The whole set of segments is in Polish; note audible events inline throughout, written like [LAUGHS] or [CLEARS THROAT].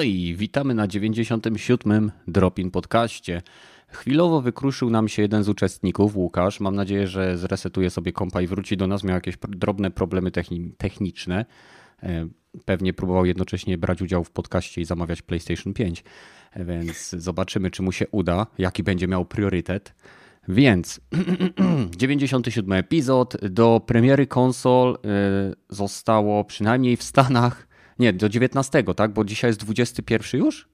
No i witamy na 97. Dropin podcaście. Chwilowo wykruszył nam się jeden z uczestników, Łukasz. Mam nadzieję, że zresetuje sobie kompa i wróci do nas. Miał jakieś drobne problemy techniczne. E, pewnie próbował jednocześnie brać udział w podcaście i zamawiać PlayStation 5. E, więc zobaczymy, czy mu się uda, jaki będzie miał priorytet. Więc [CLEARS THROAT] 97 epizod do premiery konsol e, zostało przynajmniej w Stanach nie, do 19, tak? Bo dzisiaj jest 21 już?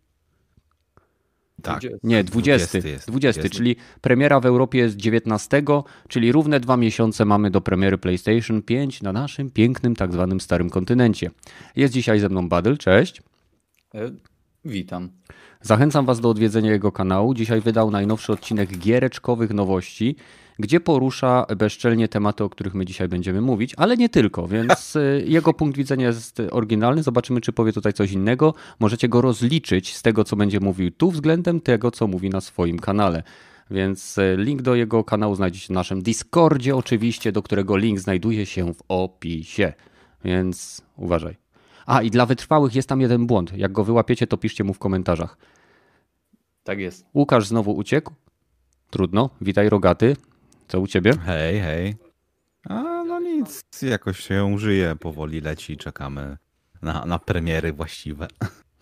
Tak. Nie, 20. 20, jest, 20 czyli premiera w Europie jest 19, czyli równe dwa miesiące mamy do premiery PlayStation 5 na naszym pięknym, tak zwanym starym kontynencie. Jest dzisiaj ze mną Badel, cześć. E, witam. Zachęcam Was do odwiedzenia jego kanału. Dzisiaj wydał najnowszy odcinek giereczkowych nowości gdzie porusza bezczelnie tematy, o których my dzisiaj będziemy mówić, ale nie tylko, więc [LAUGHS] y, jego punkt widzenia jest oryginalny. Zobaczymy, czy powie tutaj coś innego. Możecie go rozliczyć z tego, co będzie mówił tu względem tego, co mówi na swoim kanale. Więc y, link do jego kanału znajdziecie na naszym Discordzie, oczywiście, do którego link znajduje się w opisie. Więc uważaj. A i dla wytrwałych jest tam jeden błąd. Jak go wyłapiecie, to piszcie mu w komentarzach. Tak jest. Łukasz znowu uciekł. Trudno. Witaj, rogaty. Co u ciebie? Hej, hej. A no nic, jakoś się żyje, powoli leci, czekamy na, na premiery właściwe.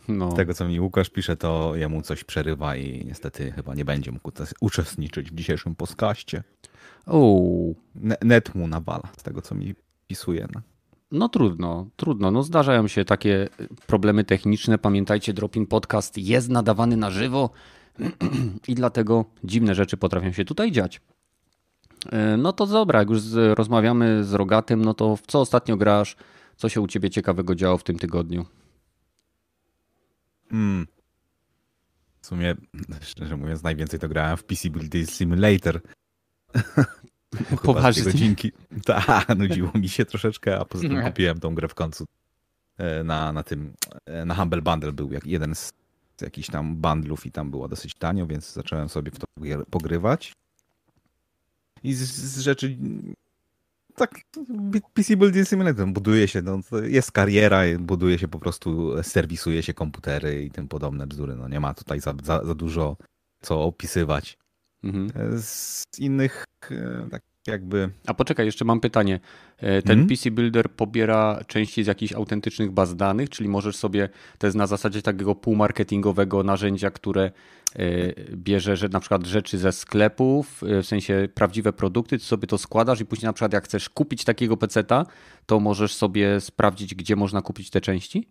No. Z tego, co mi Łukasz pisze, to jemu coś przerywa i niestety chyba nie będzie mógł uczestniczyć w dzisiejszym podcaście. Net mu nawala, z tego, co mi pisuje. No. No trudno, trudno. No zdarzają się takie problemy techniczne. Pamiętajcie, Dropin Podcast jest nadawany na żywo [CLEARS THROAT] i dlatego dziwne rzeczy potrafią się tutaj dziać. E, no to dobra, jak już z, rozmawiamy z Rogatym, no to w co ostatnio grasz? Co się u ciebie ciekawego działo w tym tygodniu? Hmm. W sumie, [LAUGHS] szczerze mówiąc, najwięcej to grałem w PC Building Simulator. [LAUGHS] Poważnie? godzinki. [LAUGHS] Tak, nudziło mi się troszeczkę, a poza tym kupiłem tą grę w końcu. E, na, na tym, e, na Humble Bundle był jak jeden z, z jakichś tam bundlów i tam było dosyć tanio, więc zacząłem sobie w to pogrywać i z, z rzeczy tak, PC Building Simulator buduje się, no, jest kariera, buduje się po prostu, serwisuje się komputery i tym podobne bzdury. No, nie ma tutaj za, za, za dużo co opisywać. Mhm. Z innych e, tak jakby... A poczekaj, jeszcze mam pytanie. E, ten mhm. PC Builder pobiera części z jakichś autentycznych baz danych, czyli możesz sobie, to jest na zasadzie takiego półmarketingowego narzędzia, które e, bierze że na przykład rzeczy ze sklepów, e, w sensie prawdziwe produkty, ty sobie to składasz i później na przykład jak chcesz kupić takiego peceta, to możesz sobie sprawdzić, gdzie można kupić te części?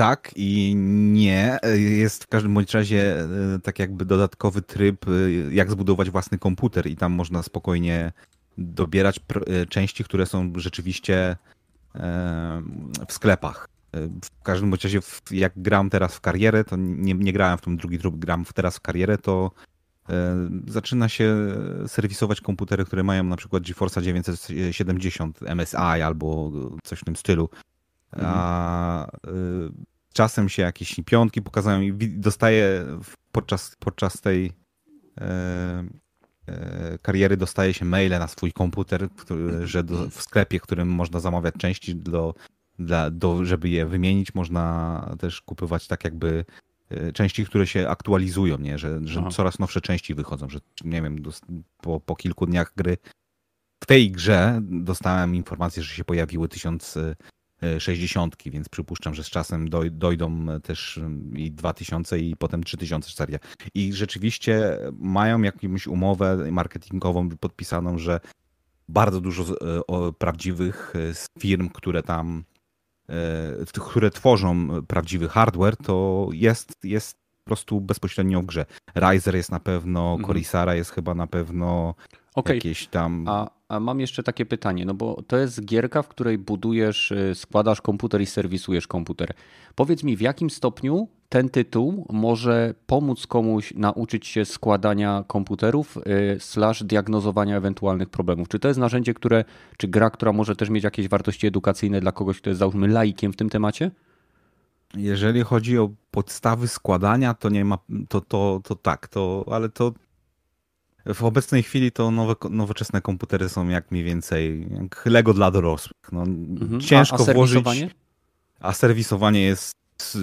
E, tak i nie. Jest w każdym bądź razie e, tak jakby dodatkowy tryb, e, jak zbudować własny komputer i tam można spokojnie dobierać części, które są rzeczywiście w sklepach. W każdym bądź razie, jak gram teraz w karierę, to nie, nie grałem w ten drugi tryb, gram teraz w karierę, to zaczyna się serwisować komputery, które mają na przykład GeForce 970 MSI albo coś w tym stylu a y, czasem się jakieś piątki pokazują i dostaję podczas, podczas tej e, e, kariery dostaje się maile na swój komputer, który, że do, w sklepie, którym można zamawiać części do, dla, do, żeby je wymienić, można też kupować tak jakby e, części, które się aktualizują, nie? że, że coraz nowsze części wychodzą, że nie wiem, po, po kilku dniach gry w tej grze dostałem informację, że się pojawiły tysiąc 60, więc przypuszczam, że z czasem dojdą też i 2000 i potem 3000 seria. I rzeczywiście mają jakąś umowę marketingową podpisaną, że bardzo dużo e, prawdziwych e, firm, które tam e, które tworzą prawdziwy hardware, to jest, jest po prostu bezpośrednio w grze. Riser jest na pewno, mhm. Corisara jest chyba na pewno, okay. jakieś tam... A a mam jeszcze takie pytanie, no bo to jest gierka, w której budujesz, y, składasz komputer i serwisujesz komputer. Powiedz mi, w jakim stopniu ten tytuł może pomóc komuś nauczyć się składania komputerów y, slash diagnozowania ewentualnych problemów? Czy to jest narzędzie, które, czy gra, która może też mieć jakieś wartości edukacyjne dla kogoś, kto jest załóżmy laikiem w tym temacie? Jeżeli chodzi o podstawy składania, to nie ma, to, to, to tak, to, ale to w obecnej chwili to nowe, nowoczesne komputery są jak mniej więcej jak Lego dla dorosłych. No, mhm. Ciężko a, a włożyć. A serwisowanie jest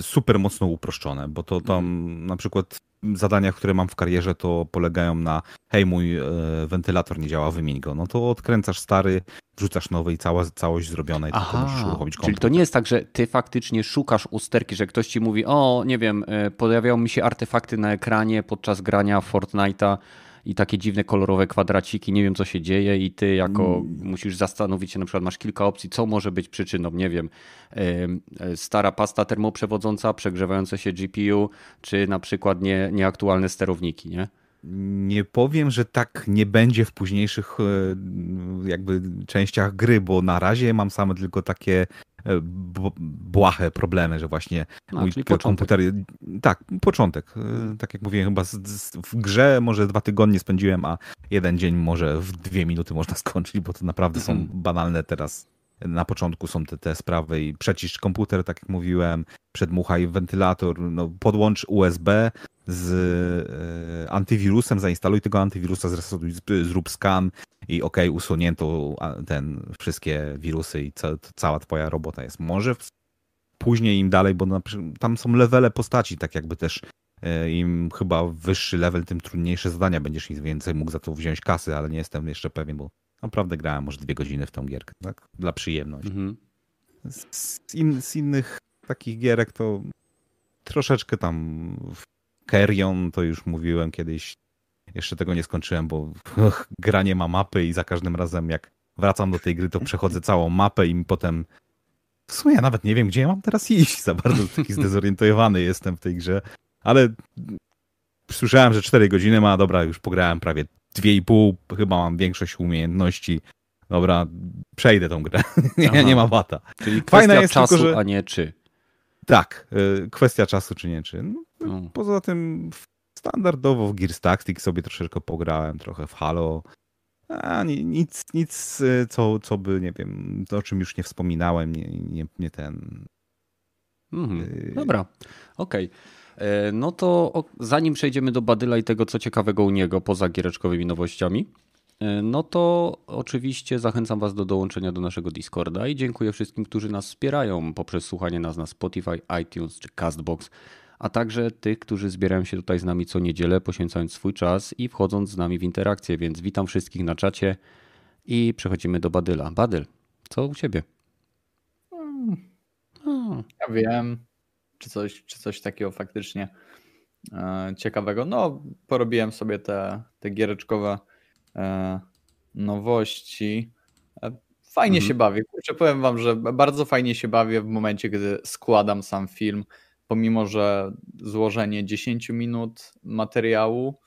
super mocno uproszczone, bo to tam Mhm. na przykład zadania, które mam w karierze, to polegają na hej, mój e, wentylator nie działa, wymień go. No to odkręcasz stary, wrzucasz nowy i cała, całość zrobiona i tylko musisz Aha, uruchomić czyli komputer. to nie jest tak, że ty faktycznie szukasz usterki, że ktoś ci mówi, o nie wiem, e, pojawiają mi się artefakty na ekranie podczas grania Fortnite'a i takie dziwne kolorowe kwadraciki, nie wiem co się dzieje i ty jako musisz zastanowić się, na przykład masz kilka opcji, co może być przyczyną, nie wiem, em, e, stara pasta termoprzewodząca, przegrzewające się GPU, czy na przykład nie, nieaktualne sterowniki, nie? Nie powiem, że tak nie będzie w późniejszych e, jakby częściach gry, bo na razie mam same tylko takie błahe problemy, że właśnie A, mój czyli początek. komputer. Tak, początek. E, Tak jak mówiłem, chyba w grze może dwa tygodnie spędziłem, a jeden dzień może w dwie minuty można [LAUGHS] skończyć, bo to naprawdę są Mhm. banalne teraz. Na początku są te, te sprawy i przecisz komputer, tak jak mówiłem, przedmuchaj wentylator, no, podłącz USB z e, antywirusem, zainstaluj tego antywirusa, zresetuj, zrób scan i ok, usunięto ten, wszystkie wirusy i ca, cała twoja robota jest. Może później im dalej, bo na, tam są levele postaci, tak jakby też e, im chyba wyższy level, tym trudniejsze zadania będziesz im więcej mógł za to wziąć kasy, ale nie jestem jeszcze pewien, bo naprawdę grałem może dwie godziny w tą gierkę, tak? Dla przyjemności. Mhm. Z, z, in, z innych takich gierek to troszeczkę tam w Carrion to już mówiłem kiedyś. Jeszcze tego nie skończyłem, bo [LAUGHS] gra nie ma mapy i za każdym razem jak wracam do tej gry, to przechodzę całą mapę i mi potem w sumie ja nawet nie wiem, gdzie ja mam teraz iść. [LAUGHS] Za bardzo taki zdezorientowany jestem w tej grze. Ale słyszałem, że 4 godziny ma, dobra, już pograłem prawie 2,5, chyba mam większość umiejętności. Dobra, przejdę tą grę. [LAUGHS] nie, nie ma wata. Czyli Fajne kwestia jest czasu, tylko, że- a nie czy. Tak, y, kwestia czasu czy nie czy. No, No. poza tym standardowo w Gears Tactics sobie troszeczkę pograłem, trochę w Halo. A ni- nic, nic y, co, co by, nie wiem, o czym już nie wspominałem, nie, nie, nie ten. Mhm. Yy. Dobra, okej. E, No to zanim przejdziemy do Badyla i tego, co ciekawego u niego, poza giereczkowymi nowościami, e, no to oczywiście zachęcam Was do dołączenia do naszego Discorda i dziękuję wszystkim, którzy nas wspierają poprzez słuchanie nas na Spotify, iTunes czy Castbox, a także tych, którzy zbierają się tutaj z nami co niedzielę, poświęcając swój czas i wchodząc z nami w interakcję, więc witam wszystkich na czacie i przechodzimy do Badyla. Badyl, co u Ciebie? Ja wiem, czy coś, czy coś takiego faktycznie e, ciekawego. No, porobiłem sobie te, te giereczkowe e, nowości. E, fajnie Mhm. się bawię. Kurczę, powiem wam, że bardzo fajnie się bawię w momencie, gdy składam sam film, pomimo, że złożenie 10 minut materiału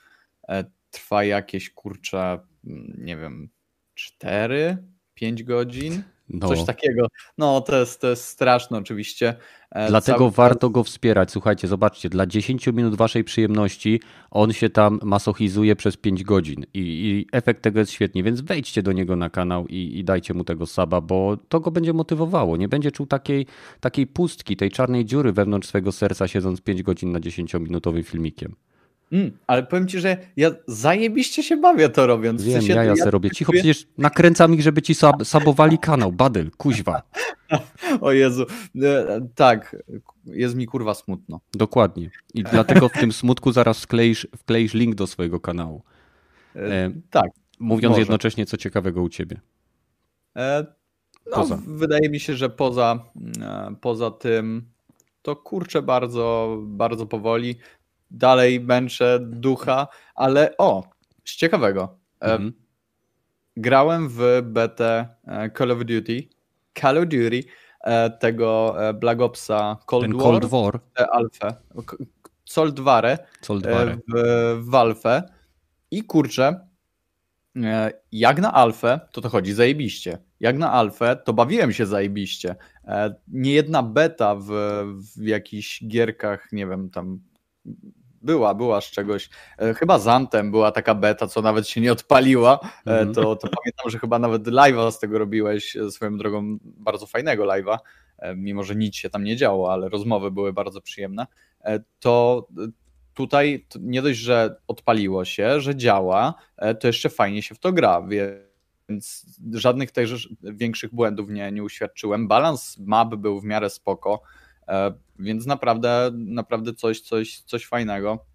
e, trwa jakieś, kurczę, mm, nie wiem, 4, 5 godzin. No. Coś takiego. No, to jest, to jest straszne oczywiście. E, Dlatego cały warto go wspierać. Słuchajcie, zobaczcie, dla 10 minut waszej przyjemności on się tam masochizuje przez 5 godzin i, i efekt tego jest świetny, więc wejdźcie do niego na kanał i, i dajcie mu tego saba, bo to go będzie motywowało. Nie będzie czuł takiej, takiej pustki, tej czarnej dziury wewnątrz swojego serca, siedząc 5 godzin na 10-minutowym filmikiem. Mm, ale powiem ci, że ja zajebiście się bawię to robiąc. W Wiem, sensie ja, ja ja robię. Cicho, przecież nakręcam ich, żeby ci sab sabowali kanał. Badyl, kuźwa. [LAUGHS] O Jezu. E, Tak, jest mi kurwa smutno. Dokładnie. I dlatego w tym smutku zaraz wkleisz, wkleisz link do swojego kanału. E, E, Tak. Mówiąc Może. jednocześnie, co ciekawego u ciebie. E, No, Poza. wydaje mi się, że poza, e, poza tym to kurczę bardzo, bardzo powoli. Dalej męczę ducha, ale o, z ciekawego. E, Mhm. Grałem w betę e, Call of Duty, Call of Duty, e, tego Black Opsa Cold Ten War, Cold War, e, Alpha, K- Cold Warę Cold e, War. w, w Alfę i kurczę, jak na Alfę, to to chodzi zajebiście. Jak na Alfę, to bawiłem się zajebiście. Nie jedna beta w, w jakichś gierkach, nie wiem, tam była, była z czegoś. e, Chyba z Antem była taka beta, co nawet się nie odpaliła. Mhm. To, to pamiętam, że chyba nawet live'a z tego robiłeś, e, swoją drogą bardzo fajnego live'a, mimo że nic się tam nie działo, ale rozmowy były bardzo przyjemne. To tutaj nie dość, że odpaliło się, że działa, to jeszcze fajnie się w to gra, więc żadnych też większych błędów nie, nie uświadczyłem. Balans map był w miarę spoko. E, więc naprawdę, naprawdę coś, coś, coś fajnego.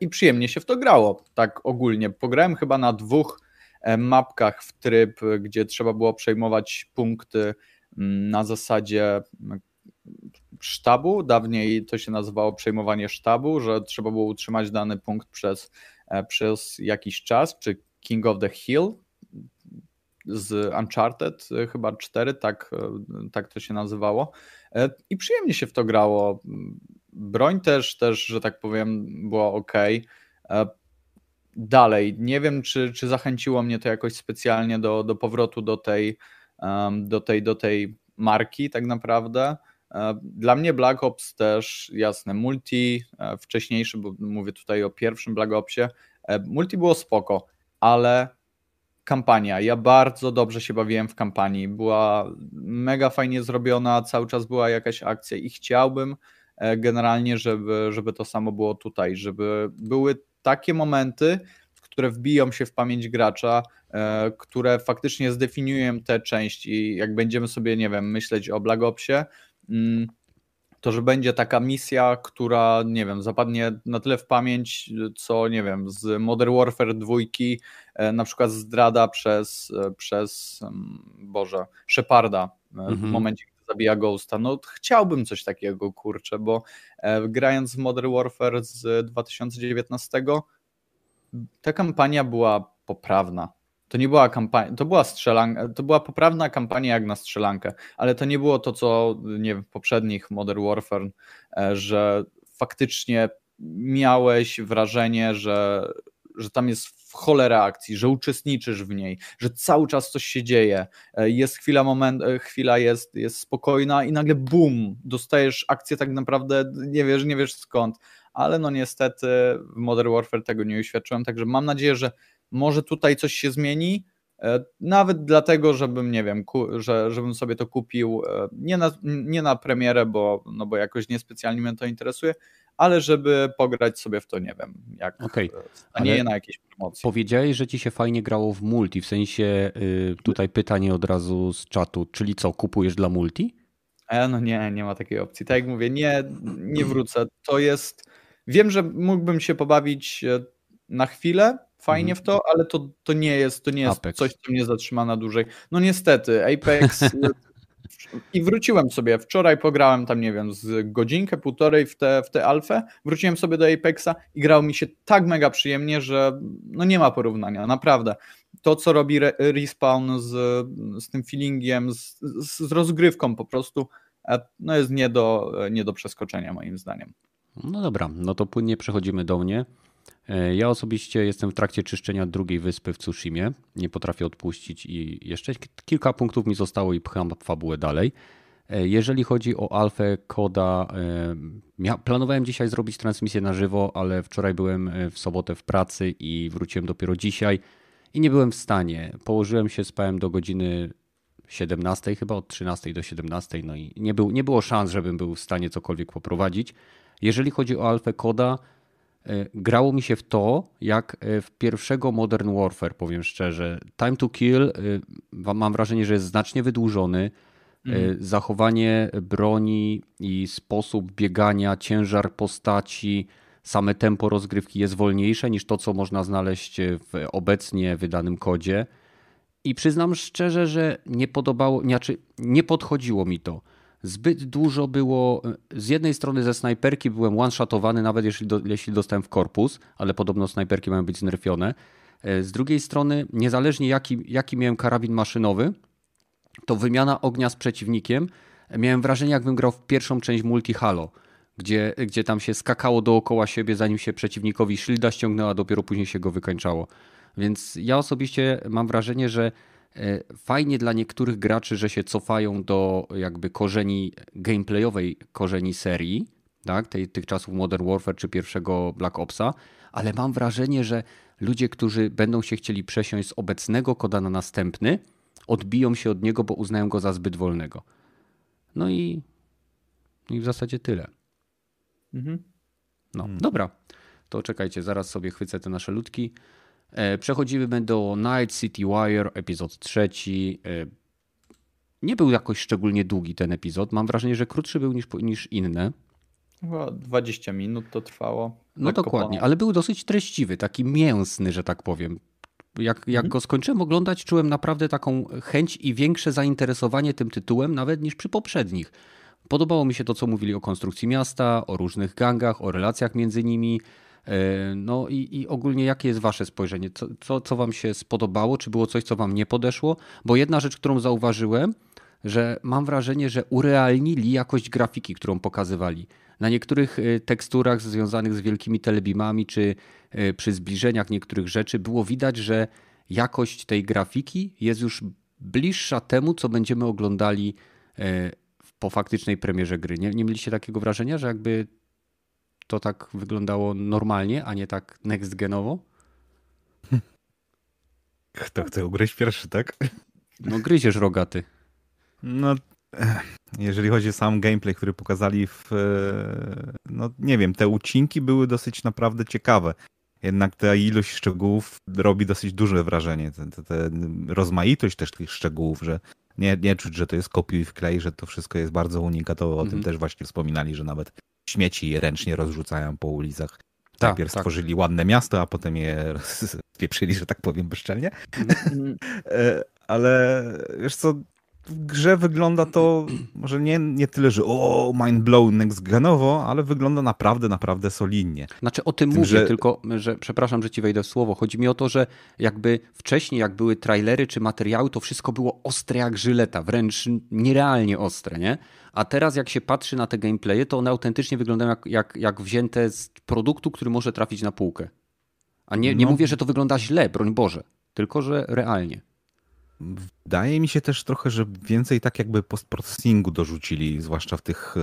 I przyjemnie się w to grało, tak ogólnie. Pograłem chyba na dwóch mapkach w tryb, gdzie trzeba było przejmować punkty mm, na zasadzie sztabu. Dawniej to się nazywało przejmowanie sztabu, że trzeba było utrzymać dany punkt przez, e, przez jakiś czas, czy King of the Hill z Uncharted, e, chyba 4, tak, e, tak to się nazywało. I przyjemnie się w to grało. Broń też, też że tak powiem, była ok. Dalej, nie wiem, czy, czy zachęciło mnie to jakoś specjalnie do, do powrotu do tej, do tej, do tej marki, tak naprawdę. E, dla mnie Black Ops też, jasne, multi, e, wcześniejszy, bo mówię tutaj o pierwszym Black Opsie, e, multi było spoko, ale kampania, ja bardzo dobrze się bawiłem w kampanii, była mega fajnie zrobiona, cały czas była jakaś akcja i chciałbym generalnie, żeby, żeby to samo było tutaj, żeby były takie momenty, które wbiją się w pamięć gracza, które faktycznie zdefiniują tę część i jak będziemy sobie, nie wiem, myśleć o Black Opsie, Mm, to, że będzie taka misja, która, nie wiem, zapadnie na tyle w pamięć, co, nie wiem, z Modern Warfare 2, e, na przykład zdrada przez, e, przez Boże, Sheparda e, mhm. w momencie, gdy zabija Ghosta. No chciałbym coś takiego, kurczę, bo grając w Modern Warfare z 2019, ta kampania była poprawna. To nie była kampania, to była strzelanka, to była poprawna kampania jak na strzelankę, ale to nie było to, co nie wiem, w poprzednich Modern Warfare, e, że faktycznie miałeś wrażenie, że, że tam jest w cholera akcji, że uczestniczysz w niej, że cały czas coś się dzieje. E, jest chwila, moment, e, chwila jest, jest spokojna i nagle bum, dostajesz akcję tak naprawdę, nie wiesz, nie wiesz skąd. Ale no niestety w Modern Warfare tego nie uświadczyłem, także mam nadzieję, że może tutaj coś się zmieni, e, nawet dlatego, żebym, nie wiem, że, żebym sobie to kupił e, nie na, nie na premierę, bo, no bo jakoś niespecjalnie mnie to interesuje, ale żeby pograć sobie w to, nie wiem, jak okay. a nie na jakieś promocje. Powiedziałeś, że ci się fajnie grało w multi, w sensie y, tutaj pytanie od razu z czatu, czyli co, kupujesz dla multi? E, no nie, nie ma takiej opcji. Tak jak mówię, nie, nie wrócę. To jest, wiem, że mógłbym się pobawić e, na chwilę, fajnie mhm. w to, ale to, to nie jest, to nie jest coś, co mnie zatrzyma na dłużej. No niestety, Apex [LAUGHS] i wróciłem sobie, wczoraj pograłem tam, nie wiem, z godzinkę, półtorej w tę w te alfę, wróciłem sobie do Apexa i grał mi się tak mega przyjemnie, że no nie ma porównania, naprawdę. To, co robi Respawn z, z tym feelingiem, z, z rozgrywką po prostu, e, no jest nie do, nie do przeskoczenia moim zdaniem. No dobra, no to płynnie przechodzimy do mnie. E, ja osobiście jestem w trakcie czyszczenia drugiej wyspy w Tsushimie. Nie potrafię odpuścić i jeszcze kilka punktów mi zostało i pcham fabułę dalej. E, jeżeli chodzi o Alfę Koda, e, planowałem dzisiaj zrobić transmisję na żywo, ale wczoraj byłem w sobotę w pracy i wróciłem dopiero dzisiaj i nie byłem w stanie. Położyłem się, spałem do godziny 17, chyba od 13 do 17, no i nie, był, nie było szans, żebym był w stanie cokolwiek poprowadzić. Jeżeli chodzi o Alfę Koda, grało mi się w to, jak e, w pierwszego Modern Warfare, powiem szczerze. Time to Kill e, mam wrażenie, że jest znacznie wydłużony. Mm. Zachowanie broni i sposób biegania, ciężar postaci, same tempo rozgrywki jest wolniejsze niż to, co można znaleźć w obecnie wydanym kodzie. I przyznam szczerze, że nie podobało, znaczy nie podchodziło mi to zbyt dużo było. Z jednej strony ze snajperki byłem one-shotowany, nawet jeśli, do, jeśli dostałem w korpus, ale podobno snajperki mają być znerfione. E, z drugiej strony, niezależnie jaki, jaki miałem karabin maszynowy, to wymiana ognia z przeciwnikiem, miałem wrażenie, jakbym grał w pierwszą część multi Halo, gdzie, gdzie tam się skakało dookoła siebie, zanim się przeciwnikowi shielda ściągnęła, dopiero później się go wykończało. Więc ja osobiście mam wrażenie, że E, fajnie dla niektórych graczy, że się cofają do jakby korzeni gameplayowej korzeni serii, tak, tej, tych czasów Modern Warfare czy pierwszego Black Opsa, ale mam wrażenie, że ludzie, którzy będą się chcieli przesiąść z obecnego koda na następny, odbiją się od niego, bo uznają go za zbyt wolnego. No i, i w zasadzie tyle. Mhm. No, hmm. dobra. To czekajcie, zaraz sobie chwycę te nasze ludki. E, przechodzimy do Night City Wire, epizod trzeci. E, nie był jakoś szczególnie długi ten epizod. Mam wrażenie, że krótszy był niż, niż inne. Chyba 20 minut to trwało. No dokładnie, ale był dosyć treściwy, taki mięsny, że tak powiem. Jak, jak mhm. go skończyłem oglądać, czułem naprawdę taką chęć i większe zainteresowanie tym tytułem, nawet niż przy poprzednich. Podobało mi się to, co mówili o konstrukcji miasta, o różnych gangach, o relacjach między nimi. E, no i, i ogólnie jakie jest wasze spojrzenie? Co, co, co wam się spodobało? Czy było coś, co wam nie podeszło? Bo jedna rzecz, którą zauważyłem, że mam wrażenie, że urealnili jakość grafiki, którą pokazywali. Na niektórych e, teksturach związanych z wielkimi telebimami, czy e, przy zbliżeniach niektórych rzeczy było widać, że jakość tej grafiki jest już bliższa temu, co będziemy oglądali po faktycznej premierze gry. Nie, nie mieliście takiego wrażenia, że jakby to tak wyglądało normalnie, a nie tak next genowo? Kto chce ugryźć pierwszy, tak? No gryziesz rogaty. No, jeżeli chodzi o sam gameplay, który pokazali w... E, no nie wiem, te ucinki były dosyć naprawdę ciekawe. Jednak ta ilość szczegółów robi dosyć duże wrażenie. Te, te rozmaitość też tych szczegółów, że nie, nie czuć, że to jest kopiuj wklej, że to wszystko jest bardzo unikatowe. O tym mhm. też właśnie wspominali, że nawet śmieci ręcznie rozrzucają po ulicach. Tak, Najpierw tak. stworzyli ładne miasto, a potem je [LAUGHS] spieprzyli, że tak powiem, bezczelnie. Mm. [LAUGHS] E, ale wiesz co, w grze wygląda to może nie, nie tyle, że o, mind blow next genowo, ale wygląda naprawdę, naprawdę solidnie. Znaczy o tym, tym mówię, że... tylko, że przepraszam, że ci wejdę w słowo. Chodzi mi o to, że jakby wcześniej, jak były trailery czy materiały, to wszystko było ostre jak żyleta, wręcz nierealnie ostre, nie? A teraz jak się patrzy na te gameplaye, to one autentycznie wyglądają jak, jak, jak wzięte z produktu, który może trafić na półkę. A nie, nie no. mówię, że to wygląda źle, broń Boże, tylko że realnie. Wydaje mi się też trochę, że więcej tak jakby post-processingu dorzucili, zwłaszcza w tych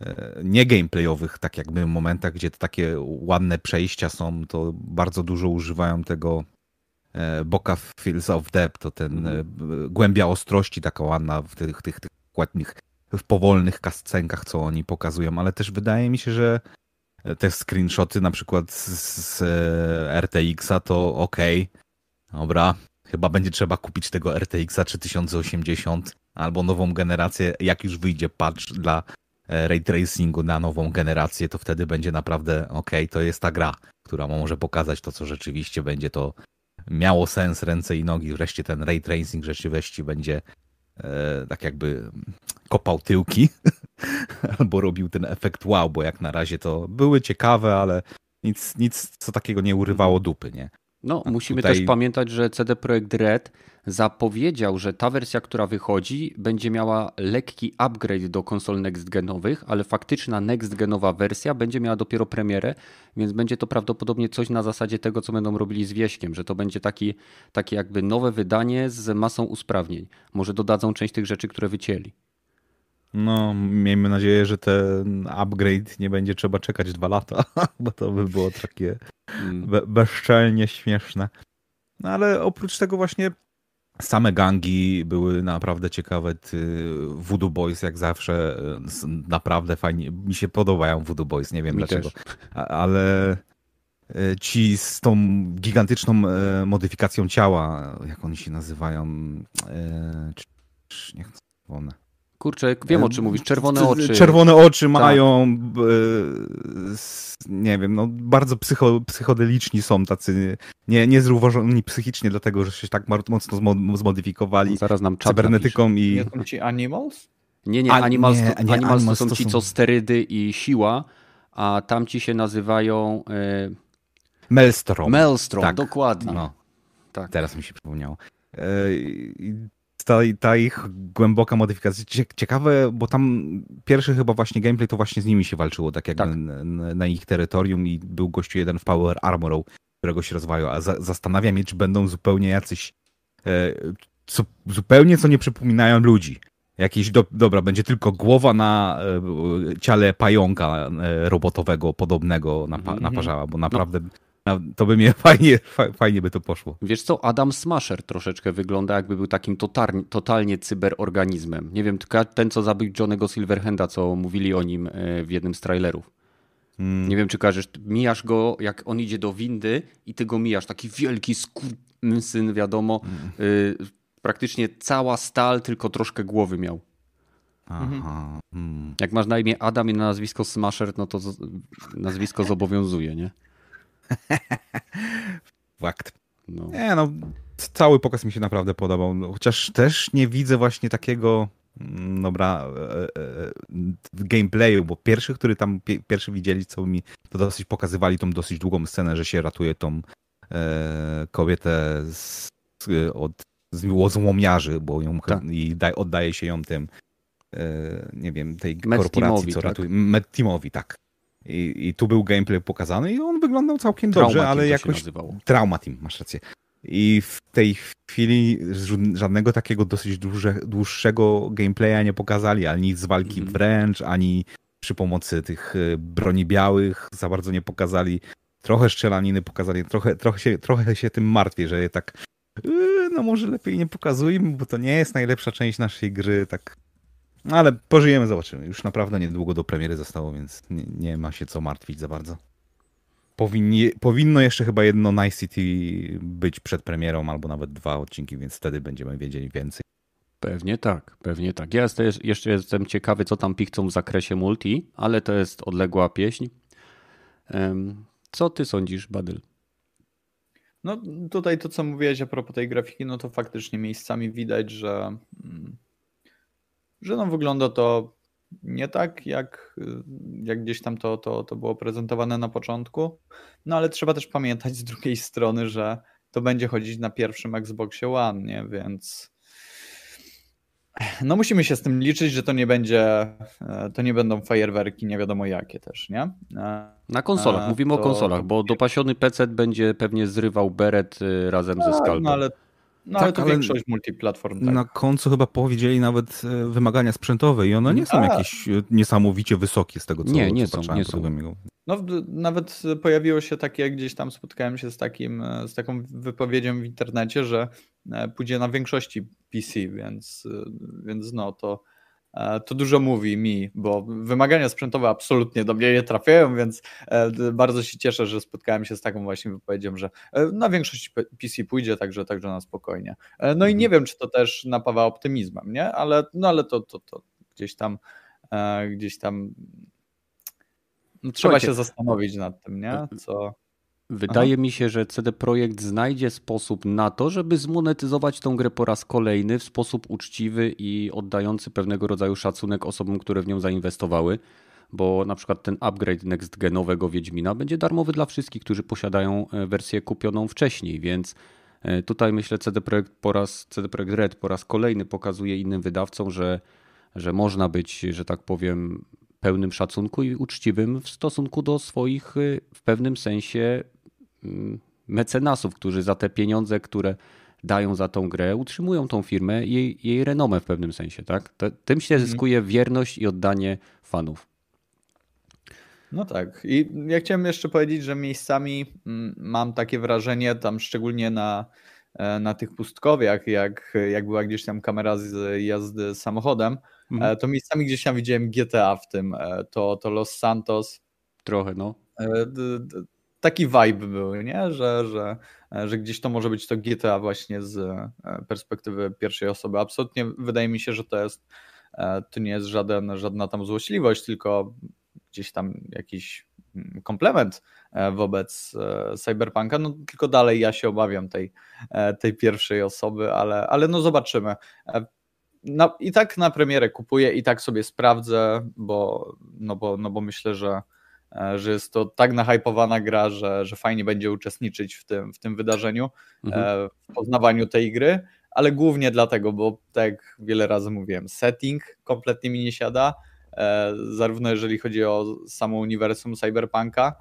e, nie gameplayowych tak jakby momentach, gdzie te takie ładne przejścia są, to bardzo dużo używają tego e, Boka Fields of Depth, to ten głębia ostrości taka ładna w tych, tych, tych ładnych, w powolnych kascenkach, co oni pokazują, ale też wydaje mi się, że te screenshoty na przykład z, z RTX-a to ok, dobra, Chyba będzie trzeba kupić tego RTX 3080 albo nową generację. Jak już wyjdzie patch dla e, ray tracingu na nową generację, to wtedy będzie naprawdę ok, to jest ta gra, która może pokazać to, co rzeczywiście będzie to miało sens, ręce i nogi. Wreszcie ten ray tracing rzeczywiście będzie e, tak jakby kopał tyłki [LAUGHS] albo robił ten efekt wow, bo jak na razie to były ciekawe, ale nic, nic co takiego nie urywało dupy, nie? No, A musimy tutaj... też pamiętać, że CD Projekt Red zapowiedział, że ta wersja, która wychodzi, będzie miała lekki upgrade do konsol next-genowych, ale faktyczna next-genowa wersja będzie miała dopiero premierę, więc będzie to prawdopodobnie coś na zasadzie tego, co będą robili z Wieśkiem, że to będzie taki, takie jakby nowe wydanie z masą usprawnień. Może dodadzą część tych rzeczy, które wycięli. No, miejmy nadzieję, że ten upgrade nie będzie trzeba czekać dwa lata, [LAUGHS] bo to by było takie mm. be bezczelnie śmieszne. No ale oprócz tego właśnie same gangi były naprawdę ciekawe. Voodoo Boys jak zawsze naprawdę fajnie, mi się podobają Voodoo Boys, nie wiem mi dlaczego, ale e, ci z tą gigantyczną e, modyfikacją ciała, jak oni się nazywają, e, nie chcę one Kurczę, wiem o czym mówisz. Czerwone oczy. Czerwone oczy tak. mają. Tak. Nie wiem, no bardzo psycho, psychodeliczni są tacy. Nie, niezrównoważeni psychicznie, dlatego że się tak mocno zmodyfikowali. No zaraz nam cybernetyką i. Nie są ci Animals? Nie, nie, Animals, nie, to, nie, animals, animals to są ci, co sterydy i siła, a tamci się nazywają. E... Maelstrom. Maelstrom, tak. dokładnie. No. Tak. Teraz mi się przypomniało. E, ta, ta ich głęboka modyfikacja. Ciekawe, bo tam pierwszy chyba właśnie gameplay to właśnie z nimi się walczyło, tak jak tak. Na, na, ich terytorium i był gościu jeden w Power Armorą, którego się rozwajał, a za, zastanawiam się, czy będą zupełnie jacyś e, co, zupełnie co nie przypominają ludzi. Jakieś, do, dobra, będzie tylko głowa na e, ciele pająka e, robotowego, podobnego na, na mhm. parzała, bo no. naprawdę no to by mnie [LAUGHS] fajnie, fajnie by to poszło. Wiesz co, Adam Smasher troszeczkę wygląda jakby był takim totalnie, totalnie cyberorganizmem. Nie wiem, ten co zabił Johnego Silverhanda, co mówili o nim e, w jednym z trailerów. Hmm. Nie wiem, czy każesz, mijasz go, jak on idzie do windy i ty go mijasz, taki wielki syn, wiadomo, hmm. praktycznie cała stal, tylko troszkę głowy miał. Aha. Hmm. Jak masz na imię Adam i na nazwisko Smasher, no to nazwisko zobowiązuje, nie? [LAUGHS] Fakt. No. Nie, no, cały pokaz mi się naprawdę podobał. No, chociaż też nie widzę właśnie takiego mm, dobra e, e, e, gameplayu, bo pierwszy, który tam pierwszy widzieli, co mi to dosyć pokazywali tą dosyć długą scenę, że się ratuje tą e, kobietę z, od z złomiarzy, bo ją tak. i daj, oddaje się ją tym e, nie wiem, tej korporacji, co tak? ratuje. Med Teamowi, tak. I, I, tu był gameplay pokazany i on wyglądał całkiem Trauma dobrze, ale jakoś. Trauma Team, masz rację. I w tej chwili żadnego takiego dosyć duże, dłuższego gameplaya nie pokazali, ani nic z walki mm -hmm. wręcz, ani przy pomocy tych e, broni białych za bardzo nie pokazali. Trochę strzelaniny pokazali, trochę, trochę, się, trochę się tym martwię, że je tak yy, no może lepiej nie pokazujmy, bo to nie jest najlepsza część naszej gry, tak ale pożyjemy, zobaczymy. Już naprawdę niedługo do premiery zostało, więc nie, nie ma się co martwić za bardzo. Powinni, powinno jeszcze chyba jedno Night City być przed premierą, albo nawet dwa odcinki, więc wtedy będziemy wiedzieli więcej. Pewnie tak, pewnie tak. Ja jeszcze jestem ciekawy, co tam pichcą w zakresie multi, ale to jest odległa pieśń. Co ty sądzisz, Badyl? No tutaj to, co mówiłeś a propos tej grafiki, no to faktycznie miejscami widać, że, mm, że no wygląda to nie tak, jak, jak gdzieś tam to, to, to było prezentowane na początku. No ale trzeba też pamiętać z drugiej strony, że to będzie chodzić na pierwszym Xboxie One, nie? więc no musimy się z tym liczyć, że to nie będzie, e, to nie będą fajerwerki nie wiadomo jakie też, nie? E, na konsolach, mówimy to, o konsolach, bo dopasiony PC będzie pewnie zrywał beret y, razem ze skalpem. No ale no tak, ale to ale większość multiplatform. Tak. Na końcu chyba powiedzieli nawet e, wymagania sprzętowe i one nie są A. jakieś niesamowicie wysokie z tego, co Nie, nie co są. Nie są. No, nawet pojawiło się takie, gdzieś tam spotkałem się z, takim, z taką wypowiedzią w internecie, że pójdzie na większości PC, więc, więc no to, to dużo mówi mi, bo wymagania sprzętowe absolutnie do mnie nie trafiają, więc e, bardzo się cieszę, że spotkałem się z taką właśnie wypowiedzią, że e, na większość PC pójdzie, także, także na spokojnie. E, no i nie mhm. wiem, czy to też napawa optymizmem, nie? Ale, no ale to, to, to gdzieś tam gdzieś tam no, trzeba się zastanowić nad tym, nie? Co, Wydaje Aha. mi się, że CD Projekt znajdzie sposób na to, żeby zmonetyzować tą grę po raz kolejny w sposób uczciwy i oddający pewnego rodzaju szacunek osobom, które w nią zainwestowały. Bo na przykład ten upgrade next genowego Wiedźmina będzie darmowy dla wszystkich, którzy posiadają e, wersję kupioną wcześniej, więc e, tutaj myślę CD Projekt po raz CD Projekt Red po raz kolejny pokazuje innym wydawcom, że, że można być, że tak powiem, pełnym szacunku i uczciwym w stosunku do swoich y, w pewnym sensie mecenasów, którzy za te pieniądze, które dają za tą grę, utrzymują tą firmę i jej, jej renomę w pewnym sensie. Tak? Tym się mhm. zyskuje wierność i oddanie fanów. No tak. I ja chciałem jeszcze powiedzieć, że miejscami mm, mam takie wrażenie, tam szczególnie na, e, na tych pustkowiach, jak, jak była gdzieś tam kamera z jazdy samochodem, Mhm. E, to miejscami gdzieś tam widziałem GTA w tym, e, to, to Los Santos. Trochę, no. E, taki vibe był, nie? Że, że, że gdzieś to może być to GTA właśnie z perspektywy pierwszej osoby. Absolutnie wydaje mi się, że to jest to nie jest żaden, żadna tam złośliwość, tylko gdzieś tam jakiś mm, komplement wobec Cyberpunka, no tylko dalej ja się obawiam tej, tej pierwszej osoby, ale, ale no zobaczymy na, i tak na premierę kupuję i tak sobie sprawdzę, bo, no bo, no bo myślę, że, e, że jest to tak nahypowana gra, że, że fajnie będzie uczestniczyć w tym, w tym wydarzeniu, mhm. E, w poznawaniu tej gry, ale głównie dlatego, bo tak jak wiele razy mówiłem, setting kompletnie mi nie siada, e, zarówno jeżeli chodzi o samo uniwersum Cyberpunka,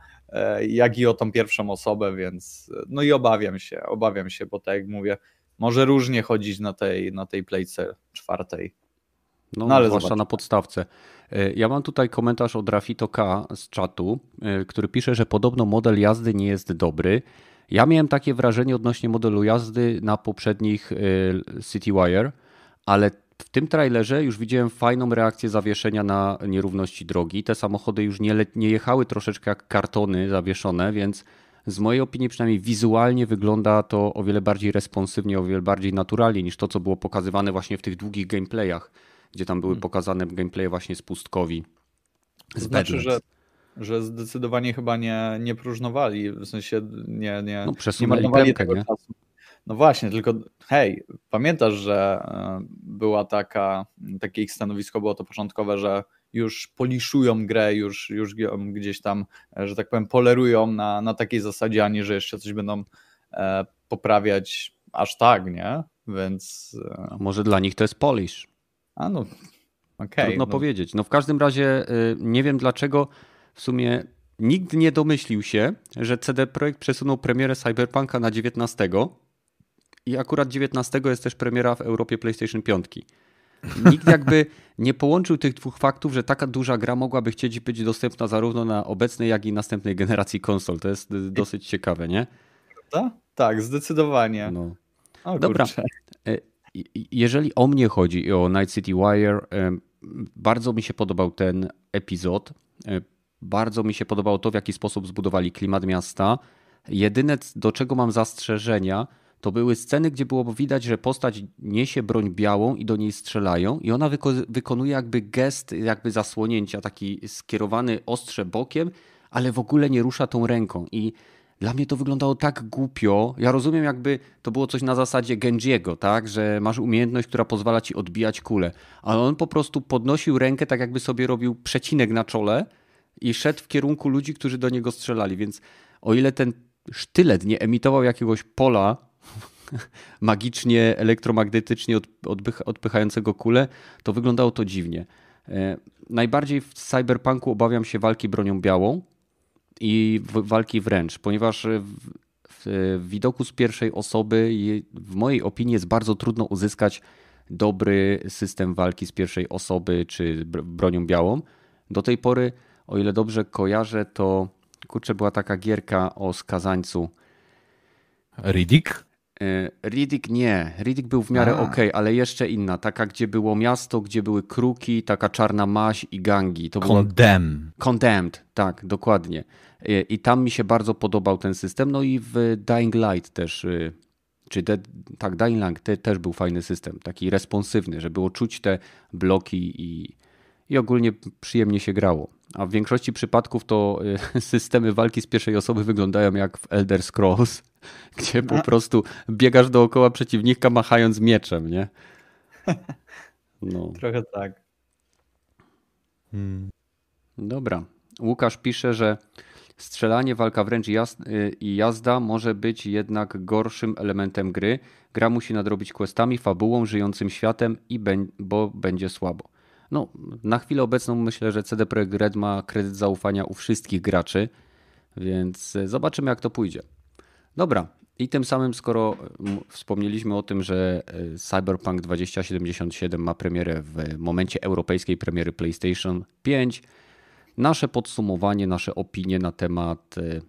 jak i o tą pierwszą osobę, więc no i obawiam się, obawiam się, bo tak jak mówię, może różnie chodzić na tej, na tej playce czwartej. No, no ale zwłaszcza zobacz. na podstawce. E, ja mam tutaj komentarz od Rafito K z czatu, e, który pisze, że podobno model jazdy nie jest dobry. Ja miałem takie wrażenie odnośnie modelu jazdy na poprzednich e, CityWire, ale w tym trailerze już widziałem fajną reakcję zawieszenia na nierówności drogi. Te samochody już nie, nie jechały troszeczkę jak kartony zawieszone, więc z mojej opinii przynajmniej wizualnie wygląda to o wiele bardziej responsywnie, o wiele bardziej naturalnie niż to, co było pokazywane właśnie w tych długich gameplayach, gdzie tam były hmm. pokazane gameplaye właśnie z pustkowi. Z znaczy, że, że zdecydowanie chyba nie, nie próżnowali, w sensie nie, nie, no, nie marnowali tego nie? czasu. No właśnie, tylko hej, pamiętasz, że e, była taka, takie ich stanowisko było to początkowe, że już poliszują grę, już, już gdzieś tam, e, że tak powiem, polerują na, na takiej zasadzie, a nie, że jeszcze coś będą e, poprawiać aż tak, nie? Więc. Może dla nich to jest polish. A no, okej. Trudno no. powiedzieć. No w każdym razie y, nie wiem dlaczego w sumie nikt nie domyślił się, że CD Projekt przesunął premierę Cyberpunka na 19 i akurat 19 jest też premiera w Europie PlayStation 5. Nikt jakby nie połączył tych dwóch faktów, że taka duża gra mogłaby chcieć być dostępna zarówno na obecnej, jak i następnej generacji konsol. To jest dosyć ciekawe, nie? Prawda? Tak, zdecydowanie. No. O, Dobra. Jeżeli o mnie chodzi i o Night City Wire, bardzo mi się podobał ten epizod. Bardzo mi się podobało to, w jaki sposób zbudowali klimat miasta. Jedyne, do czego mam zastrzeżenia, to były sceny, gdzie było widać, że postać niesie broń białą i do niej strzelają i ona wyko wykonuje jakby gest jakby zasłonięcia, taki skierowany ostrze bokiem, ale w ogóle nie rusza tą ręką i dla mnie to wyglądało tak głupio. Ja rozumiem, jakby to było coś na zasadzie Genjiego, tak? Że masz umiejętność, która pozwala ci odbijać kulę. Ale on po prostu podnosił rękę, tak jakby sobie robił przecinek na czole i szedł w kierunku ludzi, którzy do niego strzelali. Więc o ile ten sztylet nie emitował jakiegoś pola [LAUGHS] magicznie, elektromagnetycznie odpychającego kulę, to wyglądało to dziwnie. E, najbardziej w cyberpunku obawiam się walki bronią białą i walki wręcz, ponieważ w, widoku z pierwszej osoby w mojej opinii jest bardzo trudno uzyskać dobry system walki z pierwszej osoby czy bronią białą. Do tej pory, o ile dobrze kojarzę, to kurczę była taka gierka o skazańcu. Riddick? E, Riddick nie. Riddick był w miarę ok, ale jeszcze inna. Taka, gdzie było miasto, gdzie były kruki, taka czarna maź i gangi. To Condemn. Było... Condemned, tak, dokładnie. E, I tam mi się bardzo podobał ten system. No i w Dying Light też, e, czy de... tak, Dying Light te, też był fajny system, taki responsywny, że było czuć te bloki i, i ogólnie przyjemnie się grało. A w większości przypadków to [LAUGHS] systemy walki z pierwszej osoby wyglądają jak w Elder Scrolls [LAUGHS] gdzie po prostu biegasz dookoła przeciwnika machając mieczem, nie? [LAUGHS] No. Trochę tak. Hmm. Dobra. Łukasz pisze, że strzelanie, walka wręcz i jazda może być jednak gorszym elementem gry. Gra musi nadrobić questami, fabułą, żyjącym światem, i bo będzie słabo. No, na chwilę obecną myślę, że CD Projekt Red ma kredyt zaufania u wszystkich graczy, więc zobaczymy jak to pójdzie. Dobra, i tym samym, skoro wspomnieliśmy o tym, że e, Cyberpunk 2077 ma premierę w momencie europejskiej premiery PlayStation 5, nasze podsumowanie, nasze opinie na temat e,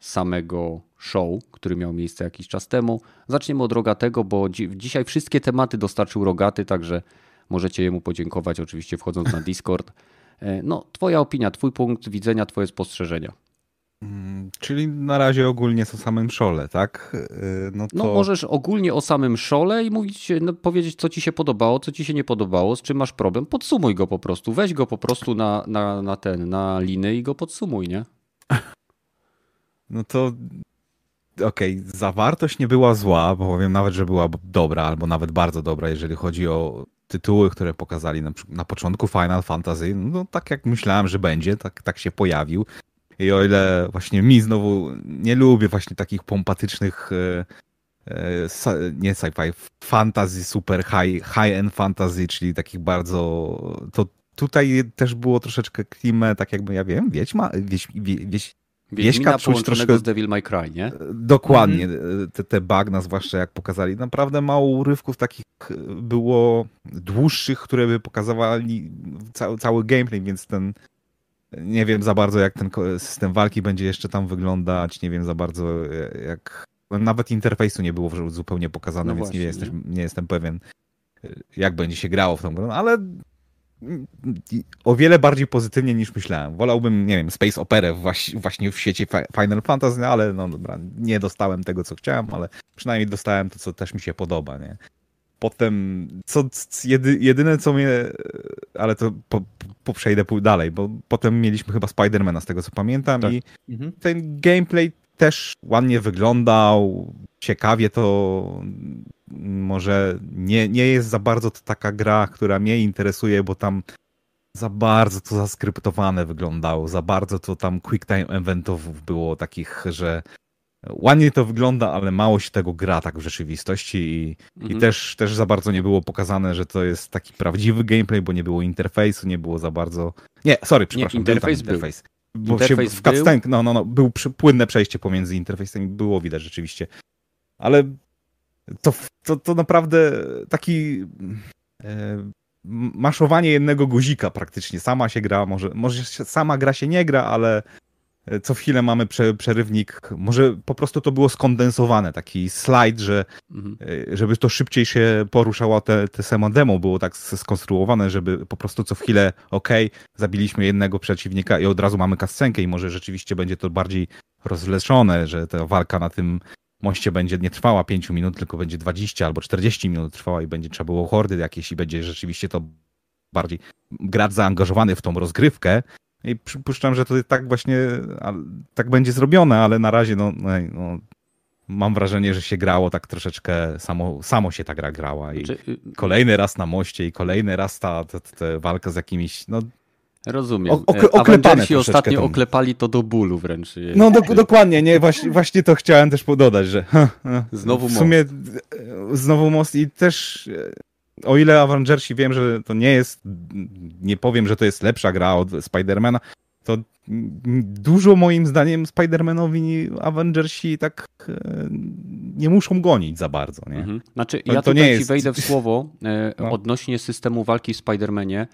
samego show, który miał miejsce jakiś czas temu. Zaczniemy od Rogatego, bo dzisiaj wszystkie tematy dostarczył Rogaty, także możecie jemu podziękować, oczywiście wchodząc na [LAUGHS] Discord. E, no, twoja opinia, twój punkt widzenia, twoje spostrzeżenia. Mm, czyli na razie ogólnie o samym szole, tak? Y, no, no, to... no możesz ogólnie o samym szole i mówić, no, powiedzieć, co ci się podobało, co ci się nie podobało, z czym masz problem. Podsumuj go po prostu. Weź go po prostu na, na, na ten, na liny i go podsumuj, nie? [LAUGHS] No to okej, okay, zawartość nie była zła, bo powiem nawet, że była dobra, albo nawet bardzo dobra, jeżeli chodzi o tytuły, które pokazali na, na początku Final Fantasy. No tak jak myślałem, że będzie, tak, tak się pojawił. I o ile właśnie mi znowu nie lubię właśnie takich pompatycznych e, e, nie sci-fi, fantasy, super high, high-end fantasy, czyli takich bardzo to tutaj też było troszeczkę klimę, tak jakby, ja wiem, Wiedźma, wieś, wieś, Wieśka czuć troszkę... z Devil May Cry, nie? Dokładnie. Mm. Te, te bagna zwłaszcza jak pokazali. Naprawdę mało urywków takich było dłuższych, które by pokazywali cały, cały gameplay, więc ten nie wiem za bardzo, jak ten system walki będzie jeszcze tam wyglądać. Nie wiem za bardzo, e, jak. Nawet interfejsu nie było zupełnie pokazane, no więc właśnie, nie, jestem, nie jestem pewien, e, jak będzie się grało w tą grę, ale o wiele bardziej pozytywnie niż myślałem. Wolałbym, nie wiem, Space Opera właśnie w świecie Final Fantasy, ale no dobra, nie dostałem tego, co chciałem, ale przynajmniej dostałem to, co też mi się podoba, nie? Potem, co, jedy, jedyne co mnie, ale to po, po przejdę dalej, bo potem mieliśmy chyba Spidermana z tego co pamiętam tak. i mhm. ten gameplay też ładnie wyglądał, ciekawie to może nie, nie jest za bardzo to taka gra, która mnie interesuje, bo tam za bardzo to zaskryptowane wyglądało, za bardzo to tam quick time eventów było takich, że ładnie to wygląda, ale mało się tego gra tak w rzeczywistości i, mhm. i też, też za bardzo nie było pokazane, że to jest taki prawdziwy gameplay, bo nie było interfejsu, nie było za bardzo... Nie, sorry, przepraszam, nie, interfejs był. interfejs. Bo interfejs się w cutscene, no, no, no, był płynne przejście pomiędzy interfejsami, było widać rzeczywiście. Ale to, to, to naprawdę taki e, maszowanie jednego guzika praktycznie. Sama się gra, może, może sama gra się nie gra, ale co chwilę mamy prze, przerywnik. Może po prostu to było skondensowane, taki slajd, że mhm. E, żeby to szybciej się poruszało te, te samo demo było tak skonstruowane, żeby po prostu co chwilę ok, zabiliśmy jednego przeciwnika i od razu mamy kascenkę i może rzeczywiście będzie to bardziej rozleczone, że ta walka na tym moście będzie nie trwała 5 minut, tylko będzie 20 albo 40 minut trwała i będzie trzeba było hordy jakieś i będzie rzeczywiście to bardziej gracz zaangażowany w tą rozgrywkę. I przypuszczam, że to tak właśnie tak będzie zrobione, ale na razie no, no, no mam wrażenie, że się grało tak troszeczkę, samo, samo się ta gra grała i znaczy, kolejny raz na moście i kolejny raz ta, ta, ta walka z jakimiś, no Rozumiem. Ok, oklepane ostatnio oklepali to do bólu wręcz. No do, dokładnie, nie, właśnie, właśnie to chciałem też pododać, że [LAUGHS] znowu w sumie most. znowu most i też o ile Avengersi wiem, że to nie jest, nie powiem, że to jest lepsza gra od Spidermana, to dużo moim zdaniem Spidermanowi Avengersi tak e, nie muszą gonić za bardzo. Nie? Mhm. Znaczy, to, ja to tutaj nie jest... wejdę w słowo [LAUGHS] e, no. odnośnie systemu walki w Spidermanie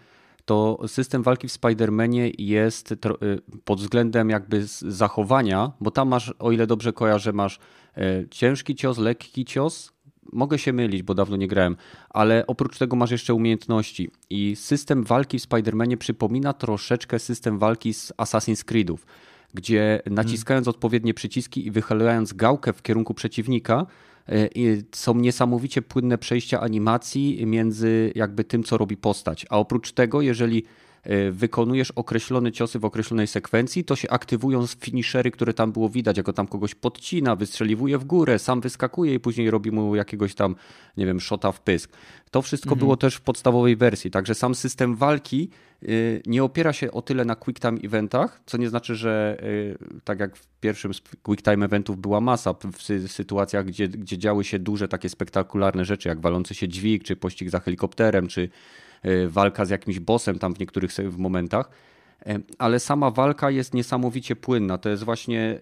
to system walki w Spider-Manie jest y, pod względem jakby zachowania, bo tam masz, o ile dobrze kojarzę, masz ciężki cios, lekki cios. Mogę się mylić, bo dawno nie grałem, ale oprócz tego masz jeszcze umiejętności. I system walki w Spider-Manie przypomina troszeczkę system walki z Assassin's Creedów, gdzie naciskając hmm. odpowiednie przyciski i wychylając gałkę w kierunku przeciwnika, E, są niesamowicie płynne przejścia animacji między jakby tym, co robi postać. A oprócz tego, jeżeli wykonujesz określone ciosy w określonej sekwencji, to się aktywują finishery, które tam było widać, jako tam kogoś podcina, wystrzeliwuje w górę, sam wyskakuje i później robi mu jakiegoś tam, nie wiem, shota w pysk. To wszystko mhm. było też w podstawowej wersji, także sam system walki y, nie opiera się o tyle na quick time eventach, co nie znaczy, że y, tak jak w pierwszym z quick time eventów była masa w sytuacjach, gdzie, gdzie działy się duże takie spektakularne rzeczy, jak walący się dźwig, czy pościg za helikopterem, czy walka z jakimś bossem tam w niektórych momentach, ale sama walka jest niesamowicie płynna. To jest właśnie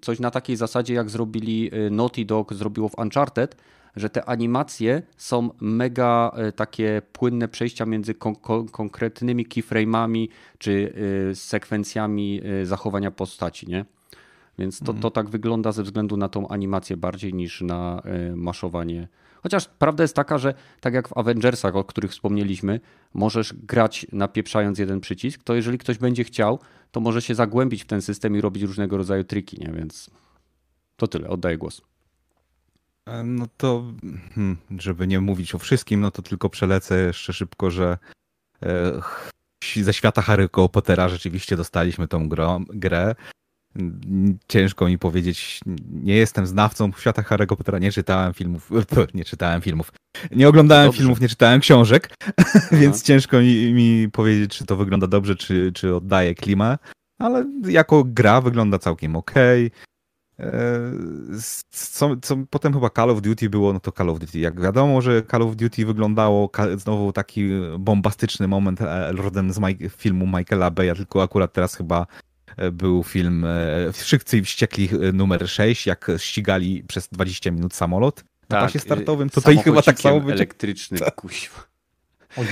coś na takiej zasadzie, jak zrobili Naughty Dog, zrobiło w Uncharted, że te animacje są mega e, takie płynne przejścia między kon kon konkretnymi keyframe'ami czy e, sekwencjami e, zachowania postaci, nie? Więc to, to mhm. tak wygląda ze względu na tą animację bardziej niż na maszowanie. Chociaż prawda jest taka, że tak jak w Avengersach, o których wspomnieliśmy, możesz grać napieprzając jeden przycisk, to jeżeli ktoś będzie chciał, to może się zagłębić w ten system i robić różnego rodzaju triki, nie? Więc to tyle, oddaję głos. E, no to, hmm, żeby nie mówić o wszystkim, no to tylko przelecę jeszcze szybko, że e, ze świata Harry'ego Pottera rzeczywiście dostaliśmy tą grę, grę. Ciężko mi powiedzieć, nie jestem znawcą świata Harry'ego Pottera, nie czytałem filmów, [LAUGHS] nie czytałem filmów, nie oglądałem dobrze. filmów, nie czytałem książek, [LAUGHS] więc ciężko mi, mi, powiedzieć, czy to wygląda dobrze, czy, czy oddaje klimę, ale jako gra wygląda całkiem. Okay. E, co, co potem chyba Call of Duty było, no to Call of Duty. Jak wiadomo, że Call of Duty wyglądało znowu taki bombastyczny moment e, rodem z filmu Michaela Beya, tylko akurat teraz chyba był film Wszyscy Wściekli numer 6, jak ścigali przez 20 minut samolot na tak, pasie startowym. To tutaj chyba tak samo będzie. elektryczny, kuźwa.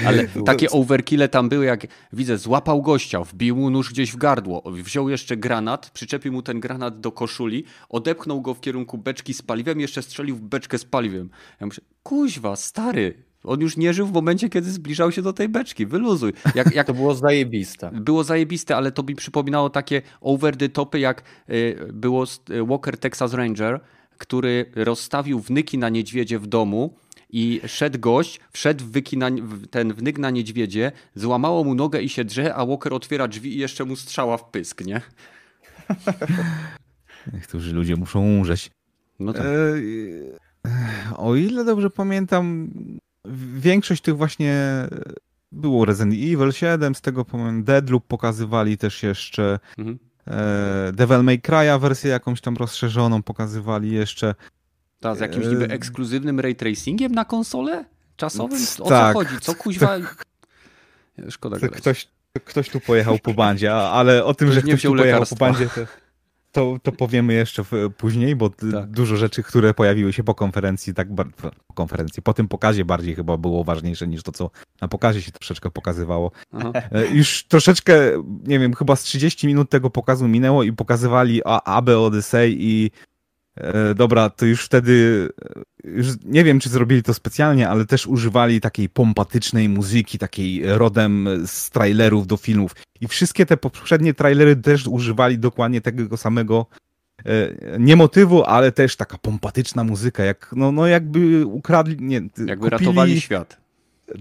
Ale takie overkille tam były, jak widzę, złapał gościa, wbił mu nóż gdzieś w gardło, wziął jeszcze granat, przyczepił mu ten granat do koszuli, odepchnął go w kierunku beczki z paliwem, jeszcze strzelił w beczkę z paliwem. Ja myślę, kuźwa, stary, On już nie żył w momencie, kiedy zbliżał się do tej beczki. Wyluzuj. Jak, jak... [LAUGHS] To było zajebiste. Było zajebiste, ale to mi przypominało takie over the topy, jak y, było y, Walker Texas Ranger, który rozstawił wnyki na niedźwiedzie w domu i szedł gość, wszedł w wyki na, ten wnyk na niedźwiedzie, złamało mu nogę i się drze, a Walker otwiera drzwi i jeszcze mu strzała w pysk, nie? [LAUGHS] Niektórzy ludzie muszą umrzeć. No tak. E, o ile dobrze pamiętam, większość tych właśnie było Resident Evil 7, z tego pamiętam Deadloop pokazywali też jeszcze. Mhm. E, Devil May Cry'a wersję jakąś tam rozszerzoną pokazywali jeszcze. Ta, z jakimś niby e, ekskluzywnym ray tracingiem na konsolę? Czasowym? O tak. co chodzi? Co [LAUGHS] kuźwa... [LAUGHS] Szkoda grać. Ktoś, ktoś tu pojechał po bandzie, ale o tym, ktoś że ktoś tu pojechał lekarstwa. po bandzie, to, to, to powiemy jeszcze później, bo tak. dużo rzeczy, które pojawiły się po konferencji, tak po konferencji, po tym pokazie bardziej chyba było ważniejsze niż to, co na pokazie się troszeczkę pokazywało. Aha. E, już troszeczkę, nie wiem, chyba z 30 minut tego pokazu minęło i pokazywali AB Odyssey i dobra, to już wtedy, e, już nie wiem, czy zrobili to specjalnie, ale też używali takiej pompatycznej muzyki, takiej rodem z trailerów do filmów. I wszystkie te poprzednie trailery też używali dokładnie tego samego e, nie motywu, ale też taka pompatyczna muzyka, jak, no, no jakby ukradli, nie, jakby kupili, ratowali świat.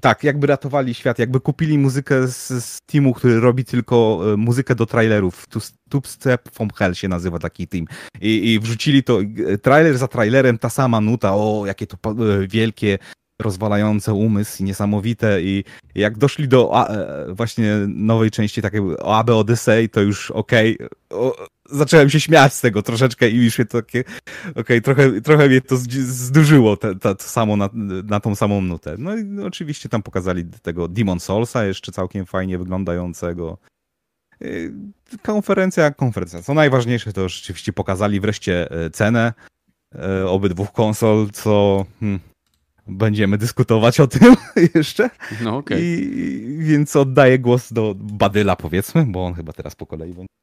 Tak, jakby ratowali świat, jakby kupili muzykę z, z teamu, który robi tylko e, muzykę do trailerów. Two Step from Hell się nazywa taki team. I, I wrzucili to e, trailer za trailerem, ta sama nuta, o jakie to e, wielkie, rozwalające umysł niesamowite i jak doszli do a, właśnie nowej części takiej AB Odyssey, to już okej, okay, zacząłem się śmiać z tego troszeczkę i już mnie to takie, okej, okay, trochę, trochę mnie to zdurzyło te, te, to samo na, na tą samą nutę. No i no, oczywiście tam pokazali tego Demon Soulsa jeszcze całkiem fajnie wyglądającego. Y, konferencja konferencja. Co najważniejsze, to rzeczywiście pokazali wreszcie e, cenę e, obydwu konsol, co hmm, będziemy dyskutować o tym [LAUGHS] jeszcze. No okej. Okay. Więc oddaję głos do Badyla, powiedzmy, bo on chyba teraz po kolei będzie.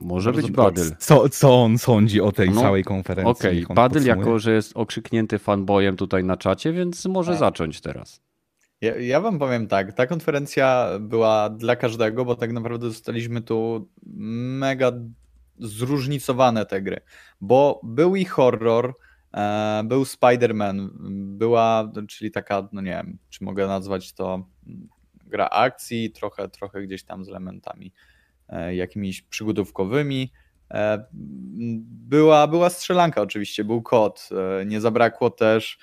Może być Badyl. Co, co on sądzi o tej no, całej konferencji? Okej, okay. Badyl jako, że jest okrzyknięty fanboyem tutaj na czacie, więc może A. zacząć teraz. Ja, ja wam powiem tak, ta konferencja była dla każdego, bo tak naprawdę dostaliśmy tu mega zróżnicowane te gry, bo był i horror, e, był Spider-Man, była, czyli taka, no nie wiem, czy mogę nazwać to gra akcji, trochę, trochę gdzieś tam z elementami jakimiś przygodówkowymi. E, była, była strzelanka oczywiście, był kod. E, nie zabrakło też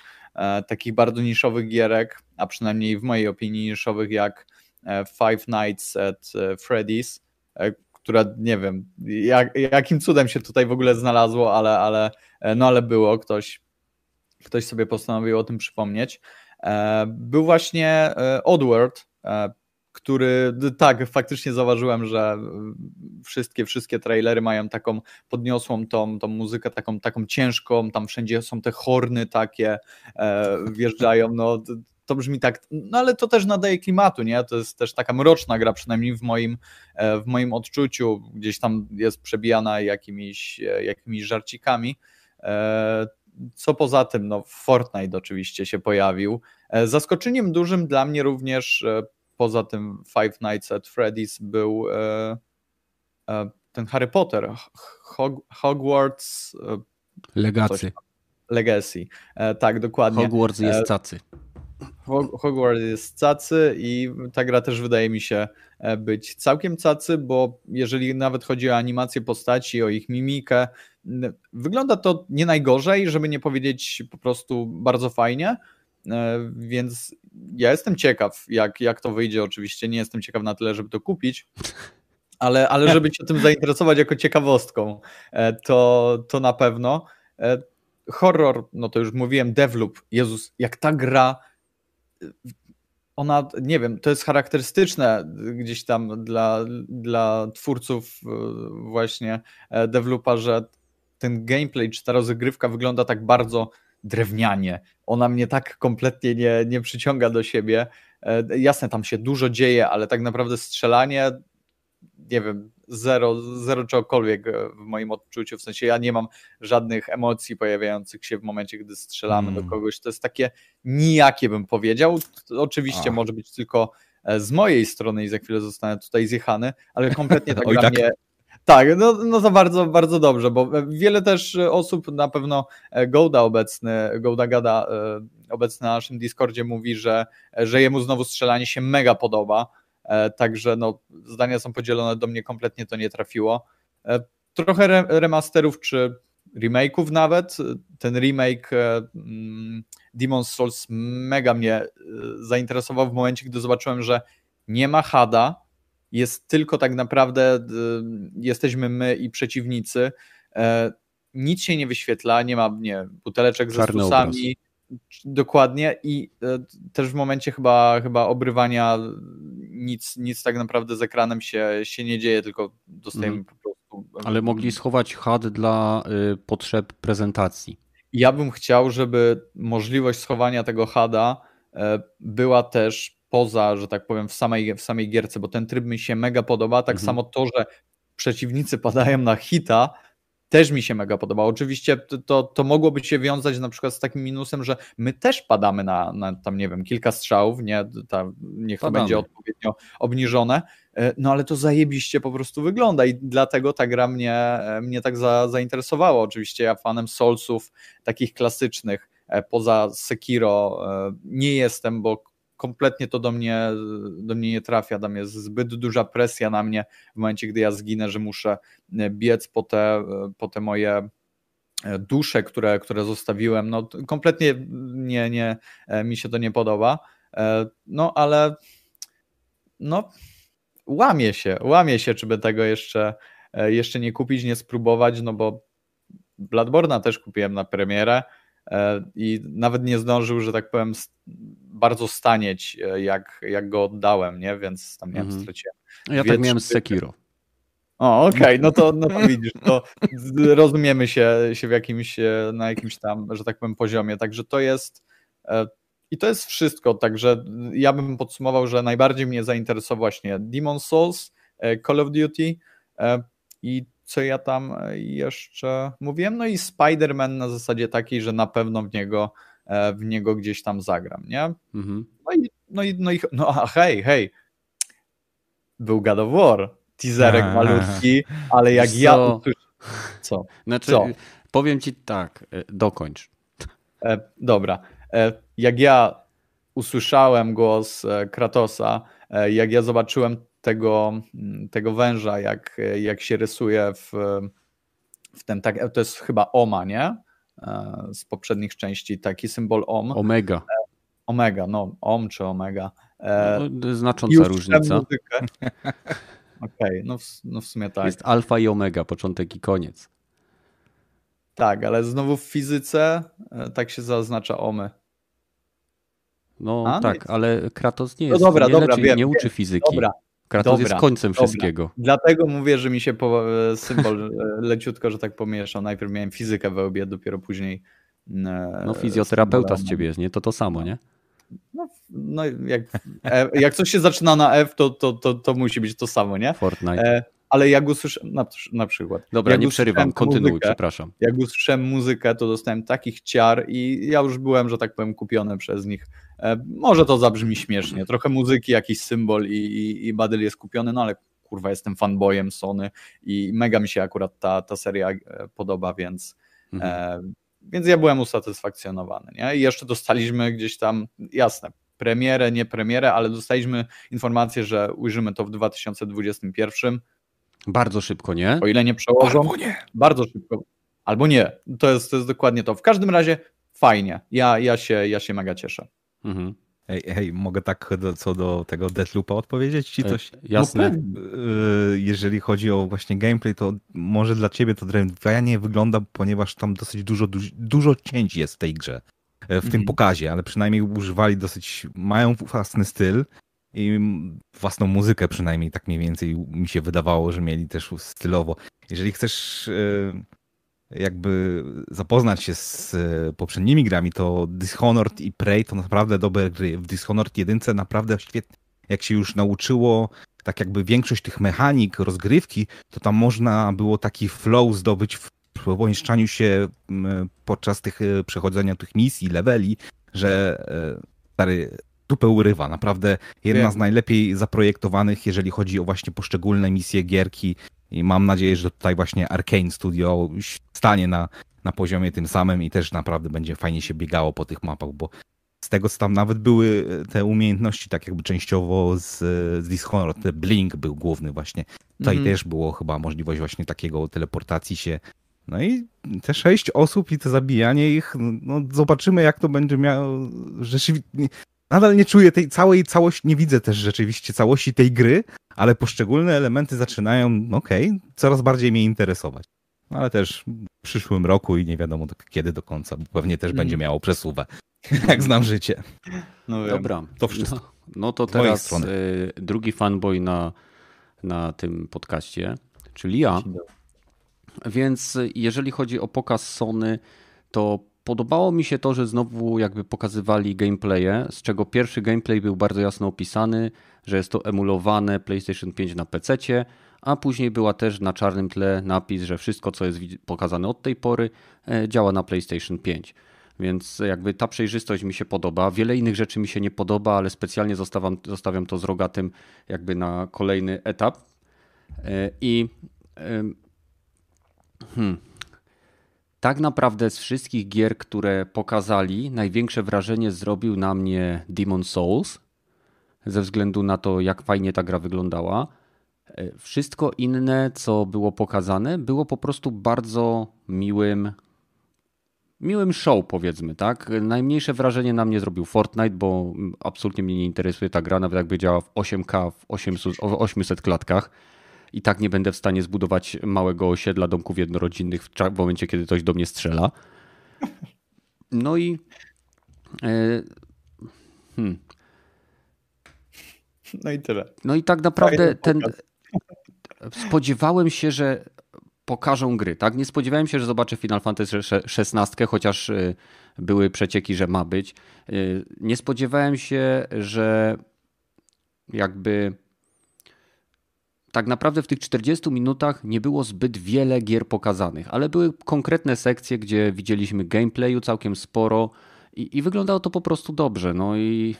takich bardzo niszowych gierek, a przynajmniej w mojej opinii niszowych jak Five Nights at Freddy's, która nie wiem, jak, jakim cudem się tutaj w ogóle znalazło, ale, ale, no ale było, ktoś, ktoś sobie postanowił o tym przypomnieć. Był właśnie Oddworld, który tak, faktycznie zauważyłem, że wszystkie, wszystkie trailery mają taką podniosłą tą, tą muzykę, taką, taką ciężką, tam wszędzie są te horny takie, e, wjeżdżają, no to brzmi tak, no ale to też nadaje klimatu, nie? To jest też taka mroczna gra, przynajmniej w moim, e, w moim odczuciu, gdzieś tam jest przebijana jakimiś, e, jakimiś żarcikami. E, co poza tym, no Fortnite oczywiście się pojawił. Zaskoczeniem dużym dla mnie również poza tym Five Nights at Freddy's był e, e, ten Harry Potter, Hog Hogwarts e, Legacy. Legacy, tak, dokładnie. Hogwarts jest cacy. Hogwarts jest cacy i ta gra też wydaje mi się być całkiem cacy, bo jeżeli nawet chodzi o animację postaci, o ich mimikę, wygląda to nie najgorzej, żeby nie powiedzieć po prostu bardzo fajnie, więc ja jestem ciekaw, jak, jak to wyjdzie. Oczywiście nie jestem ciekaw na tyle, żeby to kupić, ale, ale żeby się tym zainteresować jako ciekawostką, e, to, to na pewno. E, horror, no to już mówiłem, Devloop. Jezus, jak ta gra ona, nie wiem, to jest charakterystyczne gdzieś tam dla, dla twórców e, właśnie Devloopa, że ten gameplay czy ta rozgrywka wygląda tak bardzo drewnianie. Ona mnie tak kompletnie nie, nie przyciąga do siebie. E, jasne, tam się dużo dzieje, ale tak naprawdę strzelanie nie wiem, zero, zero czegokolwiek e, w moim odczuciu, w sensie ja nie mam żadnych emocji pojawiających się w momencie, gdy strzelamy mm. do kogoś, to jest takie nijakie bym powiedział, to oczywiście może być tylko e, z mojej strony i za chwilę zostanę tutaj zjechany, ale kompletnie [LAUGHS] tak dla tak? mnie tak, no, no to bardzo, bardzo dobrze, bo wiele też osób, na pewno Golda obecny, Golda Gada obecny na naszym Discordzie mówi, że, że jemu znowu strzelanie się mega podoba, E, także no, zdania są podzielone, do mnie kompletnie to nie trafiło. E, trochę remasterów czy remake'ów nawet. Ten remake e, mm, Demon's Souls mega mnie zainteresował w momencie, gdy zobaczyłem, że nie ma hada, jest tylko tak naprawdę jesteśmy my i przeciwnicy. Nic się nie wyświetla, nie ma nie, buteleczek ze stusami, Dokładnie i e, też w momencie chyba, chyba obrywania nic, nic tak naprawdę z ekranem się, się nie dzieje, tylko dostajemy mm. po prostu. Ale mogli schować HUD dla y, potrzeb prezentacji. Ja bym chciał, żeby możliwość schowania tego HUDa y, była też poza, że tak powiem, w samej, w samej gierce, bo ten tryb mi się mega podoba. Tak mm samo to, że przeciwnicy padają na hita, też mi się mega podobało. Oczywiście to, to mogłoby się wiązać na przykład z takim minusem, że my też padamy na, na tam, nie wiem, kilka strzałów, nie, ta, niech Padamy. to będzie odpowiednio obniżone, e, no ale to zajebiście po prostu wygląda i dlatego ta gra mnie, e, mnie tak za, zainteresowała. Oczywiście ja fanem Soulsów takich klasycznych, e, poza Sekiro nie jestem, bo kompletnie to do mnie, do mnie nie trafia. Tam jest zbyt duża presja na mnie w momencie, gdy ja zginę, że muszę e, biec po te, e, po te moje e, dusze, które, które zostawiłem. No, kompletnie nie, nie, mi się to nie podoba. No ale no, łamie się, łamie się, czy by tego jeszcze, jeszcze nie kupić, nie spróbować, no bo Bladborna też kupiłem na premierę i nawet nie zdążył, że tak powiem, bardzo stanieć, e, jak, jak go oddałem, nie? Więc tam nie wiem, mm. straciłem. Ja tak miałem z Sekiro. O, okej, okay. no, to, no to widzisz, to rozumiemy się, się w jakimś, e, na jakimś tam, że tak powiem, poziomie. Także to jest e, i to jest wszystko. Także ja bym podsumował, że najbardziej mnie zainteresował właśnie Demon Souls, Call of Duty i co ja tam jeszcze mówiłem, no i Spider-Man na zasadzie takiej, że na pewno w niego w niego gdzieś tam zagram, nie? Mhm. No i, no i, no i, no a hej, hej, był God of War, teaserek malutki, ale jak Co? ja Co? Znaczy, Co? powiem ci tak, e, dokończ. E, dobra, e, jak ja usłyszałem głos e, Kratosa, e, jak ja zobaczyłem tego, mm, tego węża, jak, jak się rysuje w, w ten, tak, to jest chyba Oma, nie? E, z poprzednich części, taki symbol OM. Omega. E, omega, no, OM czy Omega. E, no, znacząca różnica. [LAUGHS] Okej, okay, no, no w sumie tak. Jest alfa i omega, początek i koniec. Tak, ale znowu w fizyce tak się zaznacza omy. No A, tak, ale Kratos nie no jest, no dobra, nie, dobra, leczy, wiem, nie uczy fizyki. Dobra, Kratos Dobra, jest końcem dobra. wszystkiego. Dlatego mówię, że mi się po, e, symbol e, leciutko, że tak pomieszał. Najpierw miałem fizykę w łbie, dopiero później. E, no fizjoterapeuta z ciebie jest, nie? To to samo, nie? No, no jak, jak coś się zaczyna na F, to, to, to, to musi być to samo, nie? Fortnite ale jak usłyszałem, na, na przykład. Dobra, nie przerywam, kontynuuj, muzykę, przepraszam. Jak usłyszałem muzykę, to dostałem takich ciar i ja już byłem, że tak powiem, kupiony przez nich. E, może to zabrzmi śmiesznie, trochę muzyki, jakiś symbol i, i, i Badyl jest kupiony, no ale kurwa, jestem fanboyem Sony i mega mi się akurat ta, ta seria e, podoba, więc, mhm. e, więc ja byłem usatysfakcjonowany. Nie? I jeszcze dostaliśmy gdzieś tam, jasne, premierę, nie premierę, ale dostaliśmy informację, że ujrzymy to w 2021 bardzo szybko, nie? O ile nie przełożą. Albo nie. Bardzo szybko. Albo nie. To jest, to jest dokładnie to. W każdym razie fajnie. Ja, ja, się, ja się mega cieszę. Mhm. Hej, hej, mogę tak do, co do tego Deathloopa odpowiedzieć ci e, coś? E, jasne. No, jeżeli chodzi o właśnie gameplay, to może dla ciebie to nie wygląda, ponieważ tam dosyć dużo, dużo, dużo cięć jest w tej grze. E, w mhm. tym pokazie, ale przynajmniej używali dosyć, mają własny styl i własną muzykę przynajmniej, tak mniej więcej mi się wydawało, że mieli też stylowo. Jeżeli chcesz e, jakby zapoznać się z e, poprzednimi grami, to Dishonored i Prey to naprawdę dobre gry. W Dishonored 1 naprawdę świetnie, jak się już nauczyło tak jakby większość tych mechanik, rozgrywki, to tam można było taki flow zdobyć w pomieszczaniu się podczas tych e, przechodzenia tych misji, leveli, że e, stary dupę urywa. Naprawdę jedna Wiem. z najlepiej zaprojektowanych, jeżeli chodzi o właśnie poszczególne misje, gierki. I mam nadzieję, że tutaj właśnie Arkane Studio stanie na, na poziomie tym samym i też naprawdę będzie fajnie się biegało po tych mapach, bo z tego, co tam nawet były te umiejętności, tak jakby częściowo z, z Dishonored, te Blink był główny właśnie. Tutaj mm. też było chyba możliwość właśnie takiego teleportacji się. No i te sześć osób i to zabijanie ich, no zobaczymy jak to będzie miało rzeczywiście... Nadal nie czuję tej całej całości, nie widzę też rzeczywiście całości tej gry, ale poszczególne elementy zaczynają, okej, okay, coraz bardziej mnie interesować. No ale też w przyszłym roku i nie wiadomo kiedy do końca, bo pewnie też mm. będzie miało przesuwę. [LAUGHS] Jak znam życie. No Dobra, to wszystko. No, no to teraz y, drugi fanboy na, na tym podcaście, czyli ja. Więc jeżeli chodzi o pokaz Sony, to podobało mi się to, że znowu jakby pokazywali gameplaye, z czego pierwszy gameplay był bardzo jasno opisany, że jest to emulowane PlayStation 5 na PC, a później była też na czarnym tle napis, że wszystko co jest pokazane od tej pory e, działa na PlayStation 5. Więc jakby ta przejrzystość mi się podoba. Wiele innych rzeczy mi się nie podoba, ale specjalnie zostawiam, zostawiam to z rogatym jakby na kolejny etap. E, I hmm, tak naprawdę z wszystkich gier, które pokazali, największe wrażenie zrobił na mnie Demon Souls, ze względu na to, jak fajnie ta gra wyglądała. E, wszystko inne, co było pokazane, było po prostu bardzo miłym miłym show, powiedzmy, tak? Najmniejsze wrażenie na mnie zrobił Fortnite, bo absolutnie mnie nie interesuje ta gra, nawet jakby działała w 8K, w 800, 800 klatkach. I tak nie będę w stanie zbudować małego osiedla domków jednorodzinnych w momencie, kiedy ktoś do mnie strzela. No i. E, hmm. No i tyle. No i tak naprawdę ten. Spodziewałem się, że pokażą gry, tak? Nie spodziewałem się, że zobaczę Final Fantasy XVI, chociaż y, były przecieki, że ma być. Y, nie spodziewałem się, że jakby tak naprawdę w tych 40 minutach nie było zbyt wiele gier pokazanych, ale były konkretne sekcje, gdzie widzieliśmy gameplayu całkiem sporo i, i wyglądało to po prostu dobrze. No i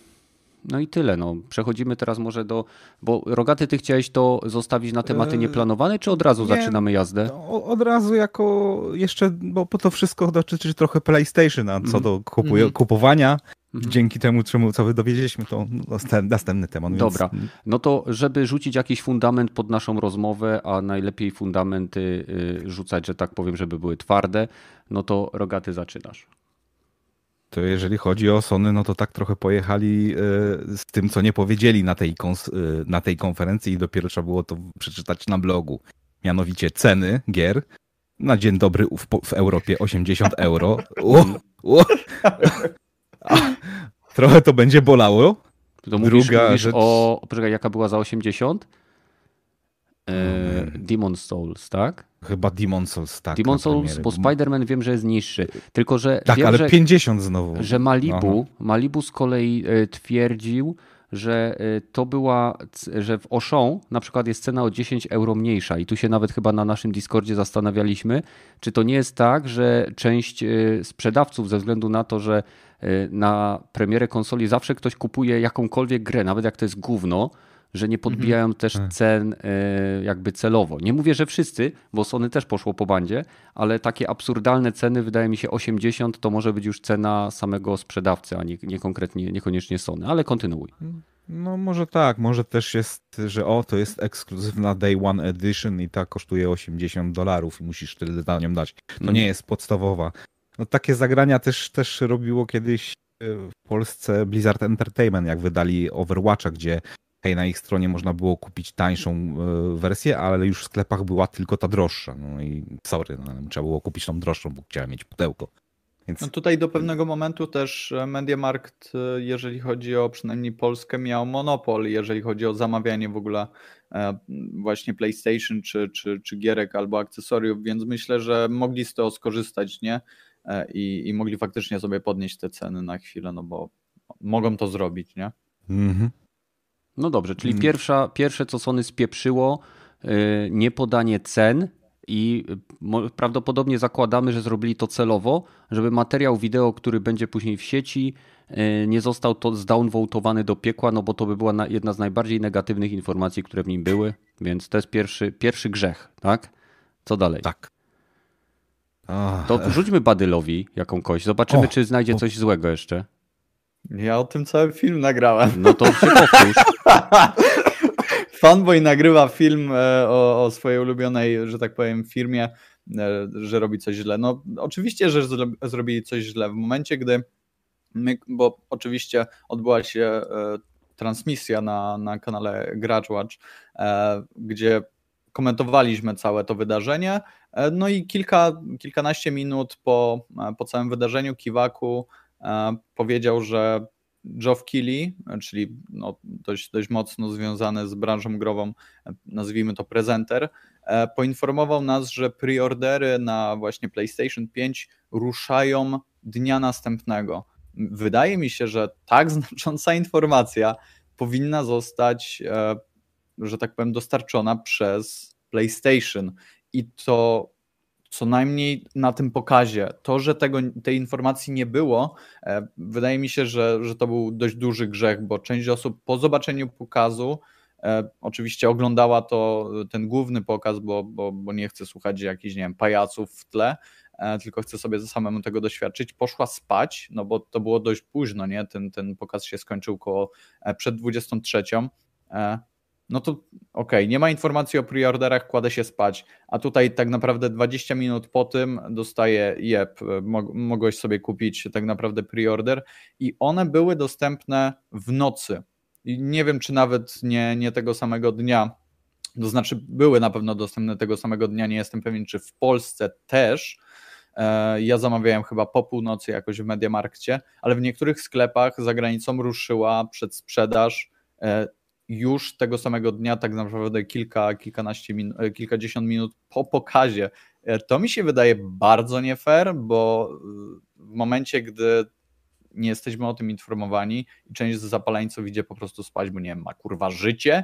no i tyle. No. Przechodzimy teraz może do. Bo rogaty, ty chciałeś to zostawić na tematy eee, nieplanowane, czy od razu nie, zaczynamy jazdę? No, od razu jako jeszcze, bo po to wszystko dotyczy trochę PlayStation, a co do kupuje, mm. kupowania. Mm. Dzięki temu, czemu, co wy dowiedzieliśmy, to następny temat. Więc... Dobra, no to żeby rzucić jakiś fundament pod naszą rozmowę, a najlepiej fundamenty y, rzucać, że tak powiem, żeby były twarde, no to rogaty zaczynasz. To jeżeli chodzi o Sony, no to tak trochę pojechali e, z tym, co nie powiedzieli na tej, e, na tej konferencji i dopiero trzeba było to przeczytać na blogu. Mianowicie ceny gier na dzień dobry w, w Europie 80 euro. O, o. [LAUGHS] trochę to będzie bolało. To mówisz, Druga mówisz rzecz... o... Poczekaj, jaka była za 80? E, Demon Souls, tak? Chyba Demon Souls, tak. Demon Souls, bo Spider-Man wiem, że jest niższy. Tylko, że. Tak, wiem, ale że, 50 znowu. Że Malibu, Malibu z kolei e, twierdził, że e, to była, że w Auchan na przykład jest cena o 10 euro mniejsza i tu się nawet chyba na naszym Discordzie zastanawialiśmy, czy to nie jest tak, że część sprzedawców ze względu na to, że na premierę konsoli zawsze ktoś kupuje jakąkolwiek grę, nawet jak to jest gówno, że nie podbijają mhm. też tak. cen e, jakby celowo. Nie mówię, że wszyscy, bo Sony też poszło po bandzie, ale takie absurdalne ceny, wydaje mi się 80 to może być już cena samego sprzedawcy, a nie, nie konkretnie, niekoniecznie Sony, ale kontynuuj. No może tak, może też jest, że o, to jest ekskluzywna Day One Edition i ta kosztuje 80 dolarów i musisz tyle za nią dać. To nie mhm. jest podstawowa. No takie zagrania też, też robiło kiedyś e, w Polsce Blizzard Entertainment, jak wydali Overwatcha, gdzie hej, na ich stronie można było kupić tańszą e, wersję, ale już w sklepach była tylko ta droższa. No i sorry, no, trzeba było kupić tą droższą, bo chciałem mieć pudełko. Więc... No tutaj do pewnego momentu też e, Mediamarkt, jeżeli chodzi o przynajmniej Polskę, miał monopol, jeżeli chodzi o zamawianie w ogóle właśnie PlayStation czy, czy, czy gierek albo akcesoriów, więc myślę, że mogli z tego skorzystać, nie? I, I mogli faktycznie sobie podnieść te ceny na chwilę, no bo mogą to zrobić, nie? Mhm. No dobrze, czyli hmm. pierwsza, pierwsze co Sony spieprzyło, yy, nie podanie cen i prawdopodobnie zakładamy, że zrobili to celowo, żeby materiał wideo, który będzie później w sieci, y, nie został to zdownvotowany do piekła, no bo to by była jedna z najbardziej negatywnych informacji, które w nim były, więc to jest pierwszy, pierwszy grzech, tak? Co dalej? Tak. To rzućmy Badylowi jakąś, zobaczymy, czy znajdzie coś złego jeszcze. Ja o tym cały film nagrałem. No to się powtórz. [LAUGHS] Fanboy nagrywa film e, o, o, swojej ulubionej, że tak powiem, firmie, e, że robi coś źle. No oczywiście, że zrobili coś źle. W momencie, gdy my, bo oczywiście odbyła się e, transmisja na, na kanale Gracz Watch, gdzie komentowaliśmy całe to wydarzenie. No i kilka, kilkanaście minut po, po całym wydarzeniu Kiwaku powiedział, że Geoff Keighley, czyli no dość, dość mocno związany z branżą grową, nazwijmy to prezenter, e, poinformował nas, że preordery na właśnie PlayStation 5 ruszają dnia następnego. Wydaje mi się, że tak znacząca informacja powinna zostać, e, że tak powiem, dostarczona przez PlayStation. I to co najmniej na tym pokazie. To, że tego, tej informacji nie było, e, wydaje mi się, że, że to był dość duży grzech, bo część osób po zobaczeniu pokazu e, oczywiście oglądała to ten główny pokaz, bo, bo, bo nie chce słuchać jakichś, nie wiem, pajaców w tle, e, tylko chce sobie samemu tego doświadczyć, poszła spać, no bo to było dość późno, nie? Ten, ten pokaz się skończył koło przed 23 no to okej, okay, nie ma informacji o preorderach, kładę się spać, a tutaj tak naprawdę 20 minut po tym dostaję jeb, mogłeś sobie kupić tak naprawdę preorder i one były dostępne w nocy. I nie wiem, czy nawet nie, nie tego samego dnia, to znaczy były na pewno dostępne tego samego dnia, nie jestem pewien, czy w Polsce też, e, ja zamawiałem chyba po północy jakoś w Mediamarkcie, ale w niektórych sklepach za granicą ruszyła przedsprzedaż e, już tego samego dnia, tak naprawdę kilka, kilkanaście minut, e, kilkadziesiąt minut po pokazie. E, to mi się wydaje bardzo nie fair, bo e, w momencie, gdy nie jesteśmy o tym informowani i część z zapaleńców idzie po prostu spać, bo nie wiem, ma kurwa życie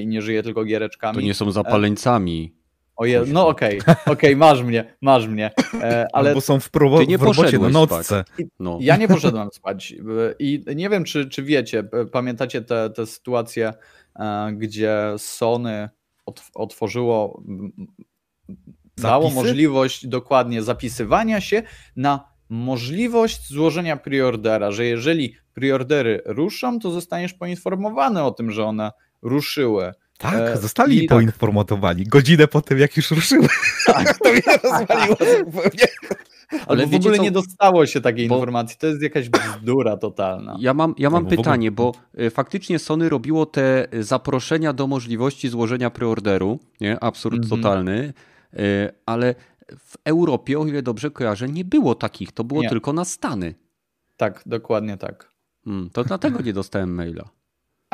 i nie żyje tylko giereczkami. To nie są zapaleńcami. Oje, no okej, okay, okej, okay, masz mnie, masz mnie. E, ale bo są w, probo- Ty nie w robocie na nocce. No. Ja nie poszedłem spać i nie wiem, czy, czy wiecie, pamiętacie tę sytuację, e, gdzie Sony otworzyło, dało możliwość dokładnie zapisywania się na możliwość złożenia preordera, że jeżeli preordery ruszą, to zostaniesz poinformowany o tym, że one ruszyły. Tak, e, zostali I tak. poinformowani. Tak. Godzinę po tym, jak już ruszyły. Tak, [LAUGHS] to mnie rozwaliło [LAUGHS] zupełnie. Ale w ogóle co? nie dostało się takiej bo... informacji. To jest jakaś bzdura totalna. Ja mam, ja mam no, pytanie, bo e, faktycznie Sony robiło te zaproszenia do możliwości złożenia preorderu. Nie? Absurd mm -hmm. totalny. E, ale w Europie, o ile dobrze kojarzę, nie było takich. To było nie. tylko na Stany. Tak, dokładnie tak. Hmm, to dlatego nie dostałem maila.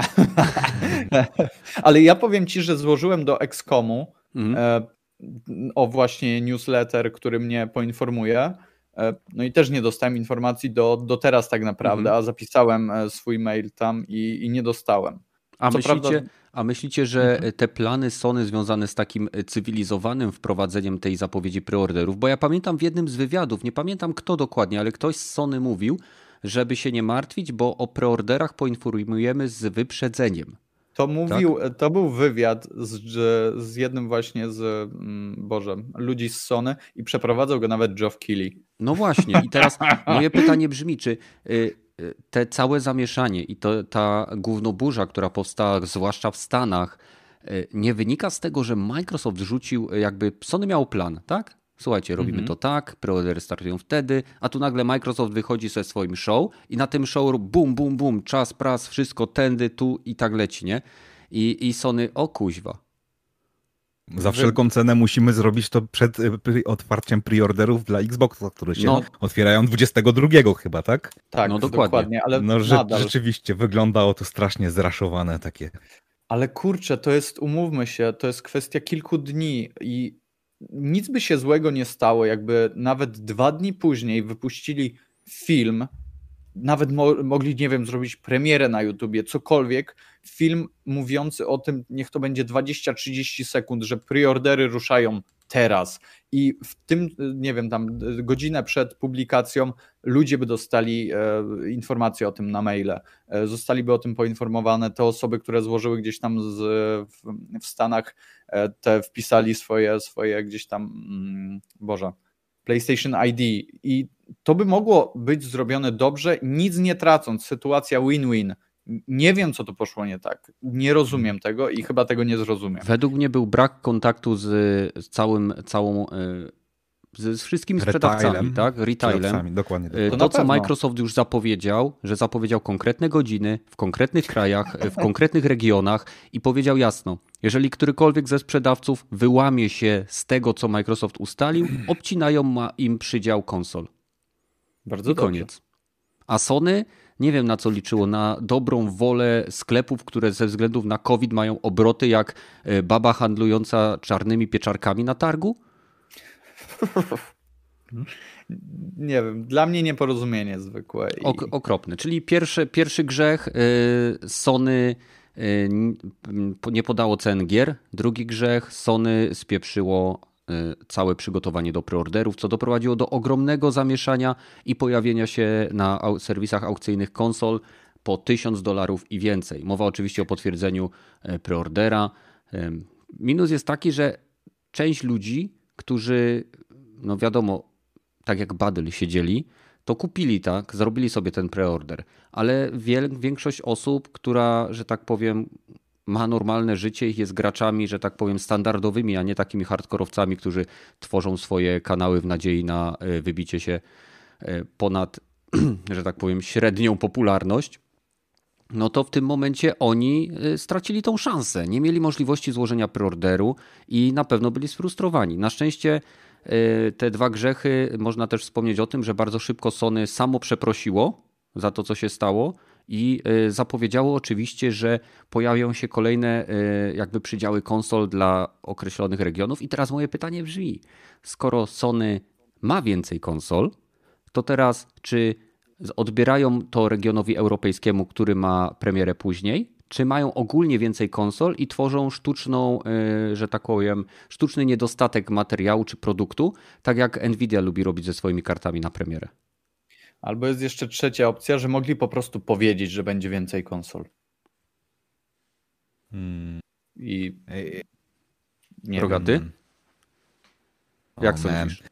[LAUGHS] Ale ja powiem ci, że złożyłem do Excomu mhm. e, o właśnie newsletter, który mnie poinformuje. E, no i też nie dostałem informacji do, do teraz tak naprawdę, mhm. a zapisałem e, swój mail tam i, i nie dostałem. A myślicie, prawda... a myślicie, że mhm. te plany Sony związane z takim cywilizowanym wprowadzeniem tej zapowiedzi preorderów, bo ja pamiętam w jednym z wywiadów, nie pamiętam kto dokładnie, ale ktoś z Sony mówił, żeby się nie martwić, bo o preorderach poinformujemy z wyprzedzeniem. To mówił, tak? to był wywiad z, z jednym właśnie z, mm, Boże, ludzi z Sony i przeprowadzał go nawet Geoff Keighley. No właśnie i teraz moje pytanie brzmi, czy y, y, te całe zamieszanie i to, ta głównoburza, która powstała zwłaszcza w Stanach, y, nie wynika z tego, że Microsoft rzucił, jakby Sony miał plan, tak? Słuchajcie, robimy mhm. to tak, preordery startują wtedy, a tu nagle Microsoft wychodzi ze swoim show i na tym show bum, bum, bum, czas, pras, wszystko tędy, tu i tak leci, nie? I, i Sony, o kuźwa. Za wszelką cenę musimy zrobić to przed y, otwarciem preorderów dla Xboxa, które się no. otwierają 22 chyba, tak? Tak, no dokładnie. dokładnie ale no, że, nadal... rzeczywiście wyglądało to strasznie zraszowane takie. Ale kurczę, to jest, umówmy się, to jest kwestia kilku dni i nic by się złego nie stało, jakby nawet dwa dni później wypuścili film, nawet mo mogli, nie wiem, zrobić premierę na YouTubie, cokolwiek, film mówiący o tym, niech to będzie 20-30 sekund, że preordery ruszają teraz. I w tym, nie wiem, tam godzinę przed publikacją ludzie by dostali e, informacje o tym na maile, e, zostaliby o tym poinformowane, te osoby, które złożyły gdzieś tam z, w, w Stanach, te wpisali swoje, swoje gdzieś tam, mm, Boże, PlayStation ID i to by mogło być zrobione dobrze, nic nie tracąc, sytuacja win-win. Nie wiem, co to poszło nie tak. Nie rozumiem tego i chyba tego nie zrozumiem. Według mnie był brak kontaktu z, całym, całą e, z, wszystkimi sprzedawcami, Retailem. tak? Retailem. Dokładnie. E, to, to co Microsoft już zapowiedział, że zapowiedział konkretne godziny w konkretnych krajach, w [LAUGHS] konkretnych regionach i powiedział jasno, jeżeli którykolwiek ze sprzedawców wyłamie się z tego, co Microsoft ustalił, [CLEARS THROAT] obcinają im przydział konsol. Bardzo I koniec. A Sony nie wiem na co liczyło, na dobrą wolę sklepów, które ze względów na COVID mają obroty jak e, baba handlująca czarnymi pieczarkami na targu? [LAUGHS] Nie wiem, dla mnie nieporozumienie zwykłe. I... Ok, okropne. Czyli pierwszy, pierwszy grzech e, Sony e, nie podało cen gier. Drugi grzech Sony spieprzyło Y, całe przygotowanie do preorderów, co doprowadziło do ogromnego zamieszania i pojawienia się na serwisach aukcyjnych konsol po 1000 dolarów i więcej. Mowa oczywiście o potwierdzeniu e, preordera. Minus jest taki, że część ludzi, którzy, no wiadomo, tak jak Badyl siedzieli, to kupili, tak, zrobili sobie ten preorder, ale większość osób, która, że tak powiem, ma normalne życie i jest graczami, że tak powiem, standardowymi, a nie takimi hardkorowcami, którzy tworzą swoje kanały w nadziei na e, wybicie się e, ponad, [CLEARS THROAT] że tak powiem, średnią popularność. No to w tym momencie oni e, stracili tą szansę. Nie mieli możliwości złożenia preorderu i na pewno byli sfrustrowani. Na szczęście te dwa grzechy, można też wspomnieć o tym, że bardzo szybko Sony samo przeprosiło za to, co się stało i e, zapowiedziało oczywiście, że pojawią się kolejne e, jakby przydziały konsol dla określonych regionów. I teraz moje pytanie brzmi: skoro Sony ma więcej konsol, to teraz czy odbierają to regionowi europejskiemu, który ma premierę później, czy mają ogólnie więcej konsol i tworzą sztuczną, e, że tak powiem, sztuczny niedostatek materiału czy produktu, tak jak Nvidia lubi robić ze swoimi kartami na premierę? Albo jest jeszcze trzecia opcja, że mogli po prostu powiedzieć, że będzie więcej konsol. Hmm. I. Nie Rogaty? Jak oh, sądzisz?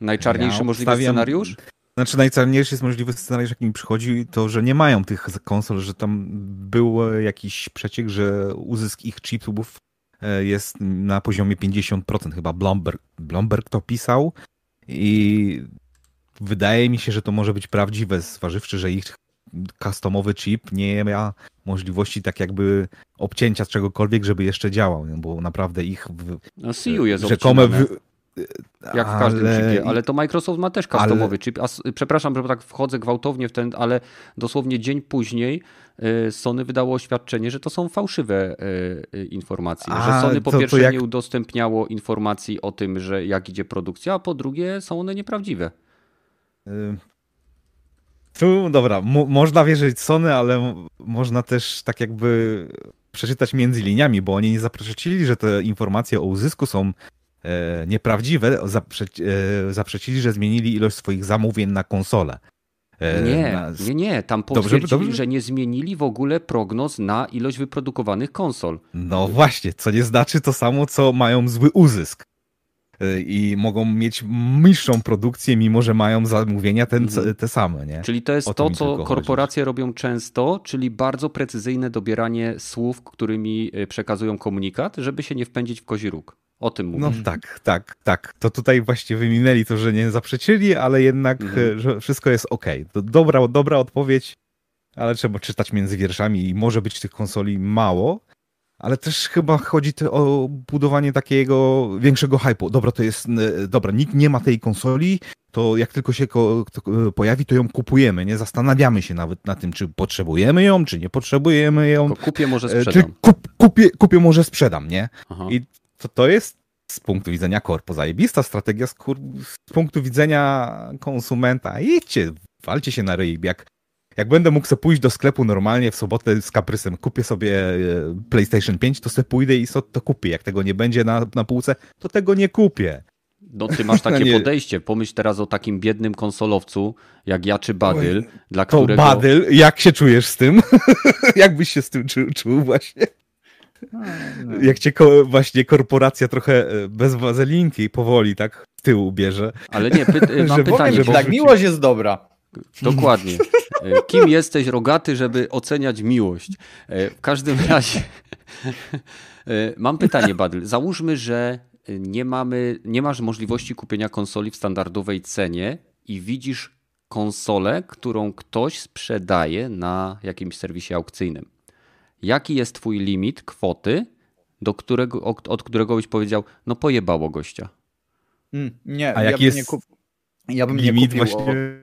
Najczarniejszy ja możliwy scenariusz? Znaczy najczarniejszy jest możliwy scenariusz, jaki mi przychodzi, to, że nie mają tych konsol, że tam był jakiś przeciek, że uzysk ich chipsów e, jest na poziomie 50%. Chyba Blomberg, Blomberg to pisał, i wydaje mi się, że to może być prawdziwe, zważywszy, że ich customowy chip nie ma możliwości tak jakby obcięcia czegokolwiek, żeby jeszcze działał, bo naprawdę ich w, no, CU jest rzekome w, jak w każdym ale... chipie, ale to Microsoft ma też customowy ale... chip. A, przepraszam, że tak wchodzę gwałtownie w ten, ale dosłownie dzień później y, Sony wydało oświadczenie, że to są fałszywe y, y, informacje. A, że Sony po to, pierwsze to jak... nie udostępniało informacji o tym, że jak idzie produkcja, a po drugie są one nieprawdziwe. Tu, dobra, można wierzyć Sony, ale można też tak jakby przeczytać między liniami, bo oni nie zaprzecili, że te informacje o uzysku są nieprawdziwe, zaprzeci, e, zaprzecili, że zmienili ilość swoich zamówień na konsolę. E, nie, na... nie, nie, tam potwierdzili, dobrze, dobrze? że nie zmienili w ogóle prognoz na ilość wyprodukowanych konsol. No właśnie, co nie znaczy to samo, co mają zły uzysk e, i mogą mieć niższą produkcję, mimo że mają zamówienia ten, mhm. te same. Nie? Czyli to jest to, co korporacje chodzi. robią często, czyli bardzo precyzyjne dobieranie słów, którymi e, przekazują komunikat, żeby się nie wpędzić w kozi róg. O tym mówię. No tak, tak, tak. To tutaj właśnie wyminęli to, że nie zaprzeczyli, ale jednak, mhm. że wszystko jest ok. To dobra, dobra odpowiedź, ale trzeba czytać między wierszami i może być tych konsoli mało, ale też chyba chodzi o budowanie takiego większego hypu. Dobra, to jest, dobra, nikt nie ma tej konsoli, to jak tylko się pojawi, to ją kupujemy, nie zastanawiamy się nawet na tym, czy potrzebujemy ją, czy nie potrzebujemy ją. kupię, może e, sprzedam. Czy kup, kupię, kupię, może sprzedam, nie? Aha. I to, to jest z punktu widzenia korpo zajebista strategia, z, kur... z punktu widzenia konsumenta idźcie, walcie się na ryj. Jak, jak będę mógł sobie pójść do sklepu normalnie w sobotę z kaprysem, kupię sobie e, PlayStation 5, to sobie pójdę i so, to kupię. Jak tego nie będzie na, na półce, to tego nie kupię. No ty masz takie [LAUGHS] podejście. Pomyśl teraz o takim biednym konsolowcu, jak ja czy Badyl, Oj, dla to którego... Badyl, jak się czujesz z tym? [LAUGHS] jak byś się z tym czuł, czuł właśnie? No, no. Jak cię ko właśnie korporacja trochę e, bez wazelinki powoli tak w tył bierze. Ale nie, py [LAUGHS] mam pytanie. Bo... Tak, miłość jest dobra. Dokładnie. E, kim jesteś rogaty, żeby oceniać miłość? E, w każdym razie [LAUGHS] mam pytanie, Badyl. Załóżmy, że nie, mamy, nie masz możliwości kupienia konsoli w standardowej cenie i widzisz konsolę, którą ktoś sprzedaje na jakimś serwisie aukcyjnym. Jaki jest twój limit kwoty, do którego, od którego byś powiedział, no pojebało gościa? Mm, nie, A ja jaki jest nie kup... ja bym limit nie kupił właśnie?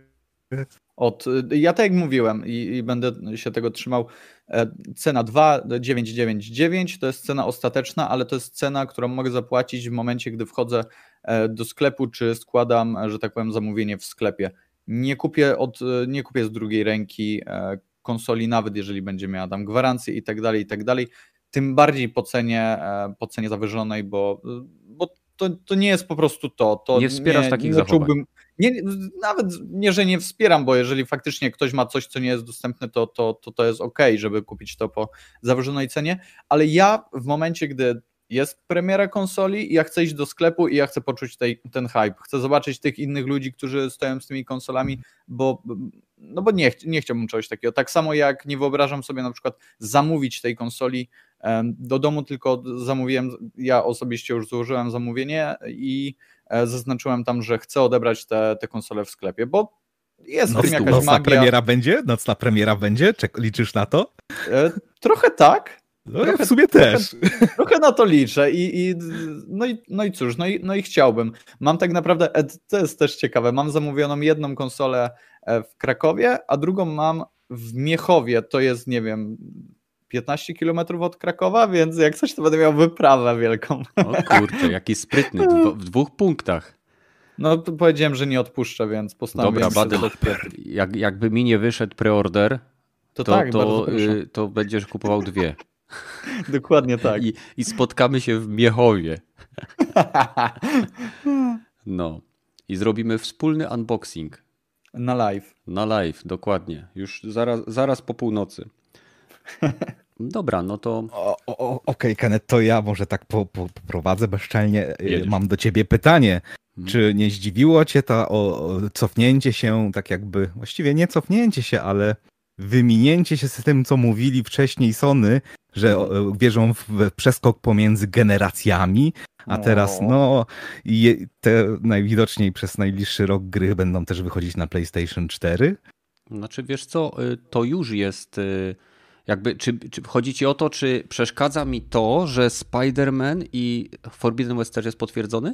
Od, ja tak jak mówiłem i, i, będę się tego trzymał, e, cena 2,999 to jest cena ostateczna, ale to jest cena, którą mogę zapłacić w momencie, gdy wchodzę e, do sklepu, czy składam, że tak powiem, zamówienie w sklepie. Nie kupię, od, nie kupię z drugiej ręki e, konsoli, nawet jeżeli będzie miała tam gwarancję i tak dalej, i tak dalej. Tym bardziej po cenie, po cenie zawyżonej, bo, bo to, to nie jest po prostu to. to nie wspierasz nie, takich nie zachowań. Nie, nawet nie, że nie wspieram, bo jeżeli faktycznie ktoś ma coś, co nie jest dostępne, to to, to, to jest ok, żeby kupić to po zawyżonej cenie, ale ja w momencie, gdy jest premiera konsoli i ja chcę iść do sklepu i ja chcę poczuć tej, ten hype, chcę zobaczyć tych innych ludzi, którzy stoją z tymi konsolami, bo, no bo nie, nie chciałbym czegoś takiego. Tak samo jak nie wyobrażam sobie na przykład zamówić tej konsoli do domu, tylko zamówiłem, ja osobiście już złożyłem zamówienie i e, zaznaczyłem tam, że chcę odebrać te, te konsole w sklepie, bo jest Noc, w tym jakaś nocna magia. premiera będzie? Nocna premiera będzie? Czek, liczysz na to? E, trochę tak. No trochę, ja w sumie też. Trochę, [LAUGHS] trochę, na to liczę i, i, no, i no i cóż, no i, no i chciałbym. Mam tak naprawdę, e, to jest też ciekawe, mam zamówioną jedną konsolę w Krakowie, a drugą mam w Miechowie, to jest, nie wiem, 15 km od Krakowa, więc jak coś, to będę miał wyprawę wielką. O kurczę, jaki sprytny, w dwóch punktach. No powiedziałem, że nie odpuszczę, więc postanowiłem Dobra, Badel, jak, jakby mi nie wyszedł preorder, to, to, tak, to, y, to będziesz kupował dwie. [LAUGHS] Dokładnie tak. I, I spotkamy się w Miechowie. [LAUGHS] No. I zrobimy wspólny unboxing. Na live. Na live, dokładnie. Już zaraz, zaraz po północy. [LAUGHS] Dobra, no to. Okej, okay, Kenneth, to ja może tak po, po, poprowadzę bezczelnie. Jedziesz. Mam do ciebie pytanie. Hmm. Czy nie zdziwiło cię to o, o cofnięcie się, tak jakby, właściwie nie cofnięcie się, ale wyminięcie się z tym, co mówili wcześniej Sony, że wierzą w przeskok pomiędzy generacjami, a teraz no te najwidoczniej przez najbliższy rok gry będą też wychodzić na PlayStation 4? Znaczy wiesz co, y, to już jest y, jakby, czy, czy chodzi ci o to, czy przeszkadza mi to, że Spider-Man i Forbidden West też jest potwierdzony?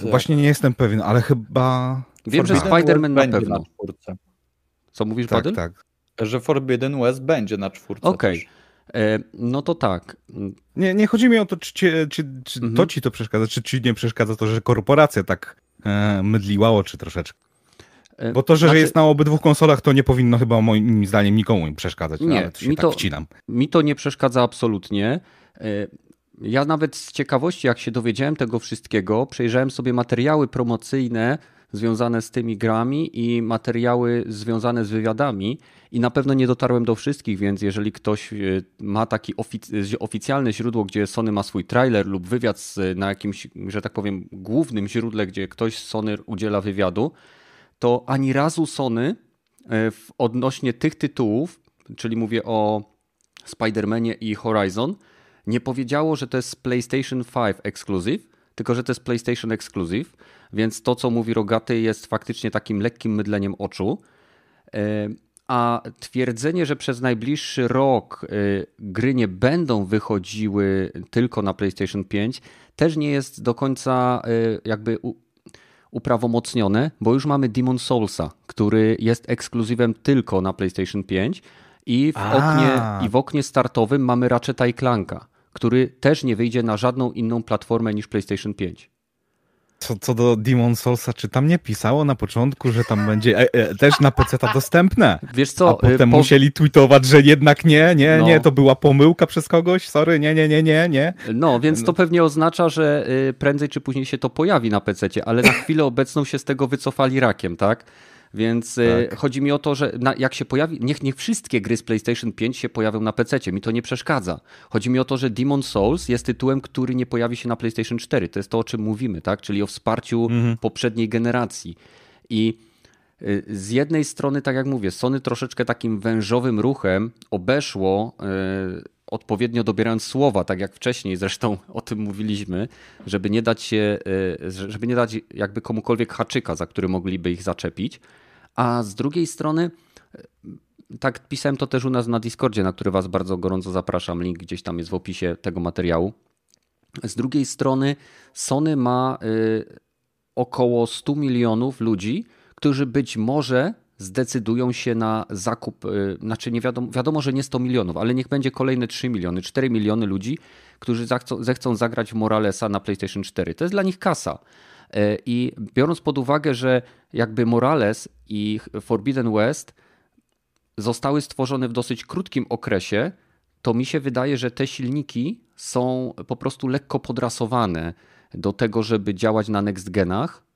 Właśnie nie jestem pewien, ale chyba... Wiem, że Spider-Man na pewno. Na Co mówisz, tak, Badyl? Tak, Że Forbidden West będzie na czwórce Okej. Okay. E, no to tak. Nie, nie chodzi mi o to, czy, czy, czy mhm. to ci to przeszkadza, czy ci nie przeszkadza to, że korporacja tak e, mydliła oczy troszeczkę. E, Bo to, że, znaczy, jest na obydwu konsolach, to nie powinno chyba moim zdaniem nikomu przeszkadzać. Nie, nawet mi, tak to, wcinam. mi to nie przeszkadza absolutnie. E, ja nawet z ciekawości, jak się dowiedziałem tego wszystkiego, przejrzałem sobie materiały promocyjne związane z tymi grami i materiały związane z wywiadami. I na pewno nie dotarłem do wszystkich, więc jeżeli ktoś e, ma taki ofic oficjalne źródło, gdzie Sony ma swój trailer lub wywiad na jakimś, że tak powiem, głównym źródle, gdzie ktoś z Sony udziela wywiadu, to ani razu Sony e, w odnośnie tych tytułów, czyli mówię o Spider-Manie i Horizon, nie powiedziało, że to jest PlayStation 5 Exclusive, tylko że to jest PlayStation Exclusive, więc to, co mówi Rogaty, jest faktycznie takim lekkim mydleniem oczu. E, a twierdzenie, że przez najbliższy rok e, gry nie będą wychodziły tylko na PlayStation 5, też nie jest do końca jakby uprawomocnione, bo już mamy Demon Soulsa, który jest ekskluzywem tylko na PlayStation 5 i w, oknie, i w oknie startowym mamy Ratcheta i Clanka, który też nie wyjdzie na żadną inną platformę niż PlayStation 5. Co, co do Demon Soulsa, czy tam nie pisało na początku, że tam będzie e, e, też na PC ta dostępne? Wiesz co? A potem po... musieli tweetować, że jednak nie, nie, no. nie, to była pomyłka przez kogoś, sorry, nie, nie, nie, nie, nie. No, więc to pewnie oznacza, że y, prędzej czy później się to pojawi na PC, ale na chwilę obecną się z tego wycofali rakiem, tak? Więc y, tak. chodzi mi o to, że na, jak się pojawi, niech, niech wszystkie gry z PlayStation 5 się pojawią na PC, mi to nie przeszkadza. Chodzi mi o to, że Demon Souls jest tytułem, który nie pojawi się na PlayStation 4. To jest to, o czym mówimy, tak? Czyli o wsparciu mhm. poprzedniej generacji. I y, z jednej strony, tak jak mówię, Sony troszeczkę takim wężowym ruchem obeszło yy, odpowiednio dobierając słowa, tak jak wcześniej zresztą [LAUGHS] o tym mówiliśmy, żeby nie dać się, y, żeby nie dać jakby komukolwiek haczyka, za który mogliby ich zaczepić. A z drugiej strony, tak pisałem to też u nas na Discordzie, na który Was bardzo gorąco zapraszam. Link gdzieś tam jest w opisie tego materiału. Z drugiej strony, Sony ma y, około 100 milionów ludzi, którzy być może zdecydują się na zakup, y, znaczy nie wiadomo, wiadomo, że nie 100 milionów, ale niech będzie kolejne 3 miliony, 4 miliony ludzi, którzy zechcą, zechcą zagrać Moralesa na PlayStation 4. To jest dla nich kasa. E, I biorąc pod uwagę, że jakby Morales i Forbidden West zostały stworzone w dosyć krótkim okresie, to mi się wydaje, że te silniki są po prostu lekko podrasowane do tego, żeby działać na next genach.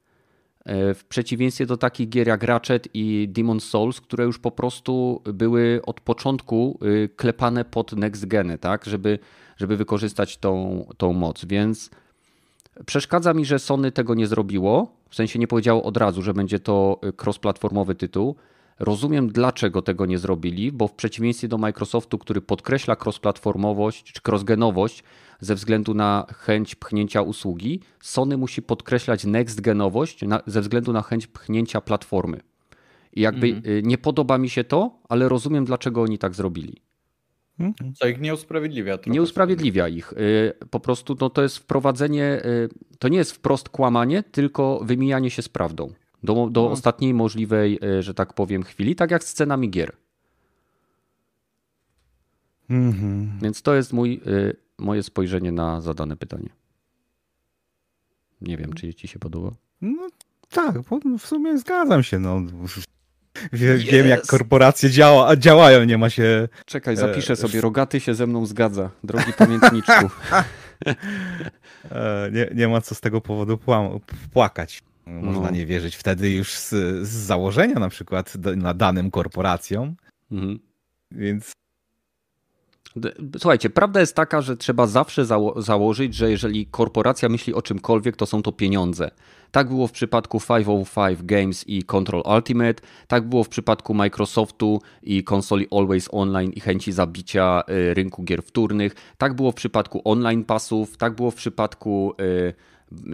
E, w przeciwieństwie do takich gier jak Ratchet i Demon Souls, które już po prostu były od początku y, klepane pod next geny, tak? żeby, żeby wykorzystać tą, tą moc. Więc Przeszkadza mi, że Sony tego nie zrobiło, w sensie nie powiedziało od razu, że będzie to y, cross-platformowy tytuł. Rozumiem, dlaczego tego nie zrobili, bo w przeciwieństwie do Microsoftu, który podkreśla cross-platformowość czy cross-genowość ze względu na chęć pchnięcia usługi, Sony musi podkreślać next-genowość ze względu na chęć pchnięcia platformy. I jakby mhm. nie podoba mi się to, ale rozumiem, dlaczego oni tak zrobili. Mhm. Co ich nie usprawiedliwia. Nie usprawiedliwia ich. Y, po prostu no, to jest wprowadzenie, y, to nie jest wprost kłamanie, tylko wymijanie się z prawdą. Do, do no. ostatniej możliwej, y, że tak powiem, chwili, tak jak z scenami gier. Mhm. Więc to jest mój, moje spojrzenie na zadane pytanie. Nie wiem, czy ci się podoba. No tak, w sumie zgadzam się. No. Wiem, yes. wiem, jak korporacje działa, działają, nie ma się. Czekaj, zapiszę e... sobie. Rogaty się ze mną zgadza, drogi pamiętniczku. [LAUGHS] e, nie, nie ma co z tego powodu płakać. Można no. nie wierzyć wtedy już z, z założenia na przykład do, na danym korporacjom. Mhm. Więc Słuchajcie, prawda jest taka, że trzeba zawsze zało założyć, że jeżeli korporacja myśli o czymkolwiek, to są to pieniądze. Tak było w przypadku 505 Games i Control Ultimate, tak było w przypadku Microsoftu i konsoli Always Online i chęci zabicia y, rynku gier wtórnych, tak było w przypadku online pasów, tak było w przypadku y,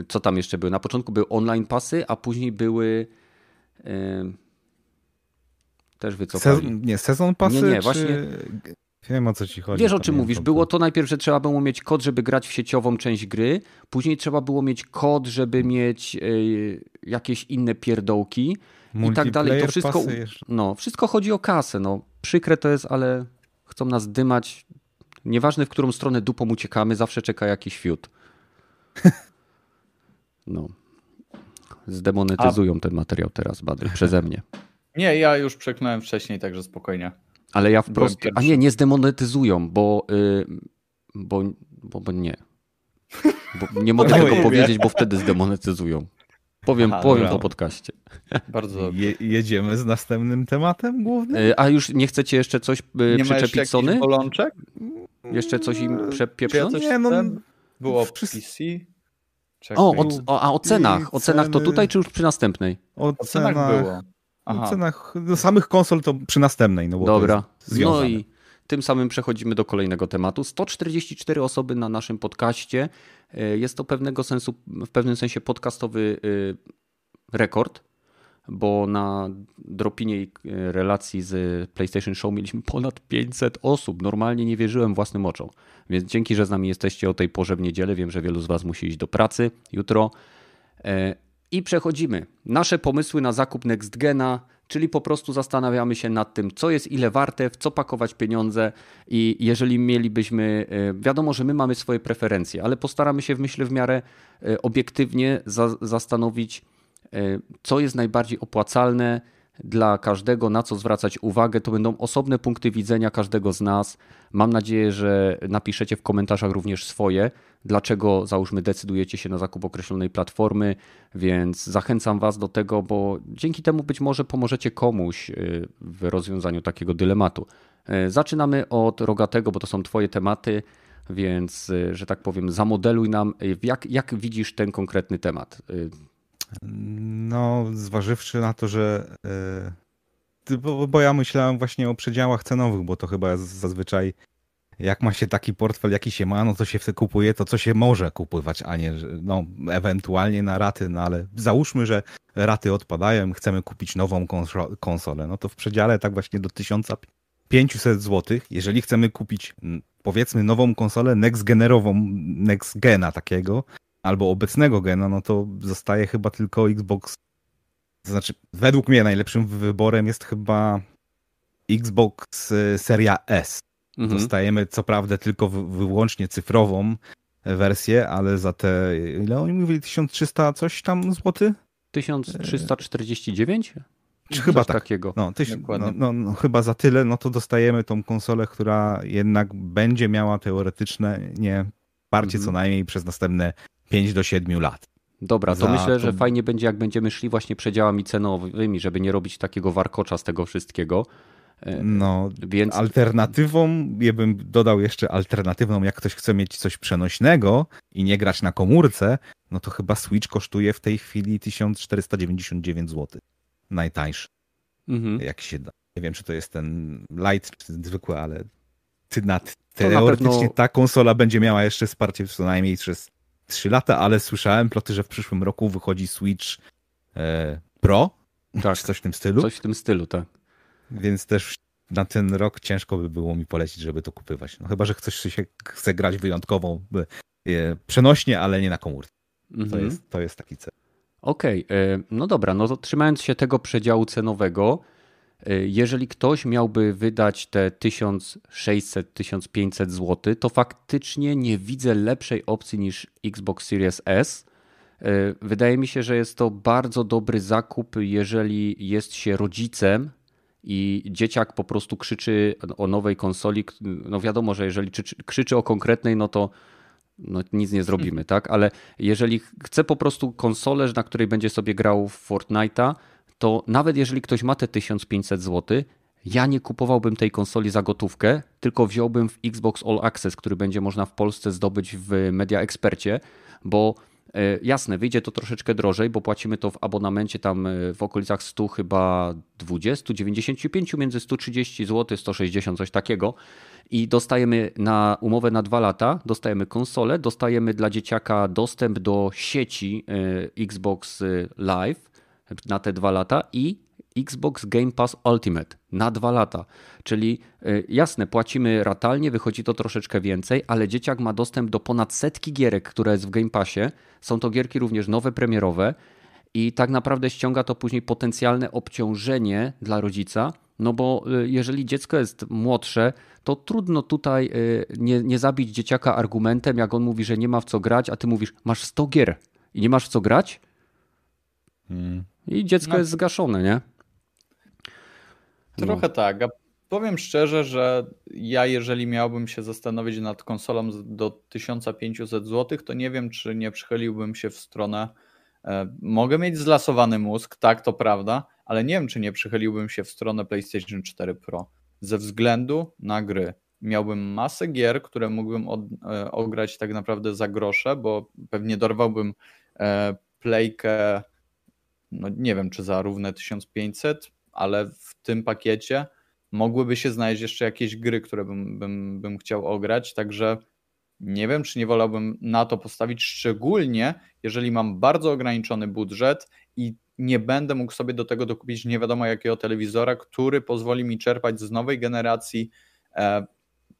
co tam jeszcze było? Na początku były online pasy, a później były y, też wycofali. Sezon, nie, sezon pasy? Nie, nie, czy... właśnie Wiem o co ci chodzi. Wiesz o czym mówisz. Było to najpierw, że trzeba było mieć kod, żeby grać w sieciową część gry, później trzeba było mieć kod, żeby mieć y, jakieś inne pierdołki i tak dalej. To wszystko, no, wszystko chodzi o kasę. No. Przykre to jest, ale chcą nas dymać. Nieważne w którą stronę dupą uciekamy, zawsze czeka jakiś fiut. [LAUGHS] No. Zdemonetyzują A... ten materiał teraz, Badry, przeze mnie. [LAUGHS] Nie, ja już przeknąłem wcześniej, także spokojnie. Ale ja wprost. A nie, nie zdemonetyzują, bo, yy, bo, bo, bo nie. Bo nie mogę [LAUGHS] tego powiedzieć, bo wtedy zdemonetyzują. Powiem, Aha, powiem po podcaście. [LAUGHS] Bardzo Je, jedziemy z następnym tematem głównym. Y, a już nie chcecie jeszcze coś y, nie przyczepić Sony? bolączek? Jeszcze coś im przepieprząć? Nie, no, było w PC. O, o, a o cenach. O cenach to tutaj, czy już przy następnej? O cenach było. Aha. cenach do samych konsol to przy następnej. No bo Dobra. No i tym samym przechodzimy do kolejnego tematu. 144 osoby na naszym podcaście. E, jest to pewnego sensu, w pewnym sensie podcastowy e, rekord, bo na dropinie e, relacji z PlayStation Show mieliśmy ponad 500 osób. Normalnie nie wierzyłem własnym oczom. Więc dzięki, że z nami jesteście o tej porze w niedzielę. Wiem, że wielu z Was musi iść do pracy jutro. I przechodzimy. Nasze pomysły na zakup NextGena, czyli po prostu zastanawiamy się nad tym, co jest ile warte, w co pakować pieniądze i jeżeli mielibyśmy, e, wiadomo, że my mamy swoje preferencje, ale postaramy się w myślę w miarę e, obiektywnie za, zastanowić, e, co jest najbardziej opłacalne dla każdego, na co zwracać uwagę. To będą osobne punkty widzenia każdego z nas. Mam nadzieję, że napiszecie w komentarzach również swoje, dlaczego załóżmy decydujecie się na zakup określonej platformy, więc zachęcam Was do tego, bo dzięki temu być może pomożecie komuś y, w rozwiązaniu takiego dylematu. Y, zaczynamy od rogatego, bo to są Twoje tematy. Więc, że tak powiem, zamodeluj nam, jak, jak widzisz ten konkretny temat. No, zważywszy na to, że. Yy, bo, bo, ja myślałem właśnie o przedziałach cenowych, bo to chyba zazwyczaj. Jak ma się taki portfel, jaki się ma, no to się kupuje to, co się może kupować, a nie, no, ewentualnie na raty, no ale załóżmy, że raty odpadają, chcemy kupić nową konsolę, no to w przedziale tak właśnie do 1500 zł, jeżeli chcemy kupić powiedzmy nową konsolę next generową, next gena takiego, albo obecnego gena, no to zostaje chyba tylko Xbox. To znaczy, według mnie najlepszym wyborem jest chyba Xbox y, Seria S. Mhm. Dostajemy co prawda tylko wyłącznie cyfrową wersję, ale za te, ile oni mówili, 1300 coś tam złoty? 1349? Czy chyba tak. takiego. No, tyś, no, no, no, chyba za tyle, no to dostajemy tą konsolę, która jednak będzie miała teoretyczne nie parcie mhm. co najmniej przez następne 5 do 7 lat. Dobra, to myślę, to... że fajnie będzie, jak będziemy szli właśnie przedziałami cenowymi, żeby nie robić takiego warkocza z tego wszystkiego. E, no, więc alternatywą, ja bym dodał jeszcze alternatywną, jak ktoś chce mieć coś przenośnego i nie grać na komórce, no to chyba Switch kosztuje w tej chwili 1499 zł. Najtańszy. Mhm. Jak się da. Nie wiem, czy to jest ten light, czy zwykły, ale ty na, teoretycznie na pewno... ta konsola będzie miała jeszcze wsparcie co najmniej przez 3 lata, ale słyszałem ploty, że w przyszłym roku wychodzi Switch e, Pro. Tak. Czy coś w tym stylu. Coś w tym stylu, tak. Więc też na ten rok ciężko by było mi polecić, żeby to kupywać. No chyba, że ktoś się chce grać wyjątkową, e, przenośnie, ale nie na komórce. Mhm. To, jest, to jest taki cel. Okej, okay. no dobra, no to trzymając się tego przedziału cenowego, E, jeżeli ktoś miałby wydać te 1600-1500 zł, to faktycznie nie widzę lepszej opcji niż Xbox Series S. E, wydaje mi się, że jest to bardzo dobry zakup, jeżeli jest się rodzicem i dzieciak po prostu krzyczy o nowej konsoli. No wiadomo, że jeżeli krzyczy o konkretnej, no to no nic nie zrobimy, [LAUGHS] tak? Ale jeżeli chce po prostu konsolę, na której będzie sobie grał w Fortnite'a, to nawet jeżeli ktoś ma te 1500 zł, ja nie kupowałbym tej konsoli za gotówkę, tylko wziąłbym w Xbox All Access, który będzie można w Polsce zdobyć w Media Expercie, bo e, jasne, wyjdzie to troszeczkę drożej, bo płacimy to w abonamencie tam e, w okolicach 100 chyba 20, 95, między 130 zł, 160, coś takiego. I dostajemy na umowę na dwa lata, dostajemy konsolę, dostajemy dla dzieciaka dostęp do sieci e, Xbox Live, na te dwa lata i Xbox Game Pass Ultimate na dwa lata. Czyli y, jasne, płacimy ratalnie, wychodzi to troszeczkę więcej, ale dzieciak ma dostęp do ponad setki gierek, które jest w Game Passie. Są to gierki również nowe, premierowe i tak naprawdę ściąga to później potencjalne obciążenie dla rodzica, no bo y, jeżeli dziecko jest młodsze, to trudno tutaj y, nie, nie zabić dzieciaka argumentem, jak on mówi, że nie ma w co grać, a ty mówisz, masz 100 gier i nie masz w co grać? Hmm. I dziecko no. jest zgaszone, nie? Trochę no. tak. A powiem szczerze, że ja, jeżeli miałbym się zastanowić nad konsolą do 1500 zł, to nie wiem, czy nie przychyliłbym się w stronę. E, mogę mieć zlasowany mózg, tak, to prawda, ale nie wiem, czy nie przychyliłbym się w stronę PlayStation 4 Pro ze względu na gry. Miałbym masę gier, które mógłbym od, e, ograć tak naprawdę za grosze, bo pewnie dorwałbym e, playkę no nie wiem czy za równe 1500, ale w tym pakiecie mogłyby się znaleźć jeszcze jakieś gry, które bym, bym, bym chciał ograć, także nie wiem, czy nie wolałbym na to postawić, szczególnie jeżeli mam bardzo ograniczony budżet i nie będę mógł sobie do tego dokupić nie wiadomo jakiego telewizora, który pozwoli mi czerpać z nowej generacji e,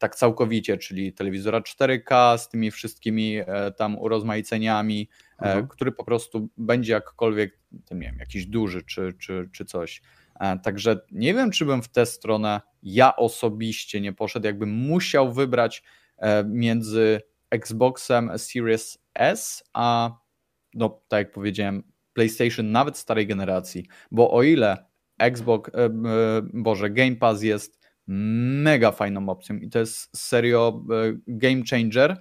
tak całkowicie, czyli telewizora 4K z tymi wszystkimi e, tam urozmaiceniami, e, mhm. który po prostu będzie jakkolwiek, nie wiem, jakiś duży czy, czy, czy coś. E, także nie wiem, czy bym w tę stronę ja osobiście nie poszedł, jakbym musiał wybrać między Xboxem Series S a, no tak jak powiedziałem, PlayStation nawet starej generacji, bo o ile Xbox, Boże, Game Pass jest mega fajną opcją i to jest serio game changer,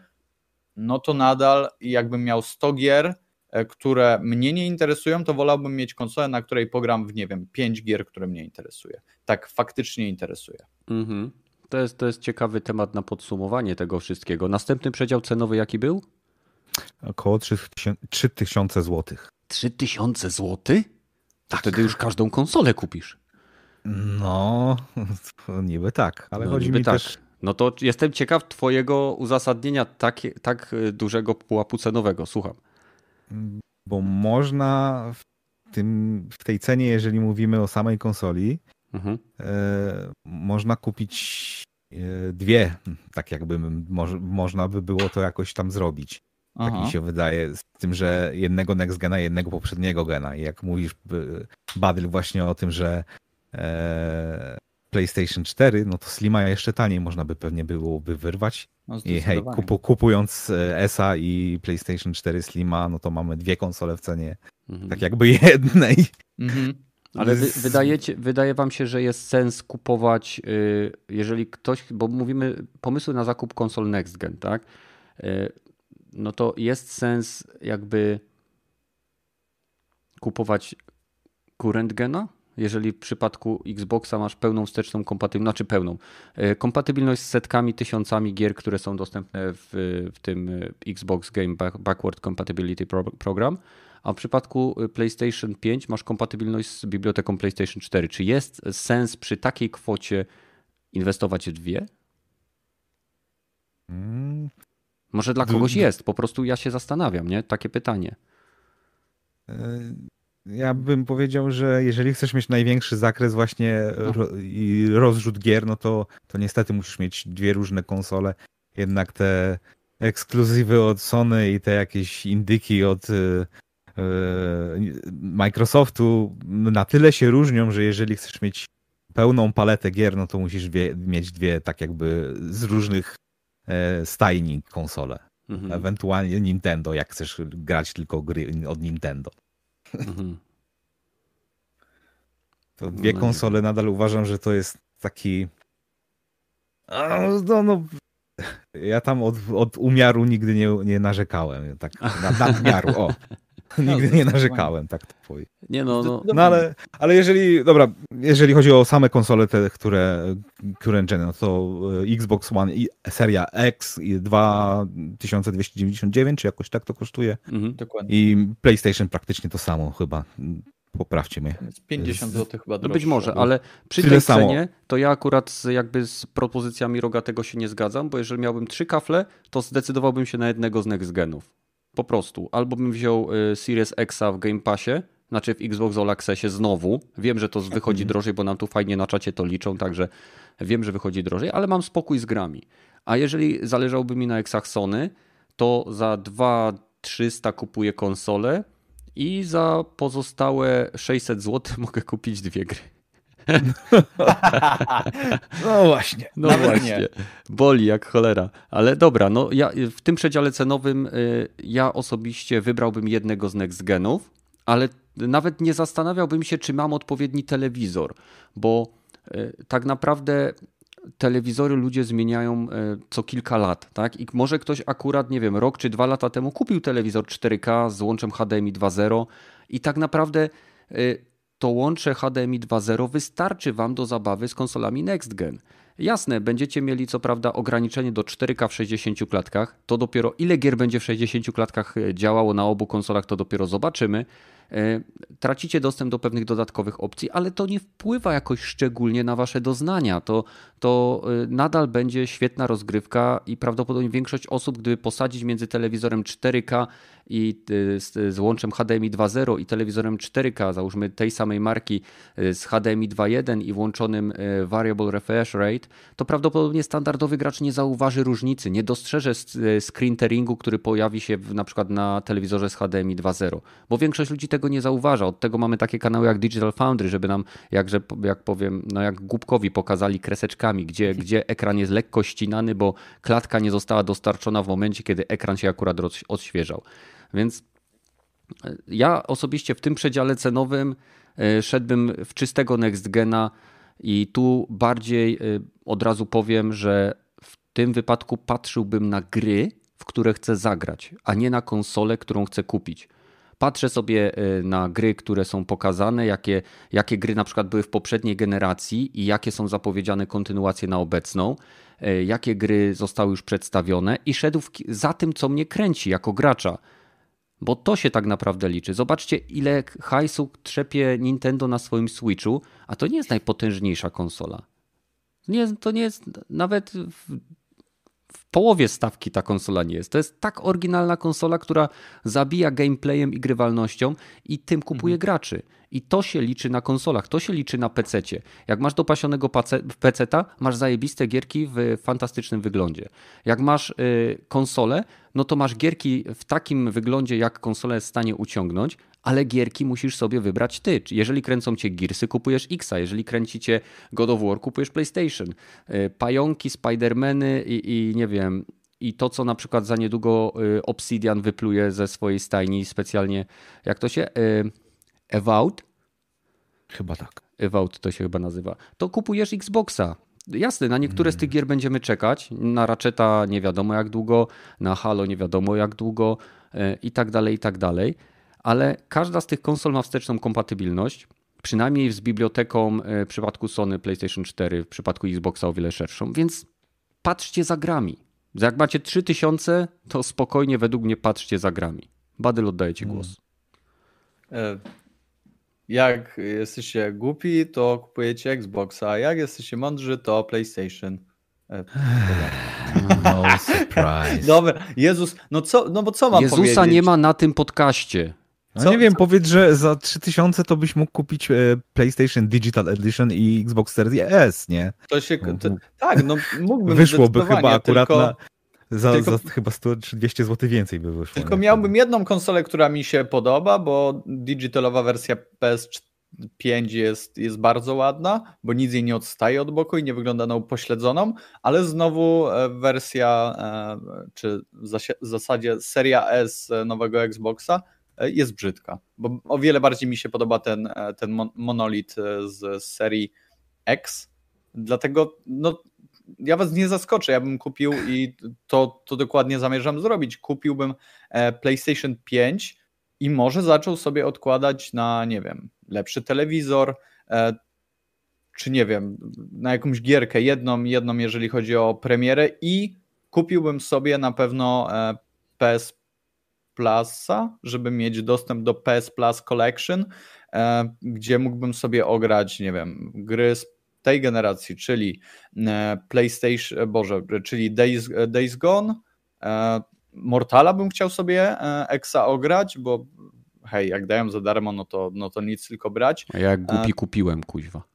no to nadal jakbym miał 100 gier, E, które mnie nie interesują, to wolałbym mieć konsolę, na której pogram w, nie wiem, 5 gier, które mnie interesuje. Tak faktycznie interesuje. Mhm. To, jest, to jest ciekawy temat na podsumowanie tego wszystkiego. Następny przedział cenowy jaki był? Około 3000 zł. 3000 zł? Tak. Wtedy już każdą konsolę kupisz. No, niby tak, ale no, chodzi mi tak. też... No to jestem ciekaw twojego uzasadnienia tak, tak dużego pułapu cenowego. Słucham bo można w, tym, w tej cenie, jeżeli mówimy o samej konsoli, mhm. e, można kupić e, dwie, tak jakby mo, można by było to jakoś tam zrobić. Aha. Tak mi się wydaje, z tym, że jednego next gena, jednego poprzedniego gena. I jak mówisz, Badyl właśnie o tym, że e, PlayStation 4, no to Slima jeszcze taniej można by pewnie byłoby wyrwać. No I hej, kupu, kupując ESA i PlayStation 4 Slima, no to mamy dwie konsole w cenie mhm. tak jakby jednej. Mhm. [LAUGHS] Ale wy, wydajecie, wydaje wam się, że jest sens kupować, y, jeżeli ktoś, bo mówimy pomysły na zakup konsol next gen, tak? Y, no to jest sens jakby kupować current gena, jeżeli w przypadku Xboxa masz pełną wsteczną kompatybilność, znaczy pełną, e, kompatybilność z setkami, tysiącami gier, które są dostępne w, w tym e, Xbox Game Backward Compatibility Program, a w przypadku e, PlayStation 5 masz kompatybilność z biblioteką PlayStation 4. Czy jest sens przy takiej kwocie inwestować w dwie? Hmm. Może dla kogoś jest, po prostu ja się zastanawiam, nie? Takie pytanie ja bym powiedział, że jeżeli chcesz mieć największy zakres właśnie no. ro, i rozrzut gier, no to, to niestety musisz mieć dwie różne konsole. Jednak te ekskluzywy od Sony i te jakieś indyki od y, y, Microsoftu na tyle się różnią, że jeżeli chcesz mieć pełną paletę gier, no to musisz mieć dwie tak jakby z różnych e, stajni konsole. Mhm. Ewentualnie Nintendo, jak chcesz grać tylko gry od Nintendo. Mhm. To dwie no konsole nadal uważam, że to jest taki. No, no, ja tam od, od umiaru nigdy nie, nie narzekałem. Tak, na nadmiaru, o. [LAUGHS] Nigdy nie narzekałem, tak to powiem. Nie no, no. no ale, ale jeżeli, dobra, jeżeli chodzi o same konsole te, które current gen, no to e, Xbox One i seria X i 2299, czy jakoś tak to kosztuje. Mhm, dokładnie. I PlayStation praktycznie to samo chyba. Poprawcie mnie. 50 zł chyba droższe. No być może, ale przy tej samo. cenie to ja akurat z, jakby z propozycjami Rogatego się nie zgadzam, bo jeżeli miałbym trzy kafle, to zdecydowałbym się na jednego z next genów. Po prostu. Albo bym wziął y, Series Xa w Game Passie, znaczy w Xbox All Accessie znowu. Wiem, że to wychodzi mhm. drożej, bo nam tu fajnie na czacie to liczą, także wiem, że wychodzi drożej, ale mam spokój z grami. A jeżeli zależałoby mi na Xach Sony, to za 2300 kupuję konsolę i za pozostałe 600 zł [LAUGHS] mogę kupić dwie gry. [LAUGHS] No właśnie. No właśnie. Nie. Boli jak cholera. Ale dobra, no ja w tym przedziale cenowym y, ja osobiście wybrałbym jednego z next genów, ale nawet nie zastanawiałbym się, czy mam odpowiedni telewizor, bo y, tak naprawdę telewizory ludzie zmieniają y, co kilka lat, tak? I może ktoś akurat, nie wiem, rok czy dwa lata temu kupił telewizor 4K z łączem HDMI 2.0 i tak naprawdę to łącze HDMI 2.0 wystarczy Wam do zabawy z konsolami Next Gen. Jasne, będziecie mieli co prawda ograniczenie do 4K w 60 klatkach. To dopiero ile gier będzie w 60 klatkach e, działało na obu konsolach, to dopiero zobaczymy. E, tracicie dostęp do pewnych dodatkowych opcji, ale to nie wpływa jakoś szczególnie na wasze doznania. To, to e, nadal będzie świetna rozgrywka i prawdopodobnie większość osób, gdyby posadzić między telewizorem 4K i z, z łączem HDMI 2.0 i telewizorem 4K, załóżmy tej samej marki z HDMI 2.1 i włączonym variable refresh rate, to prawdopodobnie standardowy gracz nie zauważy różnicy, nie dostrzeże screen tearingu, który pojawi się w, na przykład na telewizorze z HDMI 2.0, bo większość ludzi tego nie zauważa. Od tego mamy takie kanały jak Digital Foundry, żeby nam, jakże, jak powiem, no jak głupkowi pokazali kreseczkami, gdzie, gdzie ekran jest lekko ścinany, bo klatka nie została dostarczona w momencie, kiedy ekran się akurat odświeżał. Więc e, ja osobiście w tym przedziale cenowym e, szedłbym w czystego next gena i tu bardziej e, od razu powiem, że w tym wypadku patrzyłbym na gry, w które chcę zagrać, a nie na konsolę, którą chcę kupić. Patrzę sobie na gry, które są pokazane, jakie, jakie gry na przykład były w poprzedniej generacji i jakie są zapowiedziane kontynuacje na obecną, jakie gry zostały już przedstawione i szedł za tym, co mnie kręci jako gracza bo to się tak naprawdę liczy. Zobaczcie, ile hajsu trzepie Nintendo na swoim Switchu, a to nie jest najpotężniejsza konsola. Nie, to nie jest nawet w, w połowie stawki ta konsola nie jest. To jest tak oryginalna konsola, która zabija gameplayem i grywalnością i tym kupuje mhm. graczy. I to się liczy na konsolach, to się liczy na PC-cie. Jak masz dopasionego PC-ta, masz zajebiste gierki w fantastycznym wyglądzie. Jak masz y, konsolę, no to masz gierki w takim wyglądzie, jak konsola jest w stanie uciągnąć, ale gierki musisz sobie wybrać ty. Jeżeli kręcą cię Gearsy, kupujesz Xa, jeżeli kręci cię God of War, kupujesz PlayStation. Y, pająki, Spidermany i, i nie wiem, i to, co na przykład za niedługo y, Obsidian wypluje ze swojej stajni specjalnie, jak to się... Evout. Chyba tak. Evout to się chyba nazywa. To kupujesz Xboxa. Jasne, na niektóre z tych gier będziemy czekać. Na Ratcheta nie wiadomo jak długo, na Halo nie wiadomo jak długo i tak dalej, i tak dalej. Ale każda z tych konsol ma wsteczną kompatybilność. Przynajmniej z biblioteką e, w przypadku Sony PlayStation 4, w przypadku Xboxa o wiele szerszą. Więc patrzcie za grami. Jak macie 3000, to spokojnie według mnie patrzcie za grami. Badyl oddaję ci głos. Hmm jak jesteście głupi, to kupujecie Xboxa, a jak jesteście mądrzy, to PlayStation. E, [LAUGHS] no surprise. Dobra, Jezus, no co, no bo co mam Jezusa powiedzieć? Jezusa nie ma na tym podcaście. No co, nie wiem, co? powiedz, że za 3000 to byś mógł kupić e, PlayStation Digital Edition i Xbox Series S, nie? To się, to, tak, no mógłbym Wyszłoby chyba akurat tylko... na za, tylko, za chyba 100 czy 200 zł więcej by wyszło. Tylko miałbym jedną konsolę, która mi się podoba, bo digitalowa wersja PS5 jest, jest bardzo ładna, bo nic jej nie odstaje od boku i nie wygląda na upośledzoną, ale znowu e, wersja, e, czy w zasadzie seria S nowego Xboxa jest brzydka, bo o wiele bardziej mi się podoba ten, ten monolit z serii X, dlatego no, ja was nie zaskoczę, ja bym kupił i to, to dokładnie zamierzam zrobić. Kupiłbym e, PlayStation 5 i może zaczął sobie odkładać na, nie wiem, lepszy telewizor, e, czy nie wiem, na jakąś gierkę, jedną, jedną jeżeli chodzi o premierę i kupiłbym sobie na pewno e, PS Plusa, żeby mieć dostęp do PS Plus Collection, gdzie mógłbym sobie ograć, nie wiem, gry z tej generacji, czyli e, PlayStation, e, Boże, czyli Days, e, Days Gone, Mortala bym chciał sobie Exa ograć, bo hej, jak dają za darmo, no to, no to nic tylko brać. A ja głupi kupiłem, kuźwa.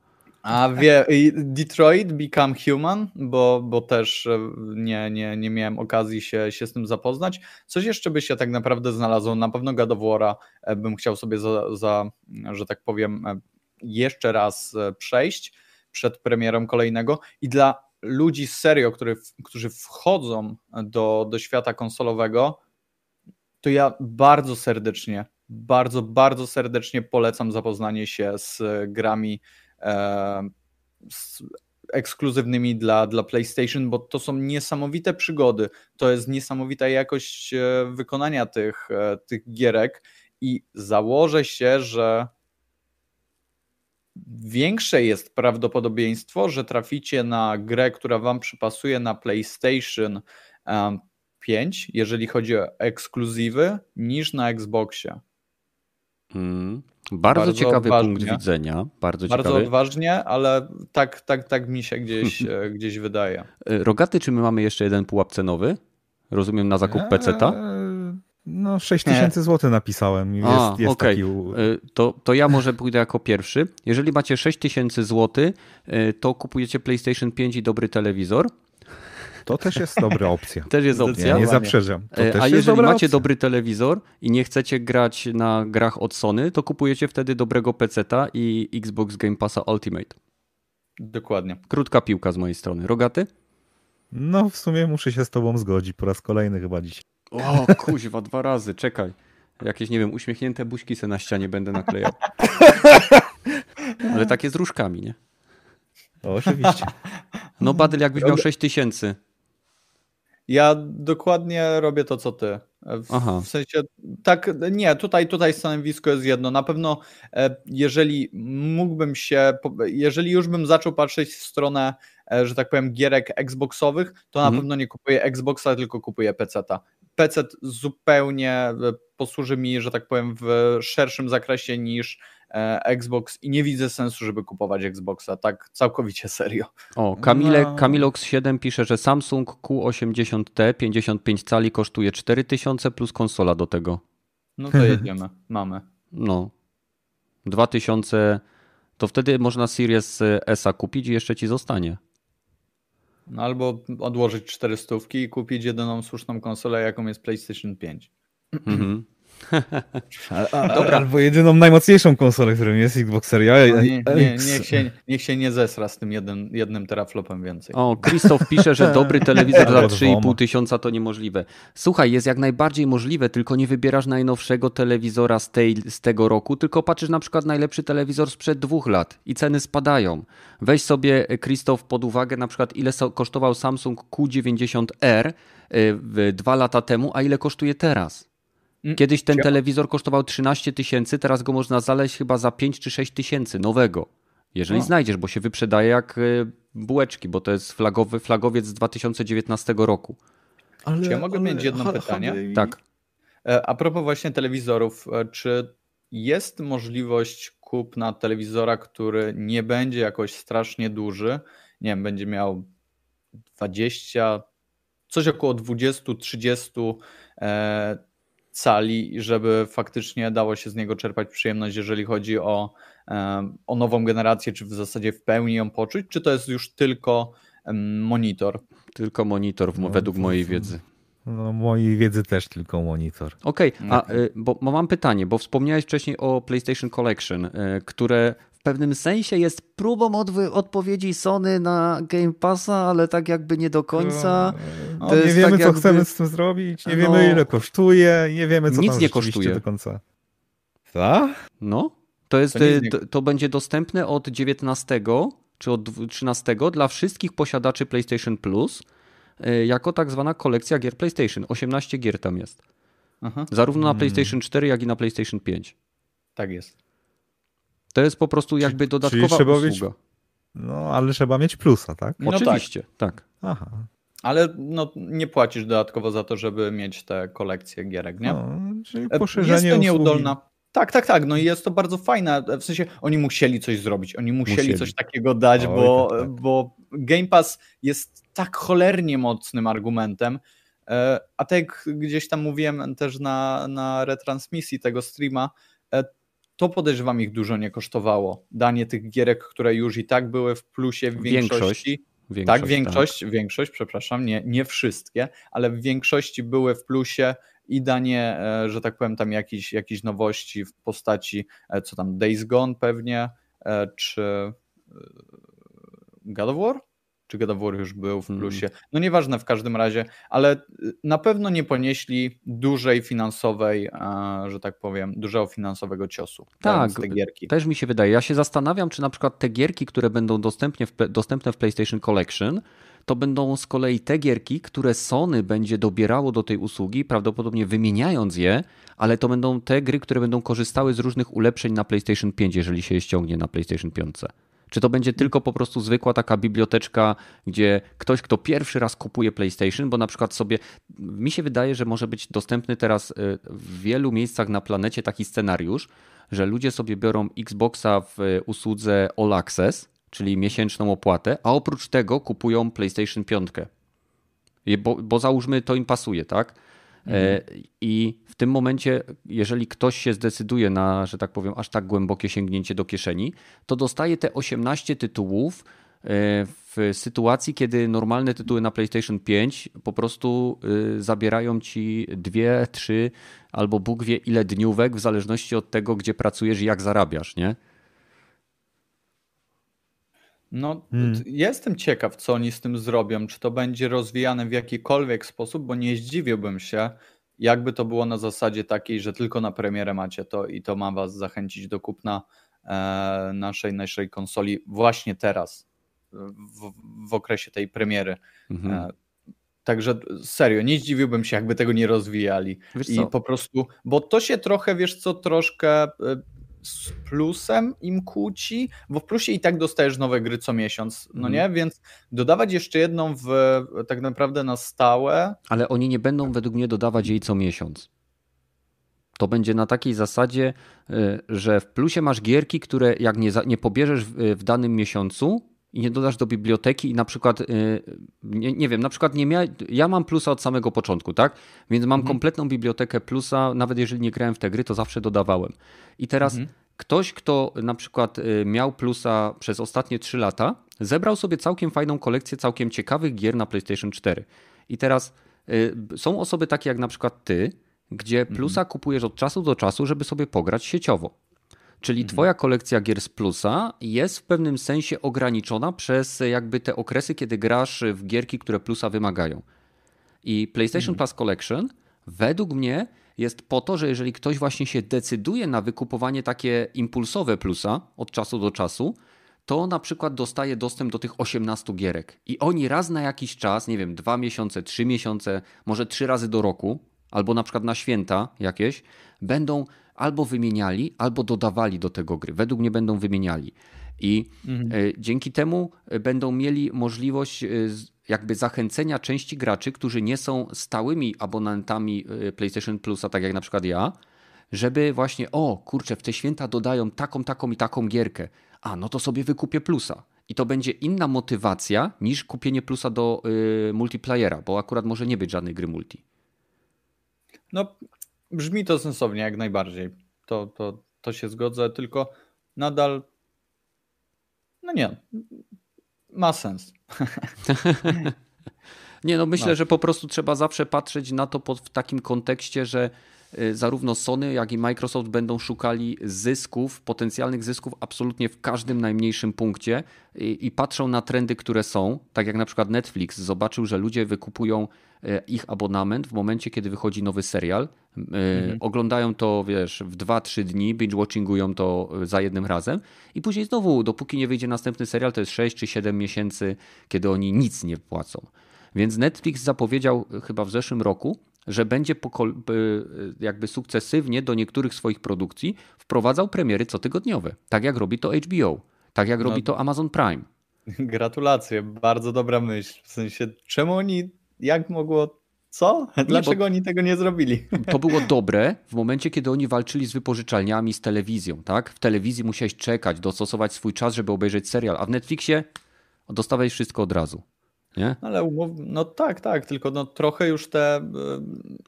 A wie, Detroit Become Human, bo, bo też nie, nie, nie miałem okazji się, się z tym zapoznać. Coś jeszcze by się tak naprawdę znalazło. Na pewno God of War'a bym chciał sobie za, za że tak powiem, jeszcze raz przejść przed premierą kolejnego i dla ludzi serio, który, którzy wchodzą do, do świata konsolowego, to ja bardzo serdecznie, bardzo, bardzo serdecznie polecam zapoznanie się z grami e, ekskluzywnymi dla, dla PlayStation, bo to są niesamowite przygody. To jest niesamowita jakość e, wykonania tych, e, tych gierek i założę się, że większe jest prawdopodobieństwo, że traficie na grę, która Wam przypasuje na PlayStation 5, jeżeli chodzi o ekskluzywy, niż na Xboxie. Mm, bardzo, bardzo, ciekawy odważnie. punkt widzenia. Bardzo, bardzo ciekawy. odważnie, ale tak, tak, tak mi się gdzieś, [LAUGHS] e, gdzieś wydaje. E, Rogaty, czy my mamy jeszcze jeden pułap cenowy? Rozumiem na zakup eee, PC-ta? No, 6 tysięcy zł napisałem. Jest, A, jest okay. taki... to, to ja może pójdę jako pierwszy. Jeżeli macie 6 tysięcy zł, to kupujecie PlayStation 5 i dobry telewizor. To też jest dobra opcja. [LAUGHS] Też jest opcja. Nie, nie zaprzeczam. A jeżeli macie opcja. dobry telewizor i nie chcecie grać na grach od Sony, to kupujecie wtedy dobrego PC-ta i Xbox Game Passa Ultimate. Dokładnie. Krótka piłka z mojej strony. Rogaty? No, w sumie muszę się z tobą zgodzić po raz kolejny chyba dziś. O, kuźwa, dwa razy, czekaj. Jakieś, nie wiem, uśmiechnięte buźki se na ścianie będę naklejał. Ale takie z różkami, nie? O, oczywiście. No, Badyl, jakbyś miał 6 tysięcy. Ja dokładnie robię to, co ty. W, Aha. sensie, tak, nie, tutaj, tutaj stanowisko jest jedno. Na pewno, e, jeżeli mógłbym się, jeżeli już bym zaczął patrzeć w stronę, e, że tak powiem, gierek Xboxowych, to na mhm. pewno nie kupuję Xboxa, tylko kupuję PC-ta. PC zupełnie e, posłuży mi, że tak powiem, w szerszym zakresie niż Xbox i nie widzę sensu, żeby kupować Xboxa, tak całkowicie serio. O, Kamile, no. Kamilox7 pisze, że Samsung Q80T 55 cali kosztuje 4000 plus konsola do tego. No to jedziemy, [LAUGHS] mamy. No. 2000 to wtedy można Series S kupić i jeszcze ci zostanie. No albo odłożyć 400 i kupić jedyną słuszną konsolę, jaką jest PlayStation 5. Mhm. Dobra. Albo jedyną najmocniejszą konsolę, którą jest Xbox Series no, nie, nie, niech, się, niech się nie zesra z tym jednym, jednym teraflopem więcej. O, Krzysztof pisze, że dobry telewizor [LAUGHS] za 3,5 tysiąca to niemożliwe. Słuchaj, jest jak najbardziej możliwe, tylko nie wybierasz najnowszego telewizora z, tej, z tego roku, tylko patrzysz na przykład najlepszy telewizor sprzed dwóch lat i ceny spadają. Weź sobie, Krzysztof, pod uwagę na przykład ile kosztował Samsung Q90R y, dwa lata temu, a ile kosztuje teraz. Mm. Kiedyś ten telewizor kosztował 13 tysięcy, teraz go można znaleźć chyba za 5 czy 6 tysięcy nowego. Jeżeli no. znajdziesz, bo się wyprzedaje jak y, bułeczki, bo to jest flagowy flagowiec z 2019 roku. Ale, czy ja mogę ale, mieć jedno pytanie? Tak. E, a propos właśnie telewizorów, e, czy jest możliwość kupna telewizora, który nie będzie jakoś strasznie duży? Nie wiem, będzie miał 20, coś około 20-30 cali, żeby faktycznie dało się z niego czerpać przyjemność, jeżeli chodzi o, o nową generację, czy w zasadzie w pełni ją poczuć, czy to jest już tylko monitor? Tylko monitor, no, według mojej wiedzy. No, mojej wiedzy też tylko monitor. Okej, okay, a y, bo, bo, mam pytanie, bo wspomniałeś wcześniej o PlayStation Collection, y, które w pewnym sensie jest próbą odpowiedzi Sony na Game Passa, ale tak jakby nie do końca. No, nie wiemy, tak co jakby... chcemy z tym zrobić, nie no, wiemy, ile kosztuje, nie wiemy, co nic tam nie kosztuje do końca. Co? No, to, jest, to, to, to będzie dostępne od 19 czy od 13 dla wszystkich posiadaczy PlayStation Plus Y, jako tak zwana kolekcja gier PlayStation. 18 gier tam jest. Aha. Zarówno na hmm. PlayStation 4, jak i na PlayStation 5. Tak jest. To jest po prostu jakby dodatkowa Czyli usługa. Mieć, no, ale trzeba mieć plusa, tak? No Oczywiście, tak. tak. Aha. Ale no, nie płacisz dodatkowo za to, żeby mieć te kolekcje gierek, nie? No, czyli e, poszerzenie Jest to nieudolna. Tak, tak, tak. No i jest to bardzo fajne. W sensie oni musieli coś zrobić, oni musieli, musieli. coś takiego dać, Oj, bo, tak, tak. bo Game Pass jest tak cholernie mocnym argumentem. E, a tak jak gdzieś tam mówiłem też na, na retransmisji tego streama, e, to podejrzewam ich dużo nie kosztowało. Danie tych gierek, które już i tak były w plusie w większości. Większość. Większość, tak, większość, tak. większość, przepraszam, nie, nie wszystkie, ale w większości były w plusie i danie, e, że tak powiem, tam jakiś, jakiś nowości w postaci, co tam, Days Gone pewnie, czy God of War? Czy God of War już był w mhm. plusie. No nieważne w każdym razie, ale y, na pewno nie ponieśli dużej finansowej, że tak powiem, dużego finansowego ciosu. Tak, te gierki. też mi się wydaje. Ja się zastanawiam, czy na przykład te gierki, które będą dostępnie w, dostępne w PlayStation Collection, to będą z kolei te gierki, które Sony będzie dobierało do tej usługi, prawdopodobnie wymieniając je, ale to będą te gry, które będą korzystały z różnych ulepszeń na PlayStation 5, jeżeli się je ściągnie na PlayStation 5. Czy to będzie tylko po prostu zwykła taka biblioteczka, gdzie ktoś, kto pierwszy raz kupuje PlayStation, bo na przykład sobie, mi się wydaje, że może być dostępny teraz y, w wielu miejscach na planecie taki scenariusz, że ludzie sobie biorą Xboxa w usłudze All Access, czyli miesięczną opłatę, a oprócz tego kupują PlayStation 5. Bo, bo załóżmy, to im pasuje, tak? Mhm. I w tym momencie, jeżeli ktoś się zdecyduje na, że tak powiem, aż tak głębokie sięgnięcie do kieszeni, to dostaje te 18 tytułów w sytuacji, kiedy normalne tytuły na PlayStation 5 po prostu zabierają ci dwie, trzy albo Bóg wie ile dniówek, w zależności od tego, gdzie pracujesz i jak zarabiasz, nie? No, hmm. jestem ciekaw, co oni z tym zrobią. Czy to będzie rozwijane w jakikolwiek sposób, bo nie zdziwiłbym się, jakby to było na zasadzie takiej, że tylko na premierę macie to i to ma was zachęcić do kupna e, naszej, naszej konsoli właśnie teraz, w, w okresie tej premiery. Mhm. E, Także serio, nie zdziwiłbym się, jakby tego nie rozwijali. I po prostu, bo to się trochę, wiesz co, troszkę e, z plusem im kłóci, bo w plusie i tak dostajesz nowe gry co miesiąc, no mm. nie? Więc dodawać jeszcze jedną w tak naprawdę na stałe. Ale oni nie będą według mnie dodawać jej co miesiąc. To będzie na takiej zasadzie, e, że w plusie masz gierki, które jak nie, nie pobierzesz w, w danym miesiącu, i nie dodasz do biblioteki i na przykład, y, nie, nie wiem, na przykład nie mia... ja mam plusa od samego początku, tak? Więc mam mhm. kompletną bibliotekę plusa, nawet jeżeli nie grałem w te gry, to zawsze dodawałem. I teraz mhm. ktoś, kto na przykład y, miał plusa przez ostatnie 3 lata, zebrał sobie całkiem fajną kolekcję całkiem ciekawych gier na PlayStation 4. I teraz y, są osoby takie jak na przykład ty, gdzie mhm. plusa mhm. kupujesz od czasu do czasu, żeby sobie pograć sieciowo. Czyli mhm. twoja kolekcja gier z plusa jest w pewnym sensie ograniczona przez jakby te okresy, kiedy grasz w gierki, które plusa wymagają. I PlayStation mhm. Plus Collection według mnie jest po to, że jeżeli ktoś właśnie się decyduje na wykupowanie takie impulsowe plusa od czasu do czasu, to na przykład dostaje dostęp do tych 18 gierek. I oni raz na jakiś czas, nie wiem, dwa miesiące, trzy miesiące, może trzy razy do roku, albo na przykład na święta jakieś, będą albo wymieniali, albo dodawali do tego gry. Według mnie będą wymieniali. I mhm. E, dzięki temu e, będą mieli możliwość e, jakby zachęcenia części graczy, którzy nie są stałymi abonentami PlayStation Plusa, tak jak na przykład ja, żeby właśnie, o kurczę, w te święta dodają taką, taką i taką gierkę. A, no to sobie wykupię plusa. I to będzie inna motywacja niż kupienie plusa do y, multiplayera, bo akurat może nie być żadnej gry multi. No, Brzmi to sensownie, jak najbardziej. To, to, to się zgodzę, tylko nadal. No nie. Ma sens. [LAUGHS] nie, no myślę, no. że po prostu trzeba zawsze patrzeć na to pod, w takim kontekście, że zarówno Sony, jak i Microsoft będą szukali zysków, potencjalnych zysków absolutnie w każdym najmniejszym punkcie i, i patrzą na trendy, które są. Tak jak na przykład Netflix zobaczył, że ludzie wykupują E, ich abonament w momencie, kiedy wychodzi nowy serial. E, mhm. Oglądają to, wiesz, w 2-3 dni, binge-watchingują to za jednym razem i później znowu, dopóki nie wyjdzie następny serial, to jest 6 czy 7 miesięcy, kiedy oni nic nie płacą. Więc Netflix zapowiedział chyba w zeszłym roku, że będzie jakby sukcesywnie do niektórych swoich produkcji wprowadzał premiery cotygodniowe, tak jak robi to HBO, tak jak no, robi to Amazon Prime. [LAUGHS] Gratulacje, bardzo dobra myśl. W sensie, czemu oni jak mogło co? Dlaczego nie, oni tego nie zrobili? [LAUGHS] To było dobre w momencie, kiedy oni walczyli z wypożyczalniami, z telewizją, tak? W telewizji musiałeś czekać, dostosować swój czas, żeby obejrzeć serial, a w Netflixie dostawałeś wszystko od razu. Nie? Ale umów... no tak, tak, tylko no trochę już te, e,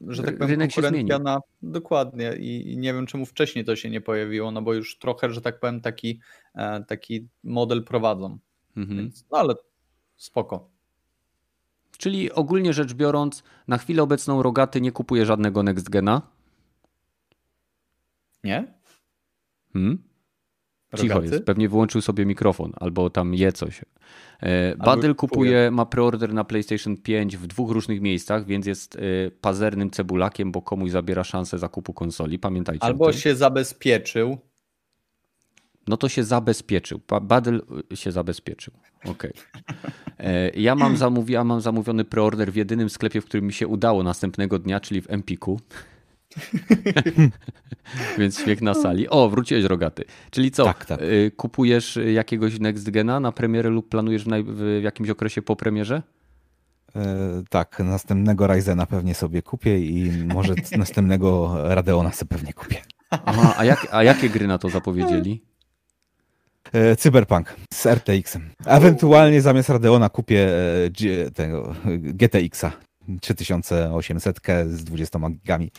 że tak powiem, Rynek konkurencja na... Dokładnie I, nie wiem, czemu wcześniej to się nie pojawiło, no bo już trochę, że tak powiem, taki, e, taki model prowadzą. Mhm. Więc, no ale spoko. Czyli ogólnie rzecz biorąc, na chwilę obecną Rogaty nie kupuje żadnego Next Gena. Nie? Hmm? Cicho jest, pewnie wyłączył sobie mikrofon albo tam je coś. E, Badel kupuje, ma preorder na PlayStation 5 w dwóch różnych miejscach, więc jest e, pazernym cebulakiem, bo komuś zabiera szansę zakupu konsoli. Pamiętajcie. Albo się zabezpieczył no to się zabezpieczył. Badel y, się zabezpieczył. Okej. Okay. Ja mam, zamówi, ja mam zamówiony preorder w jedynym sklepie, w którym mi się udało następnego dnia, czyli w Empiku. [LAUGHS] Więc śmiech na sali. O, wróciłeś rogaty. Czyli co? Tak, tak. Y, kupujesz jakiegoś Next Gena na premierę lub planujesz w, w jakimś okresie po premierze? E, tak, następnego Ryzena pewnie sobie kupię i może następnego Radeona sobie pewnie kupię. Aha, a, jak, a jakie gry na to zapowiedzieli? E, Cyberpunk z RTX-em. Ewentualnie zamiast Radeona kupię e, tego GTX-a. 3800 z 20 gigami.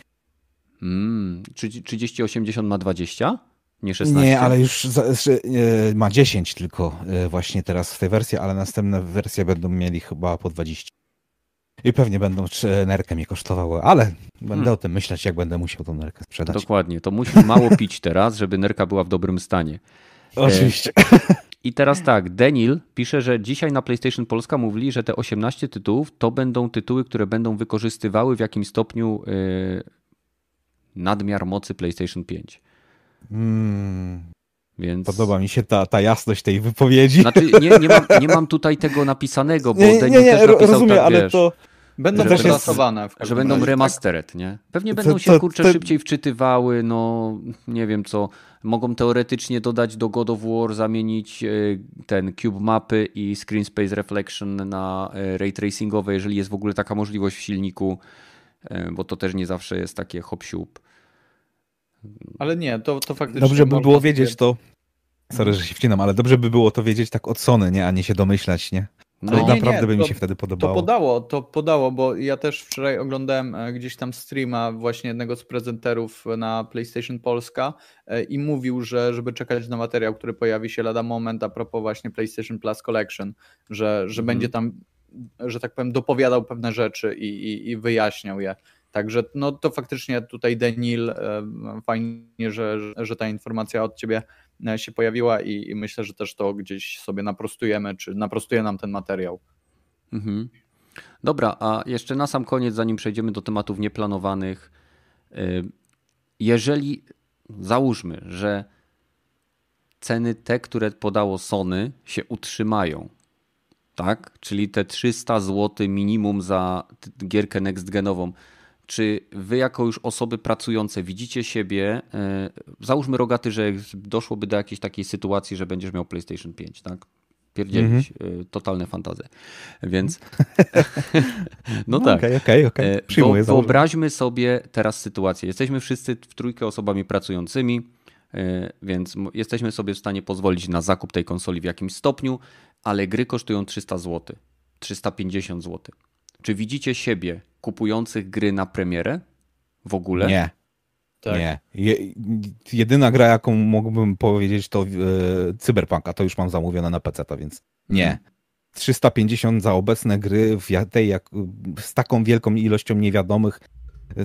Mm, 3080 ma 20? Nie 16? Nie, ale już e, ma 10 tylko e, właśnie teraz w tej wersji, ale następne wersje będą mieli chyba po 20. I pewnie będą nerkę mi kosztowały, ale będę hmm. o tym myśleć, jak będę musiał tą nerkę sprzedać. Dokładnie, to musisz mało [LAUGHS] pić teraz, żeby nerka była w dobrym stanie. Oczywiście. [LAUGHS] I teraz tak, Daniel pisze, że dzisiaj na PlayStation Polska mówili, że te 18 tytułów to będą tytuły, które będą wykorzystywały w jakimś stopniu nadmiar mocy PlayStation 5. Hmm. Więc... Podoba mi się ta, ta jasność tej wypowiedzi. Znaczy, nie, nie, mam, nie mam tutaj tego napisanego, bo nie, Daniel nie, nie, też napisał rozumiem, tak, ale wiesz, to... Będą też. Że będą razie, remastered, tak? nie? Pewnie będą to, się, kurczę, to... szybciej wczytywały, no nie wiem co. Mogą teoretycznie dodać do God of War, zamienić e, ten cube mapy i screen space reflection na e, ray tracingowe, jeżeli jest w ogóle taka możliwość w silniku, e, bo to też nie zawsze jest takie hop -siup. Ale nie, to, to faktycznie... Dobrze by było wiedzieć to, sorry, że się wcinam, ale dobrze by było to wiedzieć tak od Sony, nie? a nie się domyślać, nie? No, nie, naprawdę nie, by mi się wtedy podobało. To podało, to podało, bo ja też wczoraj oglądałem e, gdzieś tam streama właśnie jednego z prezenterów na PlayStation Polska e, i mówił, że żeby czekać na materiał, który pojawi się lada moment a propos właśnie PlayStation Plus Collection, że, że mhm. będzie tam, że tak powiem, dopowiadał pewne rzeczy i, i, i wyjaśniał je. Także no to faktycznie tutaj Denil, e, fajnie, że, że ta informacja od ciebie e, się pojawiła i, i myślę, że też to gdzieś sobie naprostujemy, czy naprostuje nam ten materiał. Mhm. Dobra, a jeszcze na sam koniec, zanim przejdziemy do tematów nieplanowanych, e, jeżeli załóżmy, że ceny te, które podało Sony, się utrzymają, tak? Czyli te 300 zł minimum za gierkę next genową czy wy jako już osoby pracujące widzicie siebie, e, załóżmy rogaty, że doszłoby do jakiejś takiej sytuacji, że będziesz miał PlayStation 5, tak? Pierdzielić, mm -hmm. totalne fantazy. Więc [LAUGHS] [LAUGHS] no, no tak. Okej, okej, okej. Przyjmuję. Wyobraźmy sobie teraz sytuację. Jesteśmy wszyscy w trójkę osobami pracującymi, e, więc jesteśmy sobie w stanie pozwolić na zakup tej konsoli w jakimś stopniu, ale gry kosztują 300 zł, 350 zł. Czy widzicie siebie kupujących gry na premierę w ogóle? Nie. Tak. Nie. Je, jedyna gra, jaką mógłbym powiedzieć, to e, Cyberpunk, a to już mam zamówione na PC, więc nie. Hmm. 350 za obecne gry w tej, jak, z taką wielką ilością niewiadomych,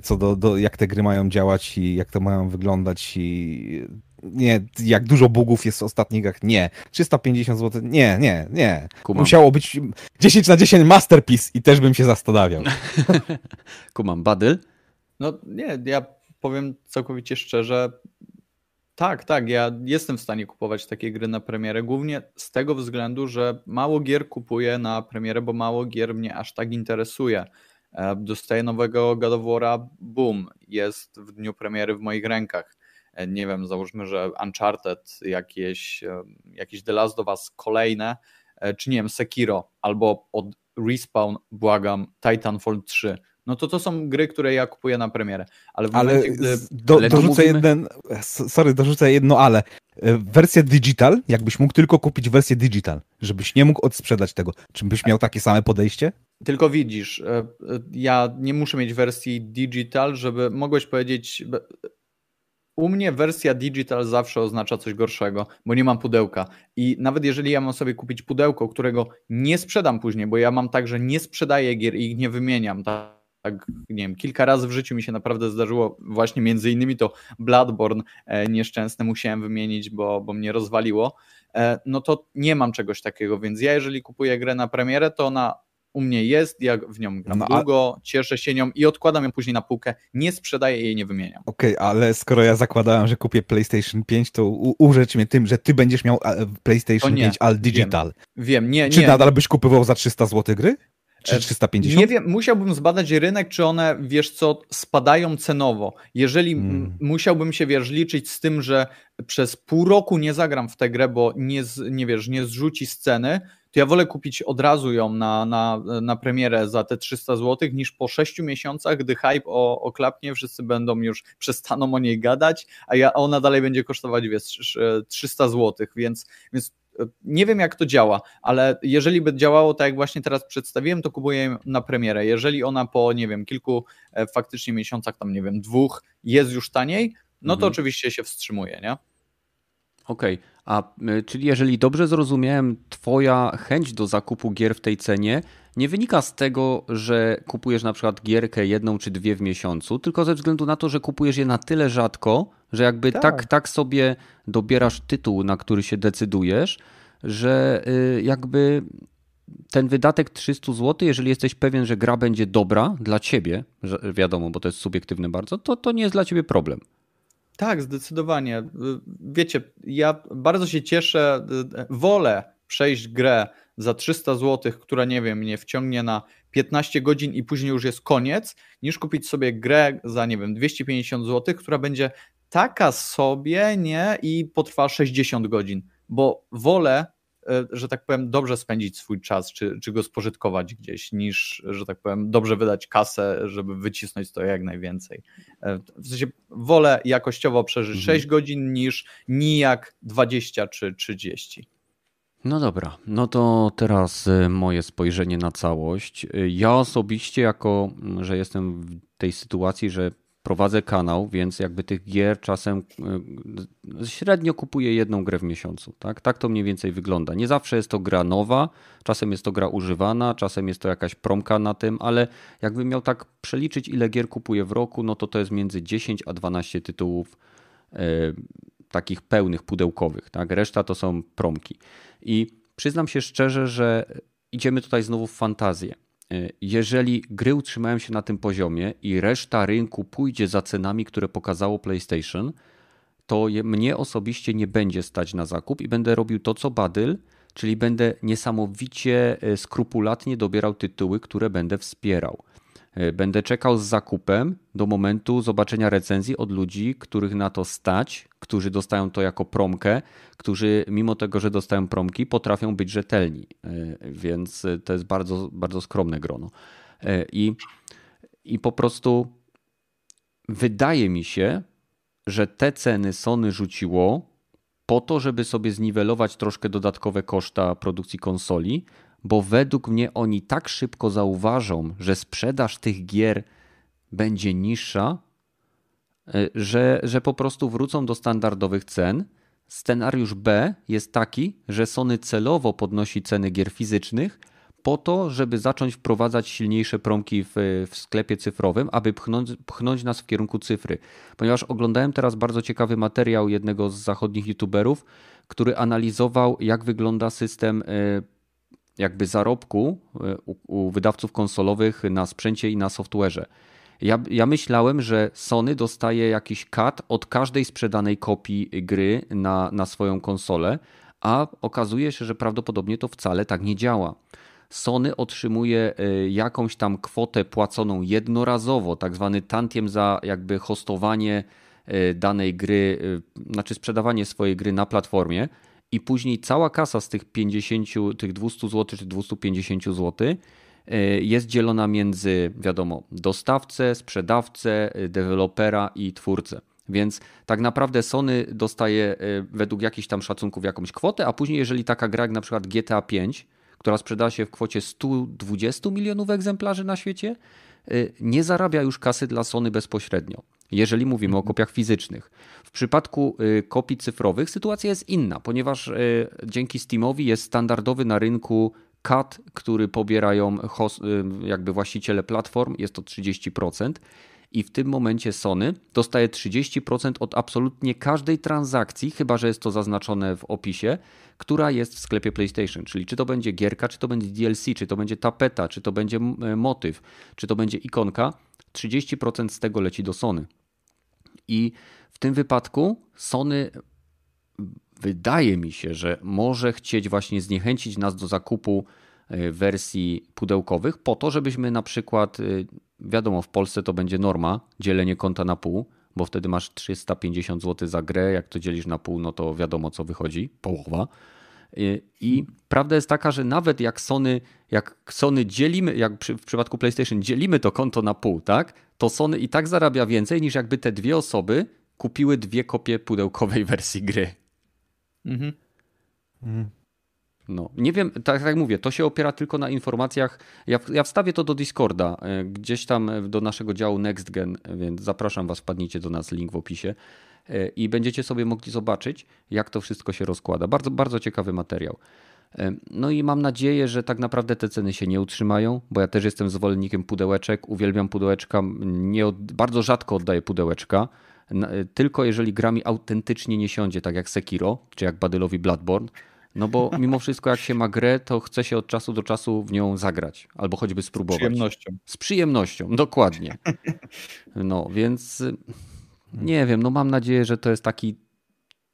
co do, do jak te gry mają działać i jak to mają wyglądać i nie, jak dużo bugów jest w ostatnich grach, nie. 350 zł, nie, nie, nie. Kumam. Musiało być 10 na 10 masterpiece i też bym się zastanawiał. [LAUGHS] Kumam, Badyl? No nie, ja powiem całkowicie szczerze, tak, tak, ja jestem w stanie kupować takie gry na premierę, głównie z tego względu, że mało gier kupuję na premierę, bo mało gier mnie aż tak interesuje. E, dostaję nowego God of War'a, boom, jest w dniu premiery w moich rękach nie wiem, załóżmy, że Uncharted, jakieś, e, jakieś The Last of Us kolejne, e, czy nie wiem, Sekiro, albo od Respawn, błagam, Titanfall 3, no to to są gry, które ja kupuję na premierę. Ale, w ale momencie, gdy... do, dorzucę mówimy... jeden, sorry, dorzucę jedno ale. Wersję digital, jakbyś mógł tylko kupić wersję digital, żebyś nie mógł odsprzedać tego, czy byś miał takie same podejście? Tylko widzisz, ja nie muszę mieć wersji digital, żeby mogłeś powiedzieć, u mnie wersja digital zawsze oznacza coś gorszego, bo nie mam pudełka. I nawet jeżeli ja mam sobie kupić pudełko, którego nie sprzedam później, bo ja mam tak, że nie sprzedaję gier i ich nie wymieniam, tak, tak nie wiem, kilka razy w życiu mi się naprawdę zdarzyło, właśnie między innymi to Bloodborne e, nieszczęsne musiałem wymienić, bo, bo mnie rozwaliło, e, no to nie mam czegoś takiego, więc ja jeżeli kupuję grę na premierę, to ona u mnie jest, ja w nią gram no, długo, a... cieszę się nią i odkładam ją później na półkę, nie sprzedaję jej, nie wymieniam. Okej, okay, ale skoro ja zakładałem, że kupię PlayStation 5, to urzecz mnie tym, że ty będziesz miał PlayStation 5 All Digital. Wiem, wiem nie, Czy nie. nadal byś kupował za 300 zł gry? Czy 350? E, nie wiem, musiałbym zbadać rynek, czy one, wiesz co, spadają cenowo. Jeżeli hmm. musiałbym się, wiesz, liczyć z tym, że przez pół roku nie zagram w tę grę, bo nie, nie wiesz, nie zrzuci sceny, to ja wolę kupić od razu ją na, na, na premierę za te 300 zł, niż po 6 miesiącach, gdy hype o, oklapnie, wszyscy będą już, [LAUGHS] przestaną o niej gadać, a, ja, a ona dalej będzie kosztować wiesz, 300 zł, więc, więc Nie wiem, jak to działa, ale jeżeli by działało tak, jak właśnie teraz przedstawiłem, to kupuję na premierę. Jeżeli ona po, nie wiem, kilku e, faktycznie miesiącach, tam nie wiem, dwóch, jest już taniej, no to mhm. oczywiście się wstrzymuje, nie? Okej, okay. A y, czyli jeżeli dobrze zrozumiałem, Twoja chęć do zakupu gier w tej cenie nie wynika z tego, że kupujesz na przykład gierkę jedną czy dwie w miesiącu, tylko ze względu na to, że kupujesz je na tyle rzadko, że jakby tak, tak, tak sobie dobierasz tytuł, na który się decydujesz, że y, jakby ten wydatek 300 zł, jeżeli jesteś pewien, że gra będzie dobra dla ciebie, wiadomo, bo to jest subiektywne bardzo, to, to nie jest dla ciebie problem. Tak, zdecydowanie. Wiecie, ja bardzo się cieszę, wolę przejść grę za 300 zł, która nie wiem, mnie wciągnie na 15 godzin i później już jest koniec, niż kupić sobie grę za nie wiem, 250 zł, która będzie taka sobie, nie, i potrwa 60 godzin, bo wolę że tak powiem, dobrze spędzić swój czas, czy, czy go spożytkować gdzieś, niż, że tak powiem, dobrze wydać kasę, żeby wycisnąć to jak najwięcej. E, w sensie wolę jakościowo przeżyć mhm. 6 godzin niż nijak 20 czy 30. No dobra, no to teraz e, moje spojrzenie na całość. Ja osobiście, jako że jestem w tej sytuacji, że prowadzę kanał, więc jakby tych gier czasem e, średnio kupuję jedną grę w miesiącu. Tak? tak to mniej więcej wygląda. Nie zawsze jest to gra nowa, czasem jest to gra używana, czasem jest to jakaś promka na tym, ale jakbym miał tak przeliczyć, ile gier kupuję w roku, no to to jest między 10 a 12 tytułów e, takich pełnych, pudełkowych. Tak? Reszta to są promki. I przyznam się szczerze, że idziemy tutaj znowu w fantazję. E, jeżeli gry utrzymają się na tym poziomie i reszta rynku pójdzie za cenami, które pokazało PlayStation, to mnie osobiście nie będzie stać na zakup i będę robił to, co Badyl, czyli będę niesamowicie e, skrupulatnie dobierał tytuły, które będę wspierał. E, będę czekał z zakupem do momentu zobaczenia recenzji od ludzi, których na to stać, którzy dostają to jako promkę, którzy mimo tego, że dostają promki, potrafią być rzetelni. E, więc to jest bardzo, bardzo skromne grono. E, I, I po prostu wydaje mi się, że te ceny Sony rzuciło po to, żeby sobie zniwelować troszkę dodatkowe koszta produkcji konsoli, bo według mnie oni tak szybko zauważą, że sprzedaż tych gier będzie niższa, e, że, że po prostu wrócą do standardowych cen. Scenariusz B jest taki, że Sony celowo podnosi ceny gier fizycznych po to, żeby zacząć wprowadzać silniejsze promki w, w sklepie cyfrowym, aby pchnąć, pchnąć nas w kierunku cyfry. Ponieważ oglądałem teraz bardzo ciekawy materiał jednego z zachodnich youtuberów, który analizował, jak wygląda system e, jakby zarobku e, u, u wydawców konsolowych na sprzęcie i na software'ze. Ja, ja, myślałem, że Sony dostaje jakiś cut od każdej sprzedanej kopii gry na, na swoją konsolę, a okazuje się, że prawdopodobnie to wcale tak nie działa. Sony otrzymuje e, jakąś tam kwotę płaconą jednorazowo, tak zwany tantiem za jakby hostowanie e, danej gry, znaczy sprzedawanie swojej gry na platformie i później cała kasa z tych 50, tych 200 zł czy 250 zł e, jest dzielona między, wiadomo, dostawcę, sprzedawcę, e, dewelopera i twórcę. Więc tak naprawdę Sony dostaje e, według jakichś tam szacunków jakąś kwotę, a później jeżeli taka gra jak na przykład GTA 5, która sprzeda się w kwocie 120 milionów egzemplarzy na świecie, nie zarabia już kasy dla Sony bezpośrednio jeżeli mówimy o mhm. kopiach fizycznych. W przypadku y, kopii cyfrowych sytuacja jest inna, ponieważ y, dzięki Steamowi jest standardowy na rynku cut, który pobierają host, y, jakby właściciele platform, jest to 30%. I w tym momencie Sony dostaje 30% od absolutnie każdej transakcji, chyba że jest to zaznaczone w opisie, która jest w sklepie PlayStation. Czyli czy to będzie gierka, czy to będzie DLC, czy to będzie tapeta, czy to będzie motyw, czy to będzie ikonka, 30% z tego leci do Sony. I w tym wypadku Sony wydaje mi się, że może chcieć właśnie zniechęcić nas do zakupu e, wersji pudełkowych po to, żebyśmy na przykład, e, wiadomo, w Polsce to będzie norma, dzielenie konta na pół, bo wtedy masz 350 zł za grę, jak to dzielisz na pół, no to wiadomo co wychodzi, połowa. I prawda jest taka, że nawet jak Sony, jak Sony dzielimy, jak w przypadku PlayStation dzielimy to konto na pół, tak? To Sony i tak zarabia więcej niż jakby te dwie osoby kupiły dwie kopie pudełkowej [LAUGHS] wersji gry. Mhm. mhm. No, nie wiem, tak jak mówię, to się opiera tylko na informacjach. Ja, ja wstawię to do Discorda, e, gdzieś tam do naszego działu NextGen, więc zapraszam Was, wpadnijcie do nas, link w opisie e, i będziecie sobie mogli zobaczyć, jak to wszystko się rozkłada. Bardzo, bardzo ciekawy materiał. E, no i mam nadzieję, że tak naprawdę te ceny się nie utrzymają, bo ja też jestem zwolennikiem pudełeczek, uwielbiam pudełeczka, nie od, bardzo rzadko oddaję pudełeczka, tylko jeżeli gra mi autentycznie nie siądzie, tak jak Sekiro, czy jak Badylowi Bloodborne, no bo [LAUGHS] mimo wszystko, jak się ma grę, to chce się od czasu do czasu w nią zagrać, albo choćby spróbować. Z przyjemnością. Z przyjemnością, dokładnie. [LAUGHS] No więc nie wiem, no mam nadzieję, że to jest taki,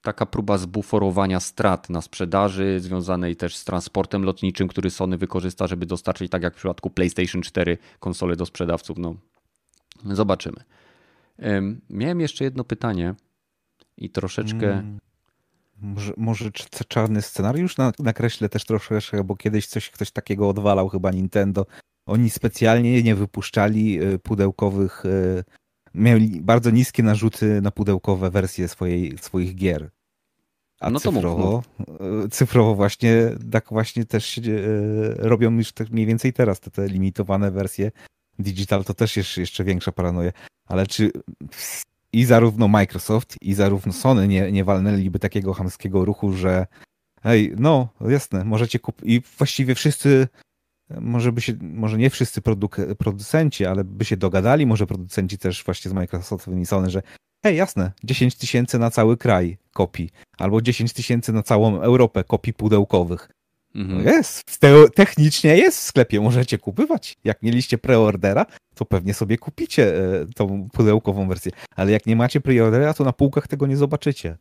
taka próba zbuforowania strat na sprzedaży, związanej też z transportem lotniczym, który Sony wykorzysta, żeby dostarczyć, tak jak w przypadku PlayStation 4, konsole do sprzedawców. No, zobaczymy. Miałem jeszcze jedno pytanie i troszeczkę. Mm. Może, może czarny scenariusz na, nakreślę też troszeczkę, bo kiedyś coś ktoś takiego odwalał chyba Nintendo. Oni specjalnie nie wypuszczali y, pudełkowych, y, mieli bardzo niskie narzuty na pudełkowe wersje swojej, swoich gier. A no cyfrowo, y, cyfrowo właśnie tak właśnie też robią już tak mniej więcej teraz te, te limitowane wersje. Digital to też jest jeszcze większa paranoja. Ale czy i zarówno Microsoft, i zarówno Sony nie, nie walnęliby takiego hamskiego ruchu, że hej, no jasne, możecie kupić. I właściwie wszyscy, może by się, może nie wszyscy produk- producenci, ale by się dogadali, może producenci też właśnie z Microsoftem i Sony, że hej, jasne, 10 tysięcy na cały kraj kopii, albo 10 tysięcy na całą Europę kopii pudełkowych. Mhm. No jest, technicznie jest w sklepie, możecie kupować. Jak mieliście preordera, to pewnie sobie kupicie e, tą pudełkową wersję. Ale jak nie macie preordera, to na półkach tego nie zobaczycie.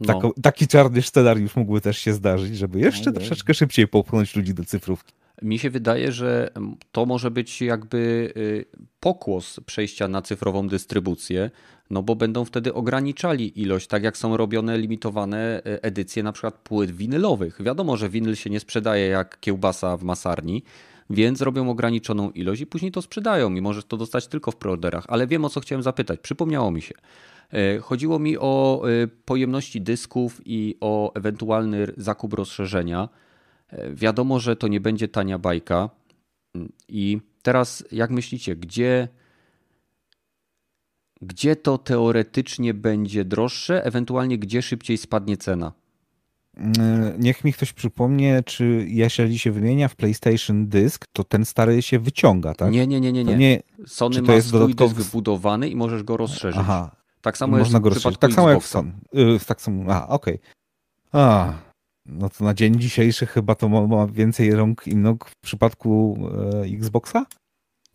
No. taki czarny scenariusz mógłby też się zdarzyć, żeby jeszcze no, troszeczkę szybciej popchnąć ludzi do cyfrówki. Mi się wydaje, że to może być jakby y, pokłos przejścia na cyfrową dystrybucję, no bo będą wtedy ograniczali ilość, tak jak są robione limitowane y, edycje na przykład płyt winylowych. Wiadomo, że winyl się nie sprzedaje jak kiełbasa w masarni, więc robią ograniczoną ilość i później to sprzedają i możesz to dostać tylko w preorderach. Ale wiem o co chciałem zapytać, przypomniało mi się. Y, chodziło mi o pojemności dysków i o ewentualny zakup rozszerzenia. Wiadomo, że to nie będzie tania bajka. I teraz, jak myślicie, gdzie, gdzie to teoretycznie będzie droższe, ewentualnie gdzie szybciej spadnie cena? Niech mi ktoś przypomnie, czy jeżeli się wymienia w PlayStation dysk, to ten stary się wyciąga, tak? Nie, nie, nie, nie. nie. nie Sony ma swój dodatkowy... dysk wbudowany i możesz go rozszerzyć. Aha. Tak samo Można jest go w rozszerzyć. Tak samo jak Sony. Y, tak samo, aha, okej. Okay. No to na dzień dzisiejszy chyba to ma, więcej rąk i nóg w przypadku e, Xboxa?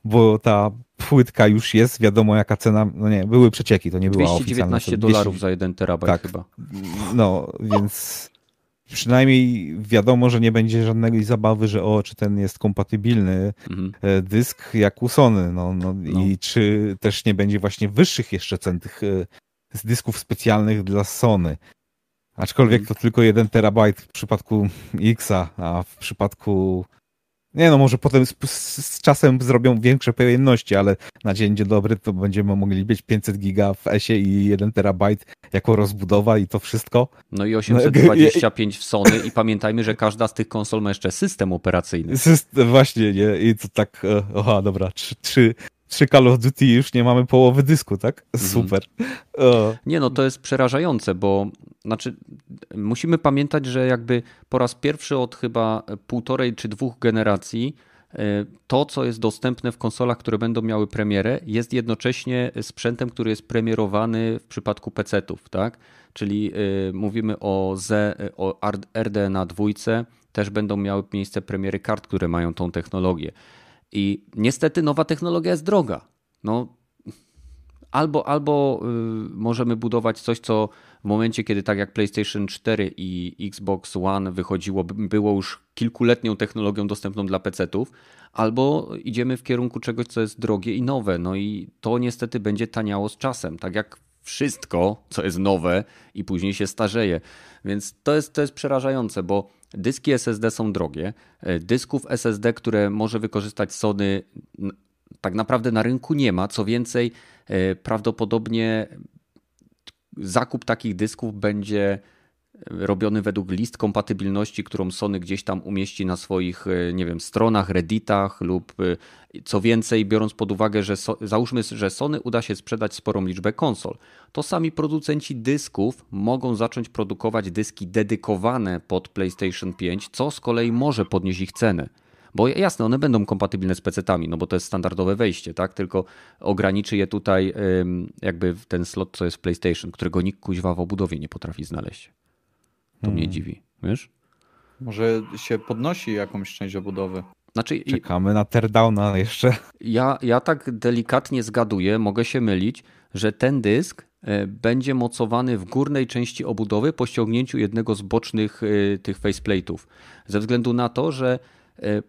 Bo ta płytka już jest, wiadomo jaka cena, no nie, były przecieki, to nie była 219 dolarów za jeden terabajt tak, chyba. No, więc przynajmniej wiadomo, że nie będzie żadnej zabawy, że o, czy ten jest kompatybilny mhm. E, dysk jak u Sony, no, no, no, i czy też nie będzie właśnie wyższych jeszcze cen tych e, z dysków specjalnych dla Sony. Aczkolwiek to tylko jeden terabajt w przypadku Xa, a w przypadku. Nie no, może potem z, z, czasem zrobią większe pojemności, ale na dzień dobry to będziemy mogli mieć 500 giga w ESie i 1 terabajt jako rozbudowa i to wszystko. No i 825 w Sony i pamiętajmy, że każda z tych konsol ma jeszcze system operacyjny. System, właśnie, nie? I to tak, e, oha, dobra, trzy, trzy, trzy Call of Duty już nie mamy połowy dysku, tak? Mhm. Super. O. Nie no, to jest przerażające, bo znaczy musimy pamiętać, że jakby po raz pierwszy od chyba półtorej czy dwóch generacji e, to, co jest dostępne w konsolach, które będą miały premierę, jest jednocześnie sprzętem, który jest premierowany w przypadku PC-ów, tak? Czyli e, mówimy o, Z, o RDNA dwójce, też będą miały miejsce premiery kart, które mają tą technologię. I niestety nowa technologia jest droga. No, albo, albo y, możemy budować coś, co w momencie, kiedy tak jak PlayStation 4 i Xbox One wychodziło, było już kilkuletnią technologią dostępną dla PC-ów, albo idziemy w kierunku czegoś, co jest drogie i nowe. No i to niestety będzie taniało z czasem. Tak jak wszystko, co jest nowe i później się starzeje. Więc to jest, to jest przerażające, bo dyski SSD są drogie. E, dysków SSD, które może wykorzystać Sony, tak naprawdę na rynku nie ma. Co więcej, e, prawdopodobnie zakup takich dysków będzie robiony według list kompatybilności, którą Sony gdzieś tam umieści na swoich, nie wiem, stronach, redditach lub co więcej, biorąc pod uwagę, że so, załóżmy, że Sony uda się sprzedać sporą liczbę konsol, to sami producenci dysków mogą zacząć produkować dyski dedykowane pod PlayStation 5, co z kolei może podnieść ich cenę. Bo jasne, one będą kompatybilne z PC-tami, no bo to jest standardowe wejście, tak? Tylko ograniczy je tutaj jakby ten slot, co jest PlayStation, którego nikt kuźwa w obudowie nie potrafi znaleźć. To hmm. mnie dziwi, wiesz? Może się podnosi jakąś część obudowy. Znaczy, Czekamy na teardowna jeszcze. Ja, ja tak delikatnie zgaduję, mogę się mylić, że ten dysk e, będzie mocowany w górnej części obudowy po ściągnięciu jednego z bocznych e, tych faceplate'ów. Ze względu na to, że e,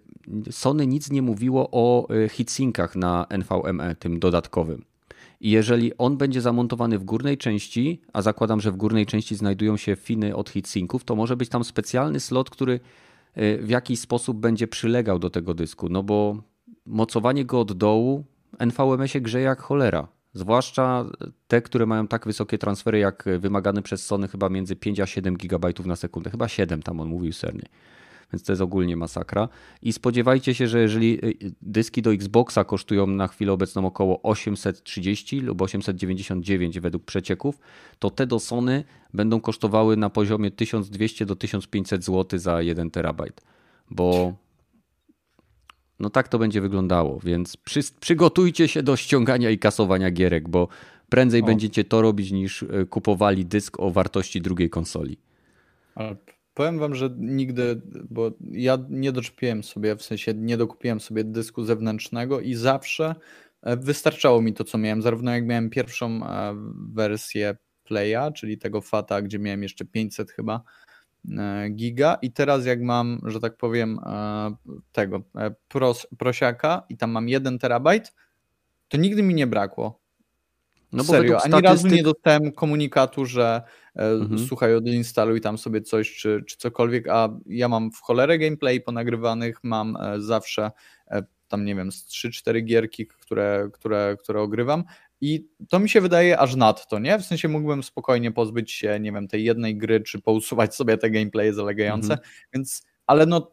Sony nic nie mówiło o heatsinkach na NVMe, tym dodatkowym. I jeżeli on będzie zamontowany w górnej części, a zakładam, że w górnej części znajdują się finy od heatsinków, to może być tam specjalny slot, który Y, w jakiś sposób będzie przylegał do tego dysku, no bo mocowanie go od dołu NVMe się grzeje jak cholera. Zwłaszcza te, które mają tak wysokie transfery jak wymagane przez Sony chyba między 5 a 7 GB na sekundę. Chyba 7 tam on mówił sernie więc to jest ogólnie masakra. I spodziewajcie się, że jeżeli y, dyski do Xboxa kosztują na chwilę obecną około 830 lub 899 według przecieków, to te do Sony będą kosztowały na poziomie 1200 do 1500 zł za 1 terabajt. Bo no tak to będzie wyglądało, więc przy, przygotujcie się do ściągania i kasowania gierek, bo prędzej o. będziecie to robić niż y, kupowali dysk o wartości drugiej konsoli. Powiem wam, że nigdy, bo ja nie doczepiłem sobie, w sensie nie dokupiłem sobie dysku zewnętrznego i zawsze e, wystarczało mi to, co miałem. Zarówno jak miałem pierwszą e, wersję Playa, czyli tego Fata, gdzie miałem jeszcze 500 chyba e, giga i teraz jak mam, że tak powiem, tego pros, prosiaka i tam mam 1 terabajt, to nigdy mi nie brakło. No bo Serio, ani statystyk... razu nie dostałem komunikatu, że e, mhm. słuchaj, odinstaluj tam sobie coś czy, czy cokolwiek, a ja mam w cholerę gameplay ponagrywanych, mam e, zawsze e, tam nie wiem, z 3-4 gierki, które, które, które ogrywam i to mi się wydaje aż nadto, nie? W sensie mógłbym spokojnie pozbyć się, nie wiem, tej jednej gry, czy pousuwać sobie te gameplaye zalegające, mhm. więc, ale no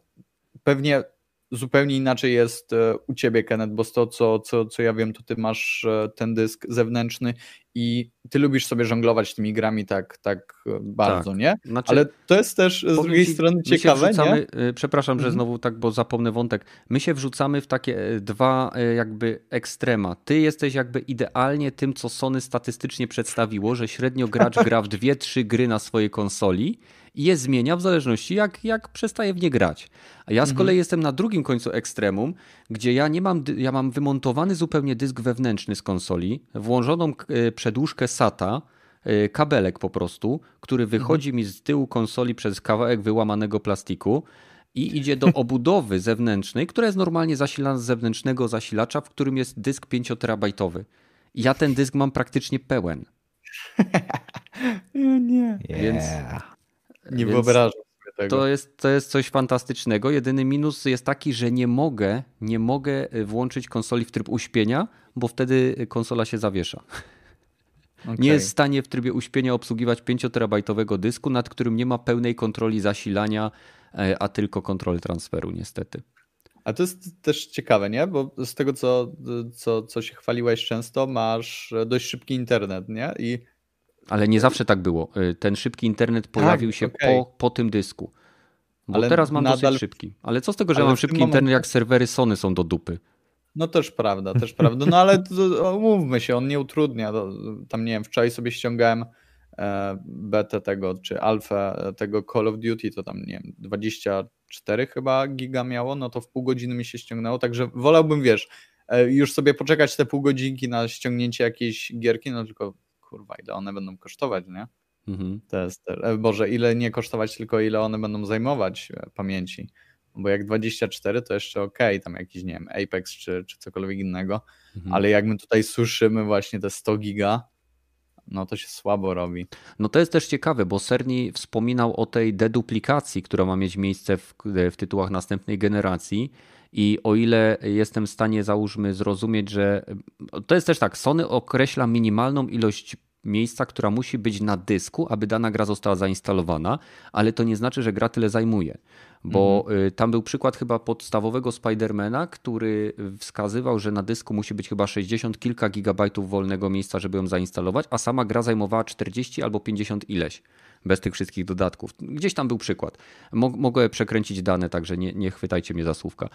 pewnie zupełnie inaczej jest e, u ciebie, Kenneth, bo to, co, co, co ja wiem, to ty masz e, ten dysk zewnętrzny i ty lubisz sobie żonglować tymi grami tak, tak e, bardzo, tak. nie? Znaczy, Ale to jest też z drugiej ci, strony ciekawe, wrzucamy, nie? Przepraszam, że mhm. znowu tak, bo zapomnę wątek. My się wrzucamy w takie dwa jakby ekstrema. Ty jesteś jakby idealnie tym, co Sony statystycznie przedstawiło, że średnio gracz [LAUGHS] gra w dwie, trzy gry na swojej konsoli i je zmienia w zależności jak, jak przestaje w nie grać. A ja z mhm. kolei jestem na drugim końcu ekstremum, gdzie ja nie mam, ja mam wymontowany zupełnie dysk wewnętrzny z konsoli, włożoną e, przedłużkę SATA, e, kabelek po prostu, który mhm. wychodzi mi z tyłu konsoli przez kawałek wyłamanego plastiku i idzie do [LAUGHS] obudowy zewnętrznej, która jest normalnie zasilana z zewnętrznego zasilacza, w którym jest dysk 5-terabajtowy. Ja ten dysk mam praktycznie pełen. [LAUGHS] nie. Więc nie Więc wyobrażam sobie tego. To jest, to jest coś fantastycznego. Jedyny minus jest taki, że nie mogę, nie mogę y, włączyć konsoli w tryb uśpienia, bo wtedy konsola się zawiesza. Okay. [LAUGHS] Nie jest w stanie w trybie uśpienia obsługiwać 5-terabajtowego dysku, nad którym nie ma pełnej kontroli zasilania, e, a tylko kontroli transferu, niestety. A to jest też ciekawe, nie? Bo z tego, co, co, co się chwaliłeś często, masz dość szybki internet, nie? I ale nie zawsze tak było. Y, ten szybki internet tak, pojawił tak, się okay. po, po tym dysku. Bo ale teraz mam nadal... dosyć szybki. Ale co z tego, że ale mam szybki internet, momencie... jak serwery Sony są do dupy? No też prawda, też prawda. No ale umówmy się, on nie utrudnia. Tam nie wiem, wczoraj sobie ściągałem e, betę tego, czy alfę tego Call of Duty, to tam nie wiem, 24 chyba giga miało, no to w pół godziny mi się ściągnęło, także wolałbym, wiesz, e, już sobie poczekać te pół godzinki na ściągnięcie jakiejś gierki, no tylko kurwa, ile one będą kosztować, nie? Mhm. Tester. E, Boże, ile nie kosztować, tylko ile one będą zajmować e, pamięci. Bo jak 24 to jeszcze ok, tam jakiś, nie wiem, Apex czy, czy cokolwiek innego, mhm. ale jak my tutaj suszymy właśnie te 100 giga, no to się słabo robi. No to jest też ciekawe, bo Cerny wspominał o tej deduplikacji, która ma mieć miejsce w, w tytułach następnej generacji i o ile jestem w stanie, załóżmy, zrozumieć, że to jest też tak, Sony określa minimalną ilość miejsca, która musi być na dysku, aby dana gra została zainstalowana, ale to nie znaczy, że gra tyle zajmuje. Bo mhm. tam był przykład chyba podstawowego Spidermana, który wskazywał, że na dysku musi być chyba 60 kilka gigabajtów wolnego miejsca, żeby ją zainstalować, a sama gra zajmowała 40 albo 50 ileś bez tych wszystkich dodatków. Gdzieś tam był przykład. Mogę przekręcić dane, także nie, nie chwytajcie mnie za słówka.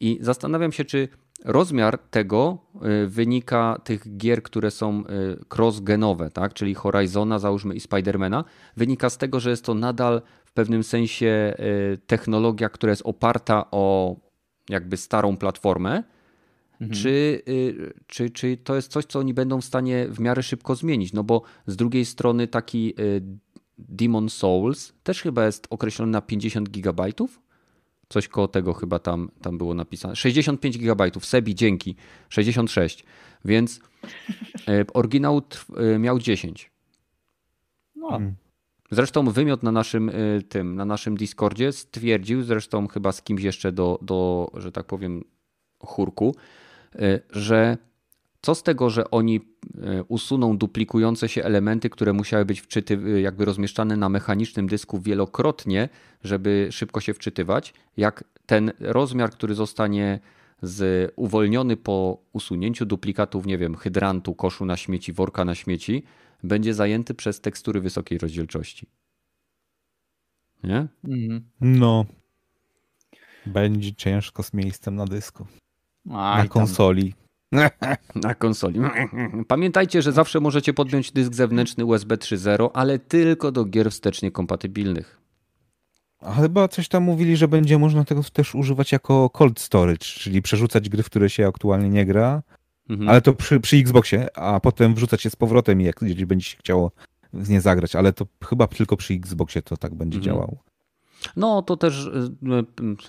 I zastanawiam się, czy rozmiar tego y, wynika tych gier, które są y, cross-genowe, tak? czyli Horizona, załóżmy i Spidermana, wynika z tego, że jest to nadal w pewnym sensie y, technologia, która jest oparta o jakby starą platformę, Mhm. Czy, czy, czy to jest coś, co oni będą w stanie w miarę szybko zmienić? No bo z drugiej strony taki Demon Souls też chyba jest określony na 50 gigabajtów. Coś koło tego chyba tam, tam było napisane. 65 gigabajtów. Sebi, dzięki. 66. Więc e, oryginał e, miał 10. No. Hmm. Zresztą wymiot na naszym e, tym, na naszym Discordzie stwierdził, zresztą chyba z kimś jeszcze do, do że tak powiem, chórku, że co z tego, że oni usuną duplikujące się elementy, które musiały być wczyty, e, jakby rozmieszczane na mechanicznym dysku wielokrotnie, żeby szybko się wczytywać, jak ten rozmiar, który zostanie z, uwolniony po usunięciu duplikatów, nie wiem, hydrantu, koszu na śmieci, worka na śmieci, będzie zajęty przez tekstury wysokiej rozdzielczości. Nie? Mhm. No. Będzie ciężko z miejscem na dysku. A, na konsoli. Tam [LAUGHS] Na konsoli. [LAUGHS] Pamiętajcie, że zawsze możecie podpiąć dysk zewnętrzny USB 3.0, ale tylko do gier wstecznie kompatybilnych. A chyba coś tam mówili, że będzie można tego też używać jako cold storage, czyli przerzucać gry, w które się aktualnie nie gra, mhm. ale to przy, przy Xboxie, a potem wrzucać je z powrotem, jak będzie się chciało z nie zagrać, ale to chyba tylko przy Xboxie to tak będzie mhm. działało. No to też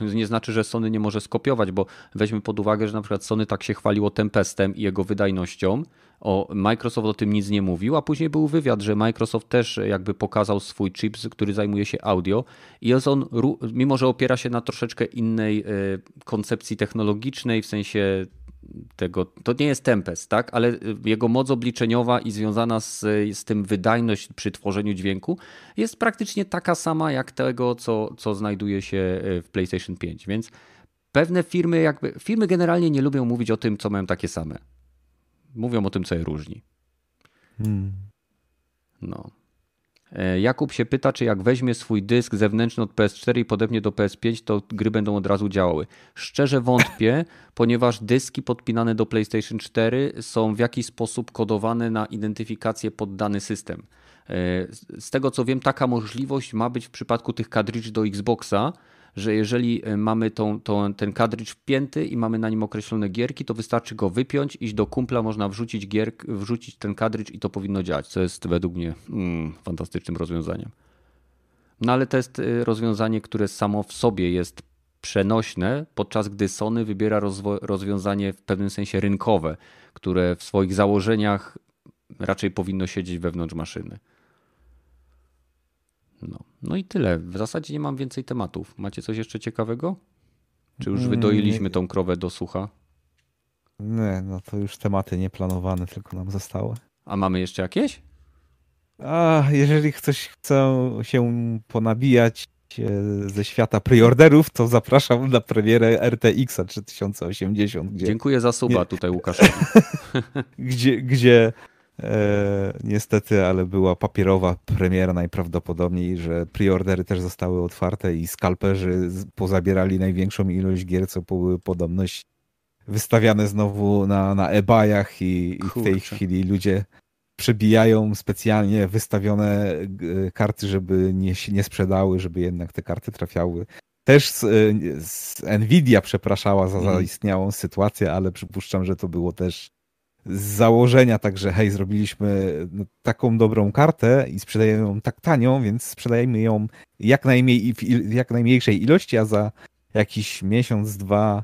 y, nie znaczy, że Sony nie może skopiować, bo weźmy pod uwagę, że na przykład Sony tak się chwaliło Tempestem i jego wydajnością. O, Microsoft o tym nic nie mówił, a później był wywiad, że Microsoft też jakby pokazał swój chip, który zajmuje się audio i jest on, mimo że opiera się na troszeczkę innej y, koncepcji technologicznej, w sensie tego, to nie jest Tempest, tak? ale jego moc obliczeniowa i związana z, z tym wydajność przy tworzeniu dźwięku jest praktycznie taka sama jak tego, co, co znajduje się e, w PlayStation 5. Więc pewne firmy, jakby, firmy generalnie nie lubią mówić o tym, co mają takie same. Mówią o tym, co je różni. Hmm. No. E, Jakub się pyta, czy jak weźmie swój dysk zewnętrzny od PS4 i podepnie do PS5, to gry będą od razu działały. Szczerze wątpię, [LAUGHS] ponieważ dyski podpinane do PlayStation 4 są w jakiś sposób kodowane na identyfikację pod dany system. E, z tego co wiem, taka możliwość ma być w przypadku tych kadridży do Xboxa, że jeżeli e, mamy tą, tą, ten kadrycz wpięty i mamy na nim określone gierki, to wystarczy go wypiąć, iść do kumpla, można wrzucić, gier, wrzucić ten kadrycz i to powinno działać, co jest według mnie mm, fantastycznym rozwiązaniem. No ale to jest e, rozwiązanie, które samo w sobie jest przenośne, podczas gdy Sony wybiera rozwiązanie w pewnym sensie rynkowe, które w swoich założeniach raczej powinno siedzieć wewnątrz maszyny. No. No i tyle. W zasadzie nie mam więcej tematów. Macie coś jeszcze ciekawego? Czy już wydoiliśmy tą krowę do sucha? Nie, no to już tematy nieplanowane tylko nam zostały. A mamy jeszcze jakieś? A jeżeli ktoś chce się ponabijać e, ze świata preorderów, to zapraszam na premierę RTX 3080. Gdzie... Dziękuję za suba Nie... tutaj Łukaszowi. [LAUGHS] gdzie, gdzie E, niestety, ale była papierowa premiera najprawdopodobniej, że preordery też zostały otwarte i skalperzy pozabierali największą ilość gier, co były podobność wystawiane znowu na, na eBayach i, i w tej chwili ludzie przebijają specjalnie wystawione karty, żeby nie, nie sprzedały, żeby jednak te karty trafiały. Też z, z Nvidia przepraszała za mhm. zaistniałą sytuację, ale przypuszczam, że to było też z założenia, także hej, zrobiliśmy no, taką dobrą kartę i sprzedajemy ją tak tanią, więc sprzedajemy ją jak, najmniej, w jak najmniejszej ilości, a za jakiś miesiąc, dwa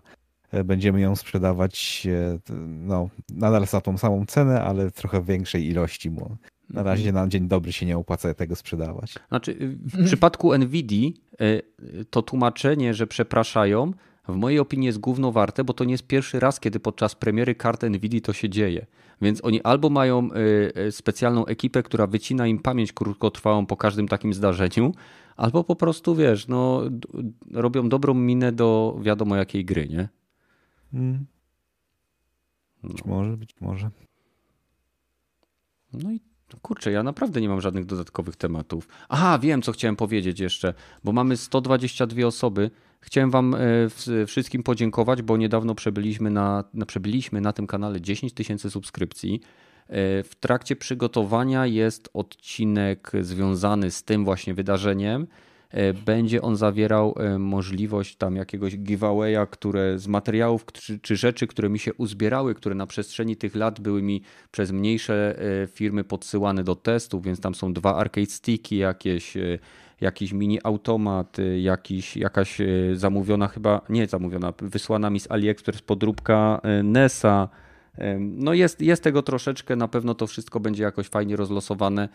e, będziemy ją sprzedawać e, no, nadal za tą samą cenę, ale trochę w większej ilości, bo na mhm. razie na dzień dobry się nie opłaca tego sprzedawać. Znaczy, w przypadku Nvidia e, to tłumaczenie, że przepraszają, w mojej opinii jest gówno warte, bo to nie jest pierwszy raz, kiedy podczas premiery kart Nvidia to się dzieje. Więc oni albo mają y, y, specjalną ekipę, która wycina im pamięć krótkotrwałą po każdym takim zdarzeniu, albo po prostu, wiesz, no, robią dobrą minę do wiadomo jakiej gry, nie? Hmm. Być no. może, być może. No i kurczę, ja naprawdę nie mam żadnych dodatkowych tematów. Aha, wiem, co chciałem powiedzieć jeszcze, bo mamy 122 osoby. Chciałem Wam e, wszystkim podziękować, bo niedawno przebyliśmy na, przebyliśmy na tym kanale 10 tysięcy subskrypcji. E, w trakcie przygotowania jest odcinek związany z tym właśnie wydarzeniem. E, będzie on zawierał możliwość tam jakiegoś giveawaya, które z materiałów czy, czy, rzeczy, które mi się uzbierały, które na przestrzeni tych lat były mi przez mniejsze firmy podsyłane do testów, więc tam są dwa arcade sticky, jakieś jakiś mini automat, jakiś, jakaś zamówiona chyba, nie zamówiona, wysłana mi z AliExpress podróbka NESa, no jest, jest tego troszeczkę, na pewno to wszystko będzie jakoś fajnie rozlosowane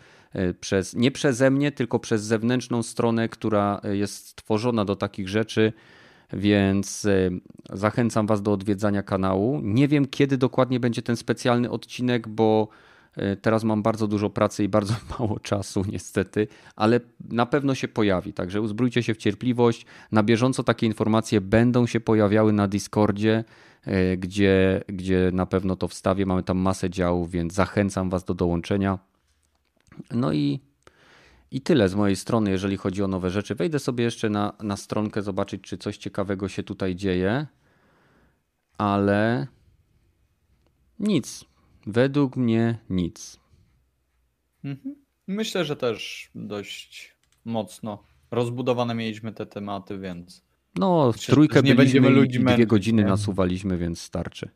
przez, nie przeze mnie, tylko przez zewnętrzną stronę, która jest stworzona do takich rzeczy, więc zachęcam Was do odwiedzania kanału. Nie wiem, kiedy dokładnie będzie ten specjalny odcinek, bo teraz mam bardzo dużo pracy i bardzo [LAUGHS] mało czasu, niestety, ale na pewno się pojawi. Także uzbrójcie się w cierpliwość. Na bieżąco takie informacje będą się pojawiały na Discordzie. E, gdzie, gdzie na pewno to wstawię. Mamy tam masę działów, więc zachęcam Was do dołączenia. No i, i tyle z mojej strony, jeżeli chodzi o nowe rzeczy. Wejdę sobie jeszcze na, na stronkę, zobaczyć, czy coś ciekawego się tutaj dzieje, ale nic. Według mnie nic. Mhm. Myślę, że też dość mocno rozbudowane mieliśmy te tematy, więc no, w trójkę nie będziemy ludzi dwie godziny nie? nasuwaliśmy, więc starczy.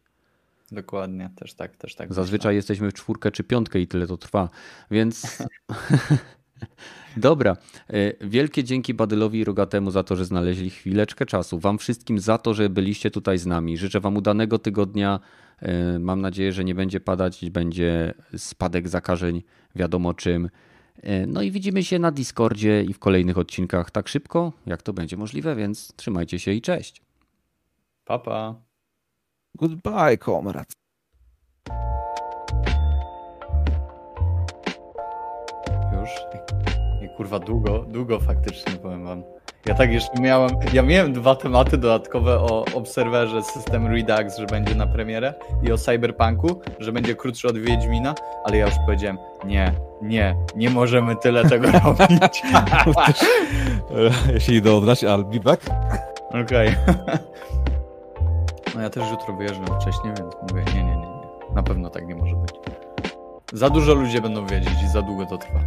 Dokładnie, też tak, też tak. Zazwyczaj myślę. jesteśmy w czwórkę czy piątkę i tyle to trwa, więc... [LAUGHS] Dobra. E, wielkie dzięki Badylowi i Rogatemu za to, że znaleźli chwileczkę czasu. Wam wszystkim za to, że byliście tutaj z nami. Życzę Wam udanego tygodnia. E, mam nadzieję, że nie będzie padać, będzie spadek zakażeń, wiadomo czym. E, no i widzimy się na Discordzie i w kolejnych odcinkach tak szybko, jak to będzie możliwe, więc trzymajcie się i cześć. Papa. Pa. Goodbye, komrad. Już? I kurwa długo, długo faktycznie powiem wam. Ja tak jeszcze miałem, ja miałem dwa tematy dodatkowe o Obserwerze system Redux, że będzie na premierę i o Cyberpunku, że będzie krótszy od Wiedźmina, ale ja już powiedziałem, nie, nie, nie możemy tyle tego [LAUGHS] robić. [LAUGHS] Jeśli idę odrać, I'll be back. Okej. Okay. No ja też jutro wyjeżdżam wcześniej, więc mówię, nie, nie, nie, nie. Na pewno tak nie może być. Za dużo ludzie będą wiedzieć i za długo to trwa.